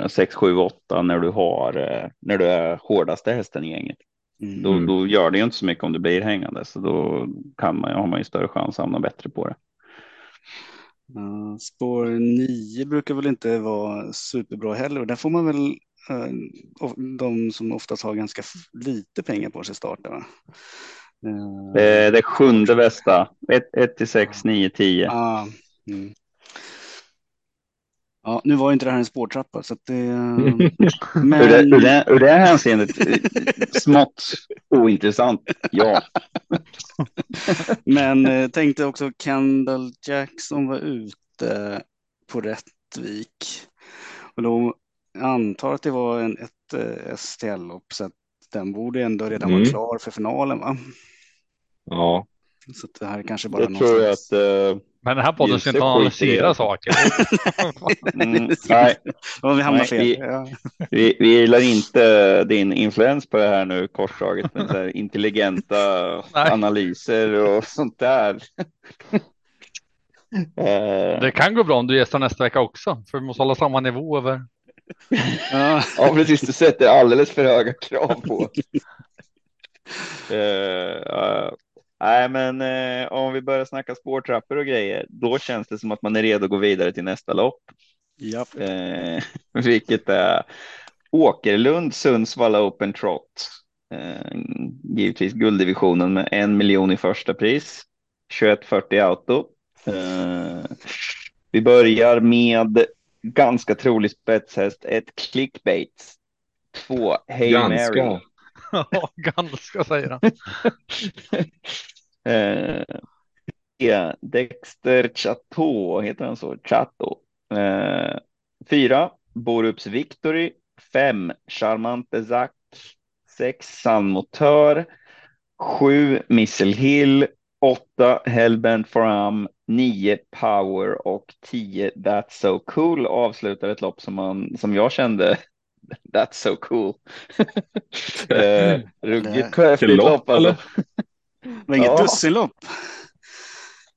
6, 7, 8 när du har eh, när du är hårdaste hästen i gänget. Mm. Då, då, gör det ju inte så mycket om det blir hängande, så då kan man, har man ju större chans att hamna bättre på det. Uh, spår 9 brukar väl inte vara superbra heller och där får man väl uh, de som oftast har ganska lite pengar på sig starta. Va? Uh, det, det sjunde bästa, 1 till 6, 9, 10. Ja, nu var inte det här en spårtrappa så att det... Men... ur, det, ur, det, ur det hänseendet smått ointressant, ja. Men eh, tänkte också Kendall Jackson var ute på Rättvik. Och då antar att det var en, ett eh, STL-lopp så att den borde ändå redan mm. vara klar för finalen va? Ja. Så det här är kanske bara jag tror att uh, Men den här podden ska inte analysera saker. mm, nej, vi hamnar fel. Vi, ja. vi, vi gillar inte din influens på det här nu korsdraget med så här intelligenta analyser och sånt där. Eh. det kan gå bra om du gästar nästa vecka också, för vi måste hålla samma nivå över. ja, precis. Du sätter alldeles för höga krav på. Uh, uh, Nej, men eh, om vi börjar snacka spårtrappor och grejer, då känns det som att man är redo att gå vidare till nästa lopp. Japp. Eh, vilket är Åkerlund Sundsvall Open Trot. Eh, givetvis gulddivisionen med en miljon i första pris. 2140 auto. Eh, vi börjar med ganska trolig spetshäst, ett clickbait. Två Hail ganska. Mary. Ja, ganska säger han. eh, Dexter Chateau, heter han så? Chateau. Eh, fyra, Borups Victory. Fem, Charmante Zack. Sex, Sun Motör. Sju, Missile Hill. Åtta, Hellbent Foram. Nio, Power och tio, That's So Cool avslutar ett lopp som, man, som jag kände That's so cool. eh, ruggigt häftigt lopp alltså. Det var inget ja. dussinlopp.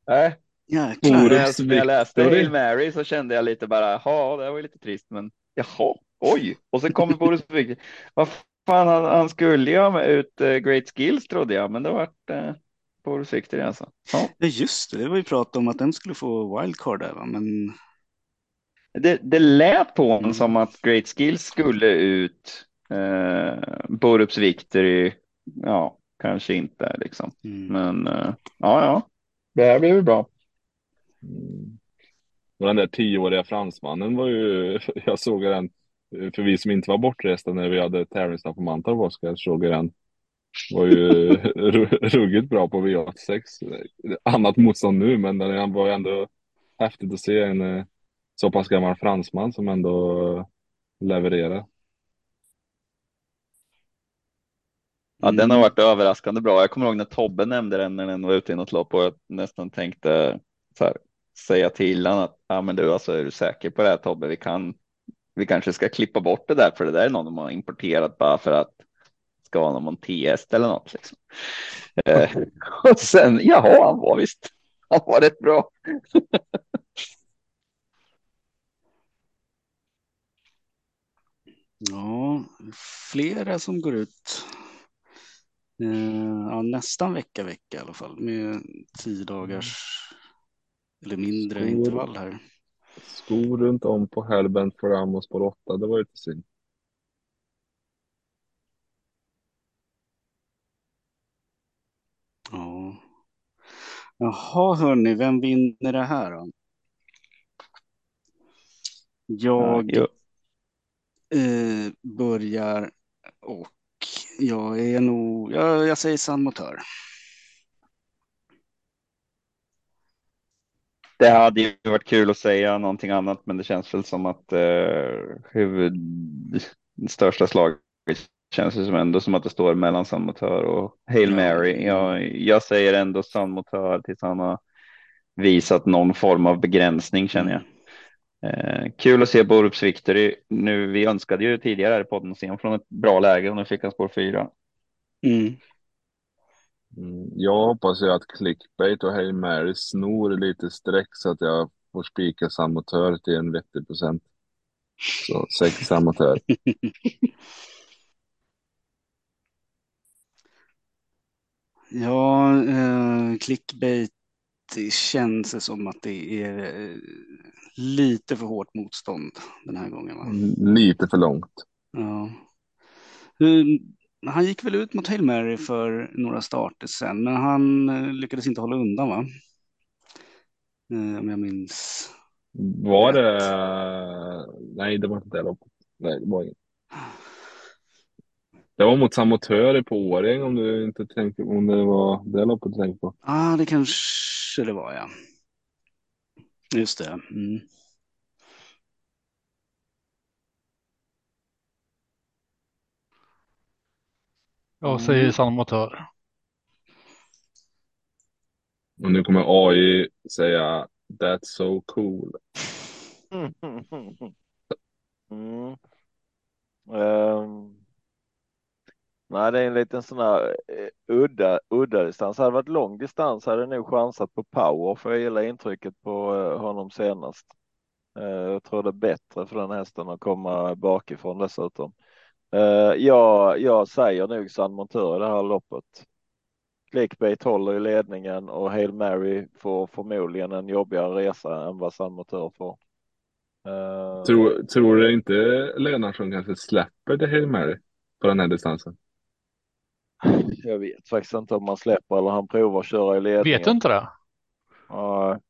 Nej. Jäklar. När jag läste Hail Mary så kände jag lite bara, ja, det var ju lite trist, men jaha, oj. Och sen kommer Boris Victor. Vad fan, han, han skulle ju ha med ut uh, Great Skills trodde jag, men det vart uh, Boris Victor alltså. Ja. ja, just det. Det var ju prat om att den skulle få wildcard där, va? men det, det lät på honom som att Great Skills skulle ut. Eh, Borups Victory, ja, kanske inte liksom. Mm. Men eh, ja, ja, det här blir väl bra. Mm. Och den där tioåriga fransmannen var ju, jag såg den, för vi som inte var bortresta när vi hade tävlingsdag på Mantorp, Oskar, såg den. Var ju ruggigt bra på V86. Annat motstånd nu, men den var ändå häftigt att se en eh, så pass gammal fransman som ändå levererar. Ja, den har varit överraskande bra. Jag kommer ihåg när Tobbe nämnde den när den var ute i något lopp och jag nästan tänkte så här, säga till honom att ja, men du, alltså, är du säker på det här Tobbe? Vi kan. Vi kanske ska klippa bort det där, för det där är någon de har importerat bara för att ska vara någon TS eller något. Liksom. Eh, och sen, jaha, han var visst. Han var rätt bra. Ja, flera som går ut ja, nästan vecka vecka i alla fall med tio dagars eller mindre skor, intervall här. Skor runt om på Hellbent för Amos på åtta, det var lite synd. Ja. Jaha hörni, vem vinner det här då? Jag ja, eh, börjar och jag är nog, jag, jag säger San. Det hade ju varit kul att säga någonting annat, men det känns väl som att eh, huvud, största slaget känns det som ändå som att det står mellan San och Hail Mary. Jag, jag säger ändå San tills han har visat någon form av begränsning känner jag. Eh, kul att se Borups Victory. Nu, vi önskade ju tidigare här i podden att se honom från ett bra läge och nu fick han spår fyra. Mm. Mm, jag hoppas ju att clickbait och Hail Mary snor lite streck så att jag får spika samotör till en vettig procent. Så sex samotör. Ja, eh, clickbait det känns som att det är eh, lite för hårt motstånd den här gången. Va? Lite för långt. Ja. Han gick väl ut mot Hail Mary för några starter sen, men han eh, lyckades inte hålla undan va? Eh, om jag minns. Var det? Nej, det var inte det loppet. Nej, det var inget. Det var mot Samotör på Årjäng om du inte tänkte om det var det loppet du tänkte på. Ja, ah, det kanske det var ja. Just det. Mm. Jag säger mm. Samotör. Och nu kommer AI säga That's so cool. Mm. Um, nej, det är en liten sån här eh, udda, udda distans. Hade det varit lång distans hade jag nog chansat på power för jag gillar intrycket på eh, honom senast. Eh, jag tror det är bättre för den hästen att komma bakifrån dessutom. jag, jag säger nog San Montör i det här loppet. Clickbait håller i ledningen och Hail Mary får förmodligen en jobbigare resa än vad San Montör får. Tror, tror du inte Lennartsson kanske släpper det Hail Mary på den här distansen? Jag vet faktiskt inte om man släpper eller han provar att köra i ledningen. Vet du inte det? Ja.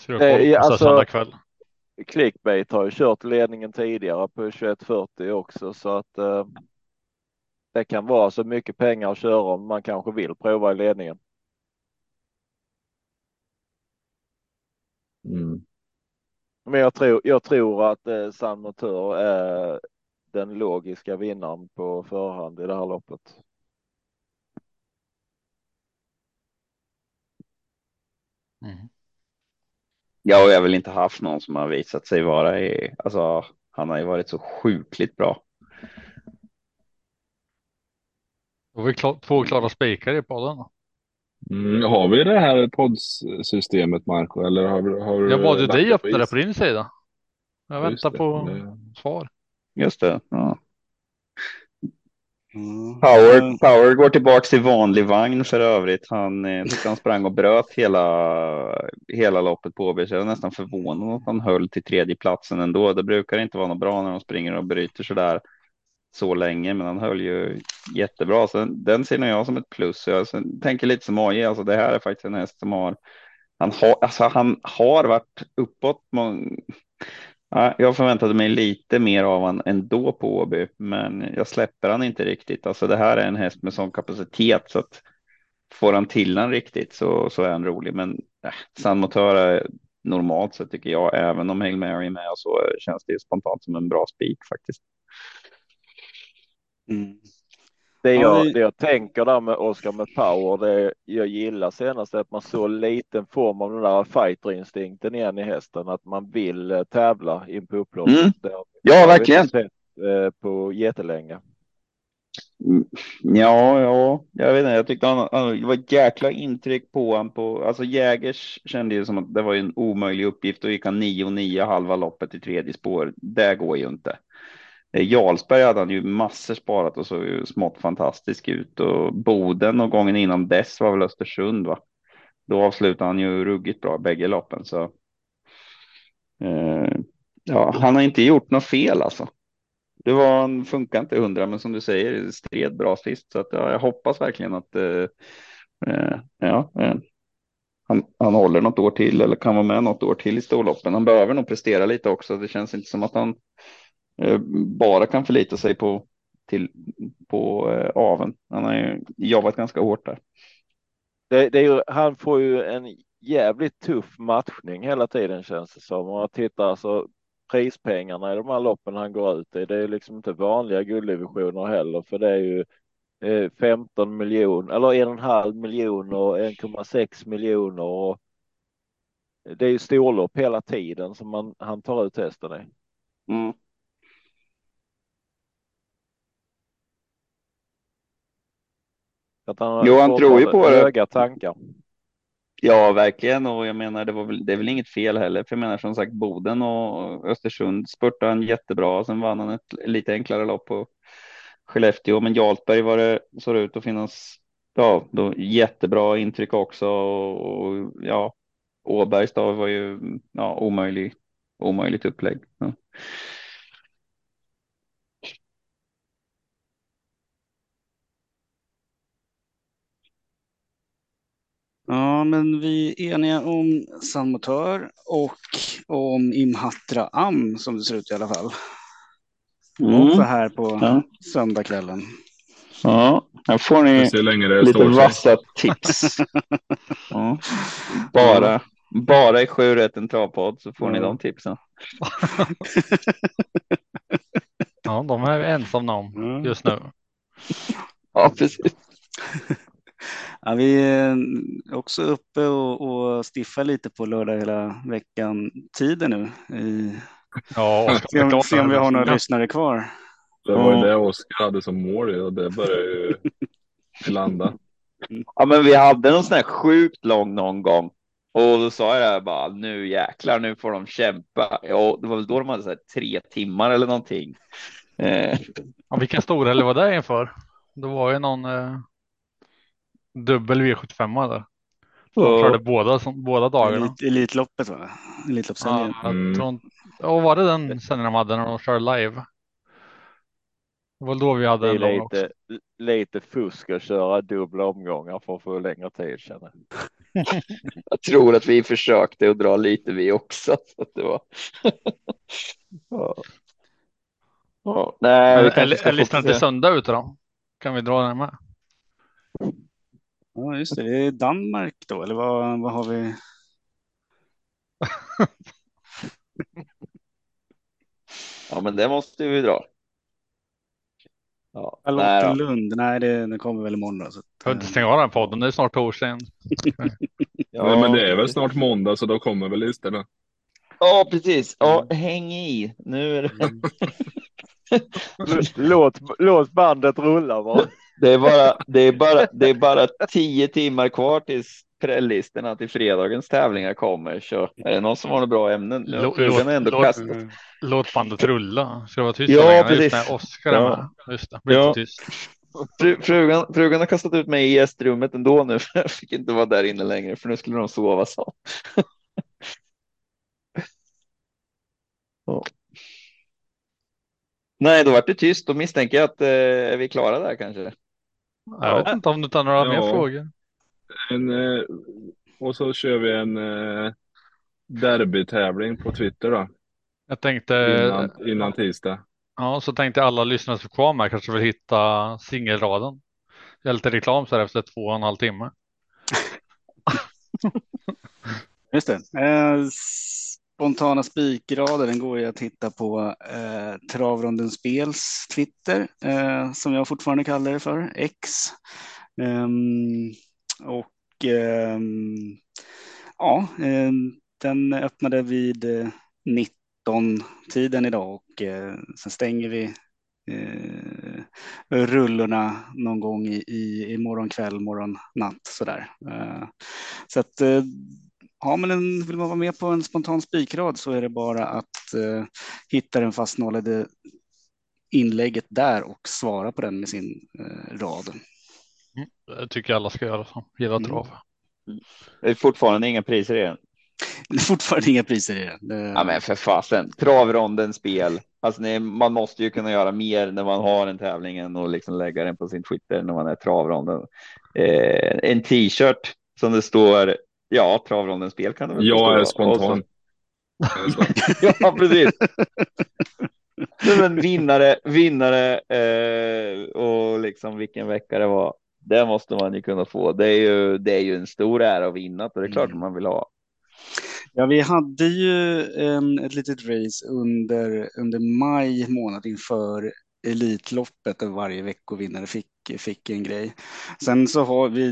Så jag alltså, söndag kväll. Clickbait har ju kört ledningen tidigare på 2140 också så att uh, det kan vara så mycket pengar att köra om man kanske vill prova i ledningen. Mm. Men jag tror, jag tror att eh, San Motör är den logiska vinnaren på förhand i det här loppet. Mm. Ja, och jag har väl inte haft någon som har visat sig vara i, alltså han har ju varit så sjukligt bra. Då har vi klar, två klara spikar i podden. Mm, har vi det här poddsystemet Marco eller har, har Jag bad ju dig öppna det på din sida. Jag väntar på det. svar. Just det. Ja. Mm. Power, Power går tillbaks till vanlig vagn för övrigt. Han eh, han sprang och bröt hela, hela loppet på OB. Så jag är nästan förvånad att han höll till tredje platsen ändå. Det brukar inte vara något bra när de springer och bryter så där så länge, men han höll ju jättebra. Så den, den ser jag som ett plus. Jag tänker lite som AJ, alltså det här är faktiskt en häst som har, han har, alltså han har varit uppåt. Jag förväntade mig lite mer av han ändå på Åby, men jag släpper han inte riktigt. Alltså det här är en häst med sån kapacitet så att får han till han riktigt så, så är han rolig. Men äh, San Motör är normalt sett tycker jag, även om Hail Mary är med så känns det spontant som en bra spik faktiskt. Mm. Det, jag, det jag tänker där med Oscar med power, det jag gillar senast är att man så liten form av den där fighterinstinkten igen i hästen, att man vill eh, tävla in på upplopp. Mm. Ja, verkligen. Sett, eh, på jättelänge. Mm. Ja, ja, jag vet inte. Jag tyckte han, han, det var ett jäkla intryck på honom på, alltså Jägers kände ju som att det var en omöjlig uppgift. Då gick han 9 och 9 halva loppet i tredje spår. Det går ju inte. Eh, Jarlsberg hade han ju massor sparat och såg ju smått fantastisk ut och Boden och gången innan dess var väl Östersund va? Då avslutade han ju ruggigt bra bägge loppen så. Eh, ja, han har inte gjort något fel alltså. Det var, han funkar inte hundra, men som du säger, stred bra sist. Så att, ja, jag hoppas verkligen att eh, eh ja, eh, han, han håller något år till eller kan vara med något år till i storloppen. Han behöver nog prestera lite också. Det känns inte som att han bara kan förlita sig på, till, på eh, aven. Han har ju jobbat ganska hårt där. Det, det är ju, han får ju en jävligt tuff matchning hela tiden känns det som. Om man tittar alltså prispengarna i de här loppen han går ut i. Det är liksom inte vanliga gulddivisioner heller, för det är ju 15 eh, miljoner eller en och en halv miljon och 1,6 miljoner. Och det är ju storlopp hela tiden som man, han tar ut hästen i. Mm. Att han jo, han tror ju på det. Höga tankar. Ja, verkligen. Och jag menar, det, var väl, det är väl inget fel heller. För jag menar som sagt, Boden och Östersund spurtade han jättebra. Sen vann han ett lite enklare lopp på Skellefteå, men Jarlsberg var det, såg det ut att finnas ja, då, jättebra intryck också. Och, och ja, Åbergs då var ju ja, omöjlig, omöjligt upplägg. Ja. Ja, men vi är eniga om Samotör och om Imhatra Am som det ser ut i alla fall. Mm. Också här på ja. söndagskvällen. Ja, här får ni lite vassa tips. ja. Bara, bara i sju rätt en travpodd så får ja. ni de tipsen. ja, de är vi ensamma om just nu. Ja, precis. Ja, vi är också uppe och, och stiffar lite på lördag hela veckan tider nu. I, ja, se, om, se om vi har några ja. lyssnare kvar. Det var ju det Oskar hade som mål och det börjar ju landa. Ja, men vi hade någon sån här sjukt lång någon gång och då sa jag bara nu jäklar, nu får de kämpa. Ja, det var väl då de hade så här tre timmar eller någonting. Eh. Ja, vilken stor eller var det inför? Det var ju någon eh, dubbel V75 där. De körde båda, som, båda dagarna. Elit, elitloppet va? Elitloppshelgen. Ja, mm. tror, och var det den sen de hade när de körde live? Det var då vi hade en lång lite, lite fusk att köra dubbla omgångar för att få längre tid känner jag. tror att vi försökte att dra lite vi också. Så att det var... ja. Ja, nej, eller är listan till söndag ute då? Kan vi dra den med? Ja, just det. Det är Danmark då, eller vad, vad har vi? ja, men det måste vi dra. Ja, Charlottenlund, nej, nej det, det kommer väl imorgon. Så att, inte stänga av den podden, det är snart torsdag igen. ja, nej, men det är väl snart måndag så då kommer väl listorna. Ja, precis. Ja, mm. häng i. Nu är det. låt, låt bandet rulla bara. Det är bara, det är bara, det är bara tio timmar kvar tills prällistorna till fredagens tävlingar kommer. Så är det någon som har några bra ämnen? Låt, låt, låt, låt bandet rulla. Ska det vara tyst ja, precis. När Oskar är med. Just det, blir ja. tyst. frugan, frugan har kastat ut mig i gästrummet ändå nu. För jag fick inte vara där inne längre för nu skulle de sova så. Nej, då vart det tyst. Då misstänker jag att eh, är vi klara där kanske. Jag vet inte om du tar några ja. mer frågor. En, eh, och så kör vi en eh, derbytävling på Twitter då. Jag tänkte innan, innan tisdag. Ja, så tänkte alla lyssnare som kvar med kanske vill hitta singelraden. Jag är lite reklam så här efter två och en halv timme. Just det. Eh, spontana spikrader, den går ju att hitta på eh, Travronden Spels Twitter, eh, som jag fortfarande kallar det för, X. Um, och um, ja, um, den öppnade vid eh, 19 tiden idag och eh, sen stänger vi eh, rullorna någon gång i, i, i morgon kväll, morgon natt sådär. Uh, så att eh, Ja, men en, vill man vara med på en spontan spikrad så är det bara att eh, hitta den fastnålade inlägget där och svara på den med sin eh, rad. Mm, jag tycker alla ska göra så. Gilla mm. trav. Mm. Det är fortfarande inga priser i den. Det är fortfarande inga priser i den. Det... Ja, men för fasen. Travronden spel. Alltså, nej, man måste ju kunna göra mer när man har en tävling än och liksom lägga den på sin Twitter när man är travronden. Eh, en t-shirt som det står Ja, travrondens spel kan det väl Jag är spontan. ja, precis. Men vinnare, vinnare eh, och liksom vilken vecka det var. Det måste man ju kunna få. Det är ju, det är ju en stor ära att vinna och det är klart mm. man vill ha. Ja, vi hade ju en, ett litet race under, under maj månad inför Elitloppet där varje veckovinnare fick, fick en grej. Sen så har vi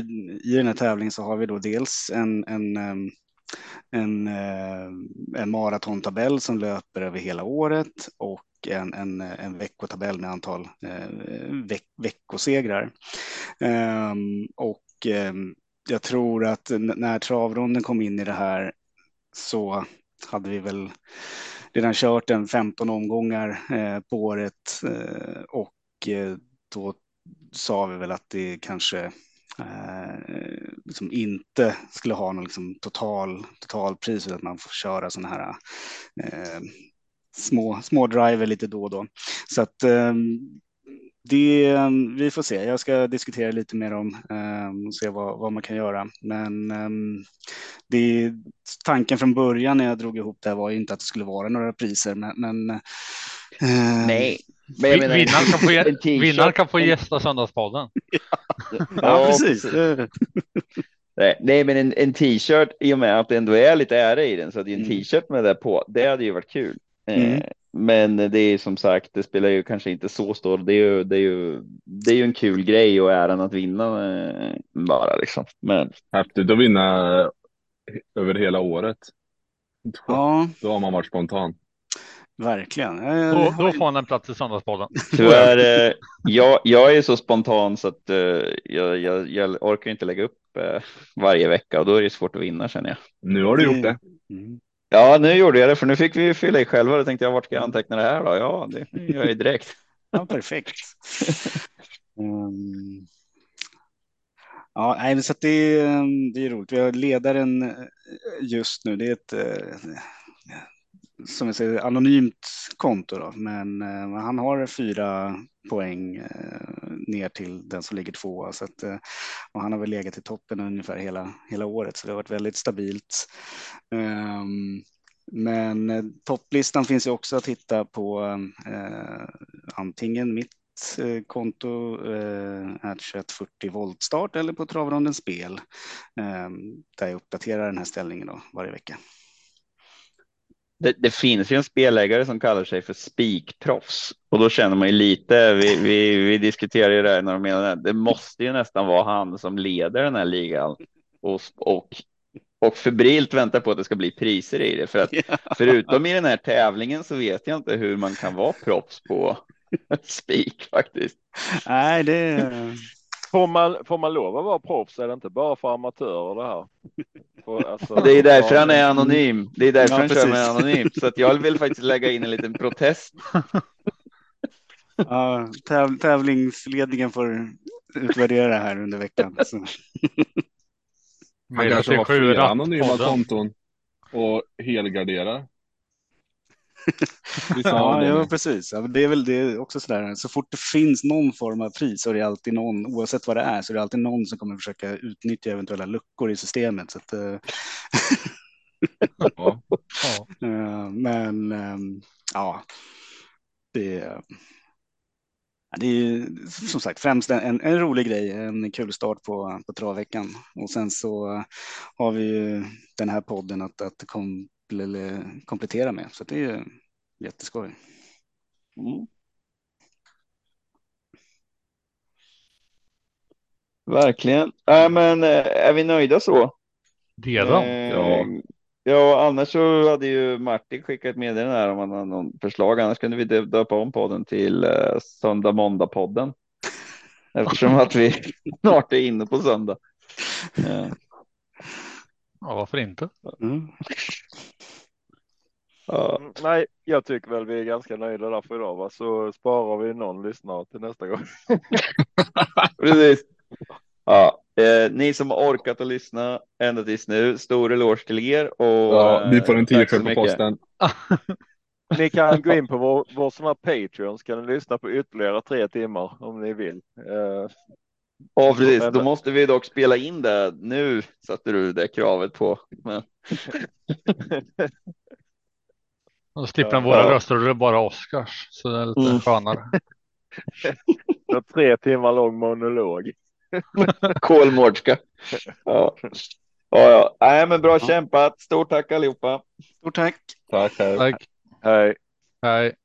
i den här tävlingen så har vi då dels en, en, ehm, en, eh, en maratontabell som löper över hela året och en, en, en veckotabell med antal eh, veck, veckosegrar. Ehm, och ehm, jag tror att när travronden kom in i det här så hade vi väl redan kört en 15 omgångar eh, på året och då sa vi väl att det kanske eh, liksom inte skulle ha någon liksom total totalpris utan att man får köra sådana här eh, små, små driver lite då och då. Så att eh, det, vi får se. Jag ska diskutera lite mer om eh, och se vad, vad, man kan göra. Men eh, det, tanken från början när jag drog ihop det här var inte att det skulle vara några priser. Men, men eh, nej, men menar, vinnaren, kan få, vinnaren kan få gästa Söndagspodden. ja, ja, precis. Nej, men en, en t-shirt i och med att det ändå är lite ära i den så att det är en mm. t-shirt med det på. Det hade ju varit kul. Mm. Eh, men det är som sagt, det spelar ju kanske inte så stor. Det är ju, det är ju, det är ju en kul grej och äran att vinna eh, bara liksom. Men häftigt att vinna över hela året. Ja, då har man varit spontan. Verkligen. Då, då får han en plats i Söndagsbollen. Tyvärr, eh, jag, jag är så spontan så att jag, jag, jag orkar inte lägga upp varje vecka och då är det svårt att vinna känner jag. Nu har du gjort det. Mm. Ja, nu gjorde jag det, för nu fick vi fylla i själva. Då tänkte jag, vart ska jag anteckna det här då? Ja, det gör jag direkt. ja, perfekt. um... Ja, nej, så det, det är roligt. Vi har ledaren eh, just nu. Det är ett eh, som jag säger, anonymt konto, då. men eh, han har fyra poäng eh, ner till den som ligger tvåa. Så att, eh, och han har väl legat i toppen ungefär hela, hela året, så det har varit väldigt stabilt. Um, men eh, topplistan finns ju också att hitta på eh, antingen mitt eh, konto eh, 2140 voltstart eller på travronden spel ehm, där jag uppdaterar den här ställningen då varje vecka det, det, finns ju en spelägare som kallar sig för spikproffs och då känner man ju lite. Vi, vi, vi diskuterar ju det här när de menar det. Det måste ju nästan vara han som leder den här ligan och, och, och febrilt väntar på att det ska bli priser i det. För att förutom i den här tävlingen så vet jag inte hur man kan vara proffs på spik faktiskt. Nej, det Får man, får man lov att vara proffs? Är det inte bara för amatörer det här? För, alltså, det är därför han är anonym. Det är därför ja, han precis. kör med anonym. Så att jag vill faktiskt lägga in en liten protest. Ja, täv tävlingsledningen får utvärdera det här under veckan. Så. Han kanske har flera anonyma konton och helgarderar. ja, ja, precis. det är väl det också sådär. Så fort det finns någon form av pris så är det alltid någon, oavsett vad det är, så är det alltid någon som kommer försöka utnyttja eventuella luckor i systemet. Så att, uh... ja. uh, men um, ja, det, det är som sagt främst en, en rolig grej, en kul start på, på travveckan. Och sen så har vi ju den här podden att, att kom, eller komplettera med. Så det är jätteskoj. Mm. Verkligen. Äh, men eh, är vi nöjda så? Det? Eh, ja. Ja, annars så hade ju Martin skickat ett meddelande här om han hade någon förslag. Annars kunde vi döpa om podden till uh, Söndag Måndag podden. Eftersom att vi snart är inne på söndag. Uh. Ja, varför inte? Mm. Uh, nej, jag tycker väl vi är ganska nöjda där för idag, va? så sparar vi någon lyssnare till nästa gång. Precis. Ja, eh, ni som har orkat att lyssna ända tills nu, stor eloge till er. Och, ja, ni får en t-shirt på posten. ni kan gå in på vår, vår som är Patreon så kan ni lyssna på ytterligare tre timmar om ni vill. Eh, Ja, precis. Då måste vi dock spela in det. Nu satte du det kravet på. Men... Då slipper ja, våra ja. röster och det är bara Oscars. Så det är lite mm. skönare. tre timmar lång monolog. Kolmårdska. Ja. Ja, ja. Nej, men bra kämpat. Stort tack allihopa. Stort tack. Tack. Hej. Tack. Hej. Hej.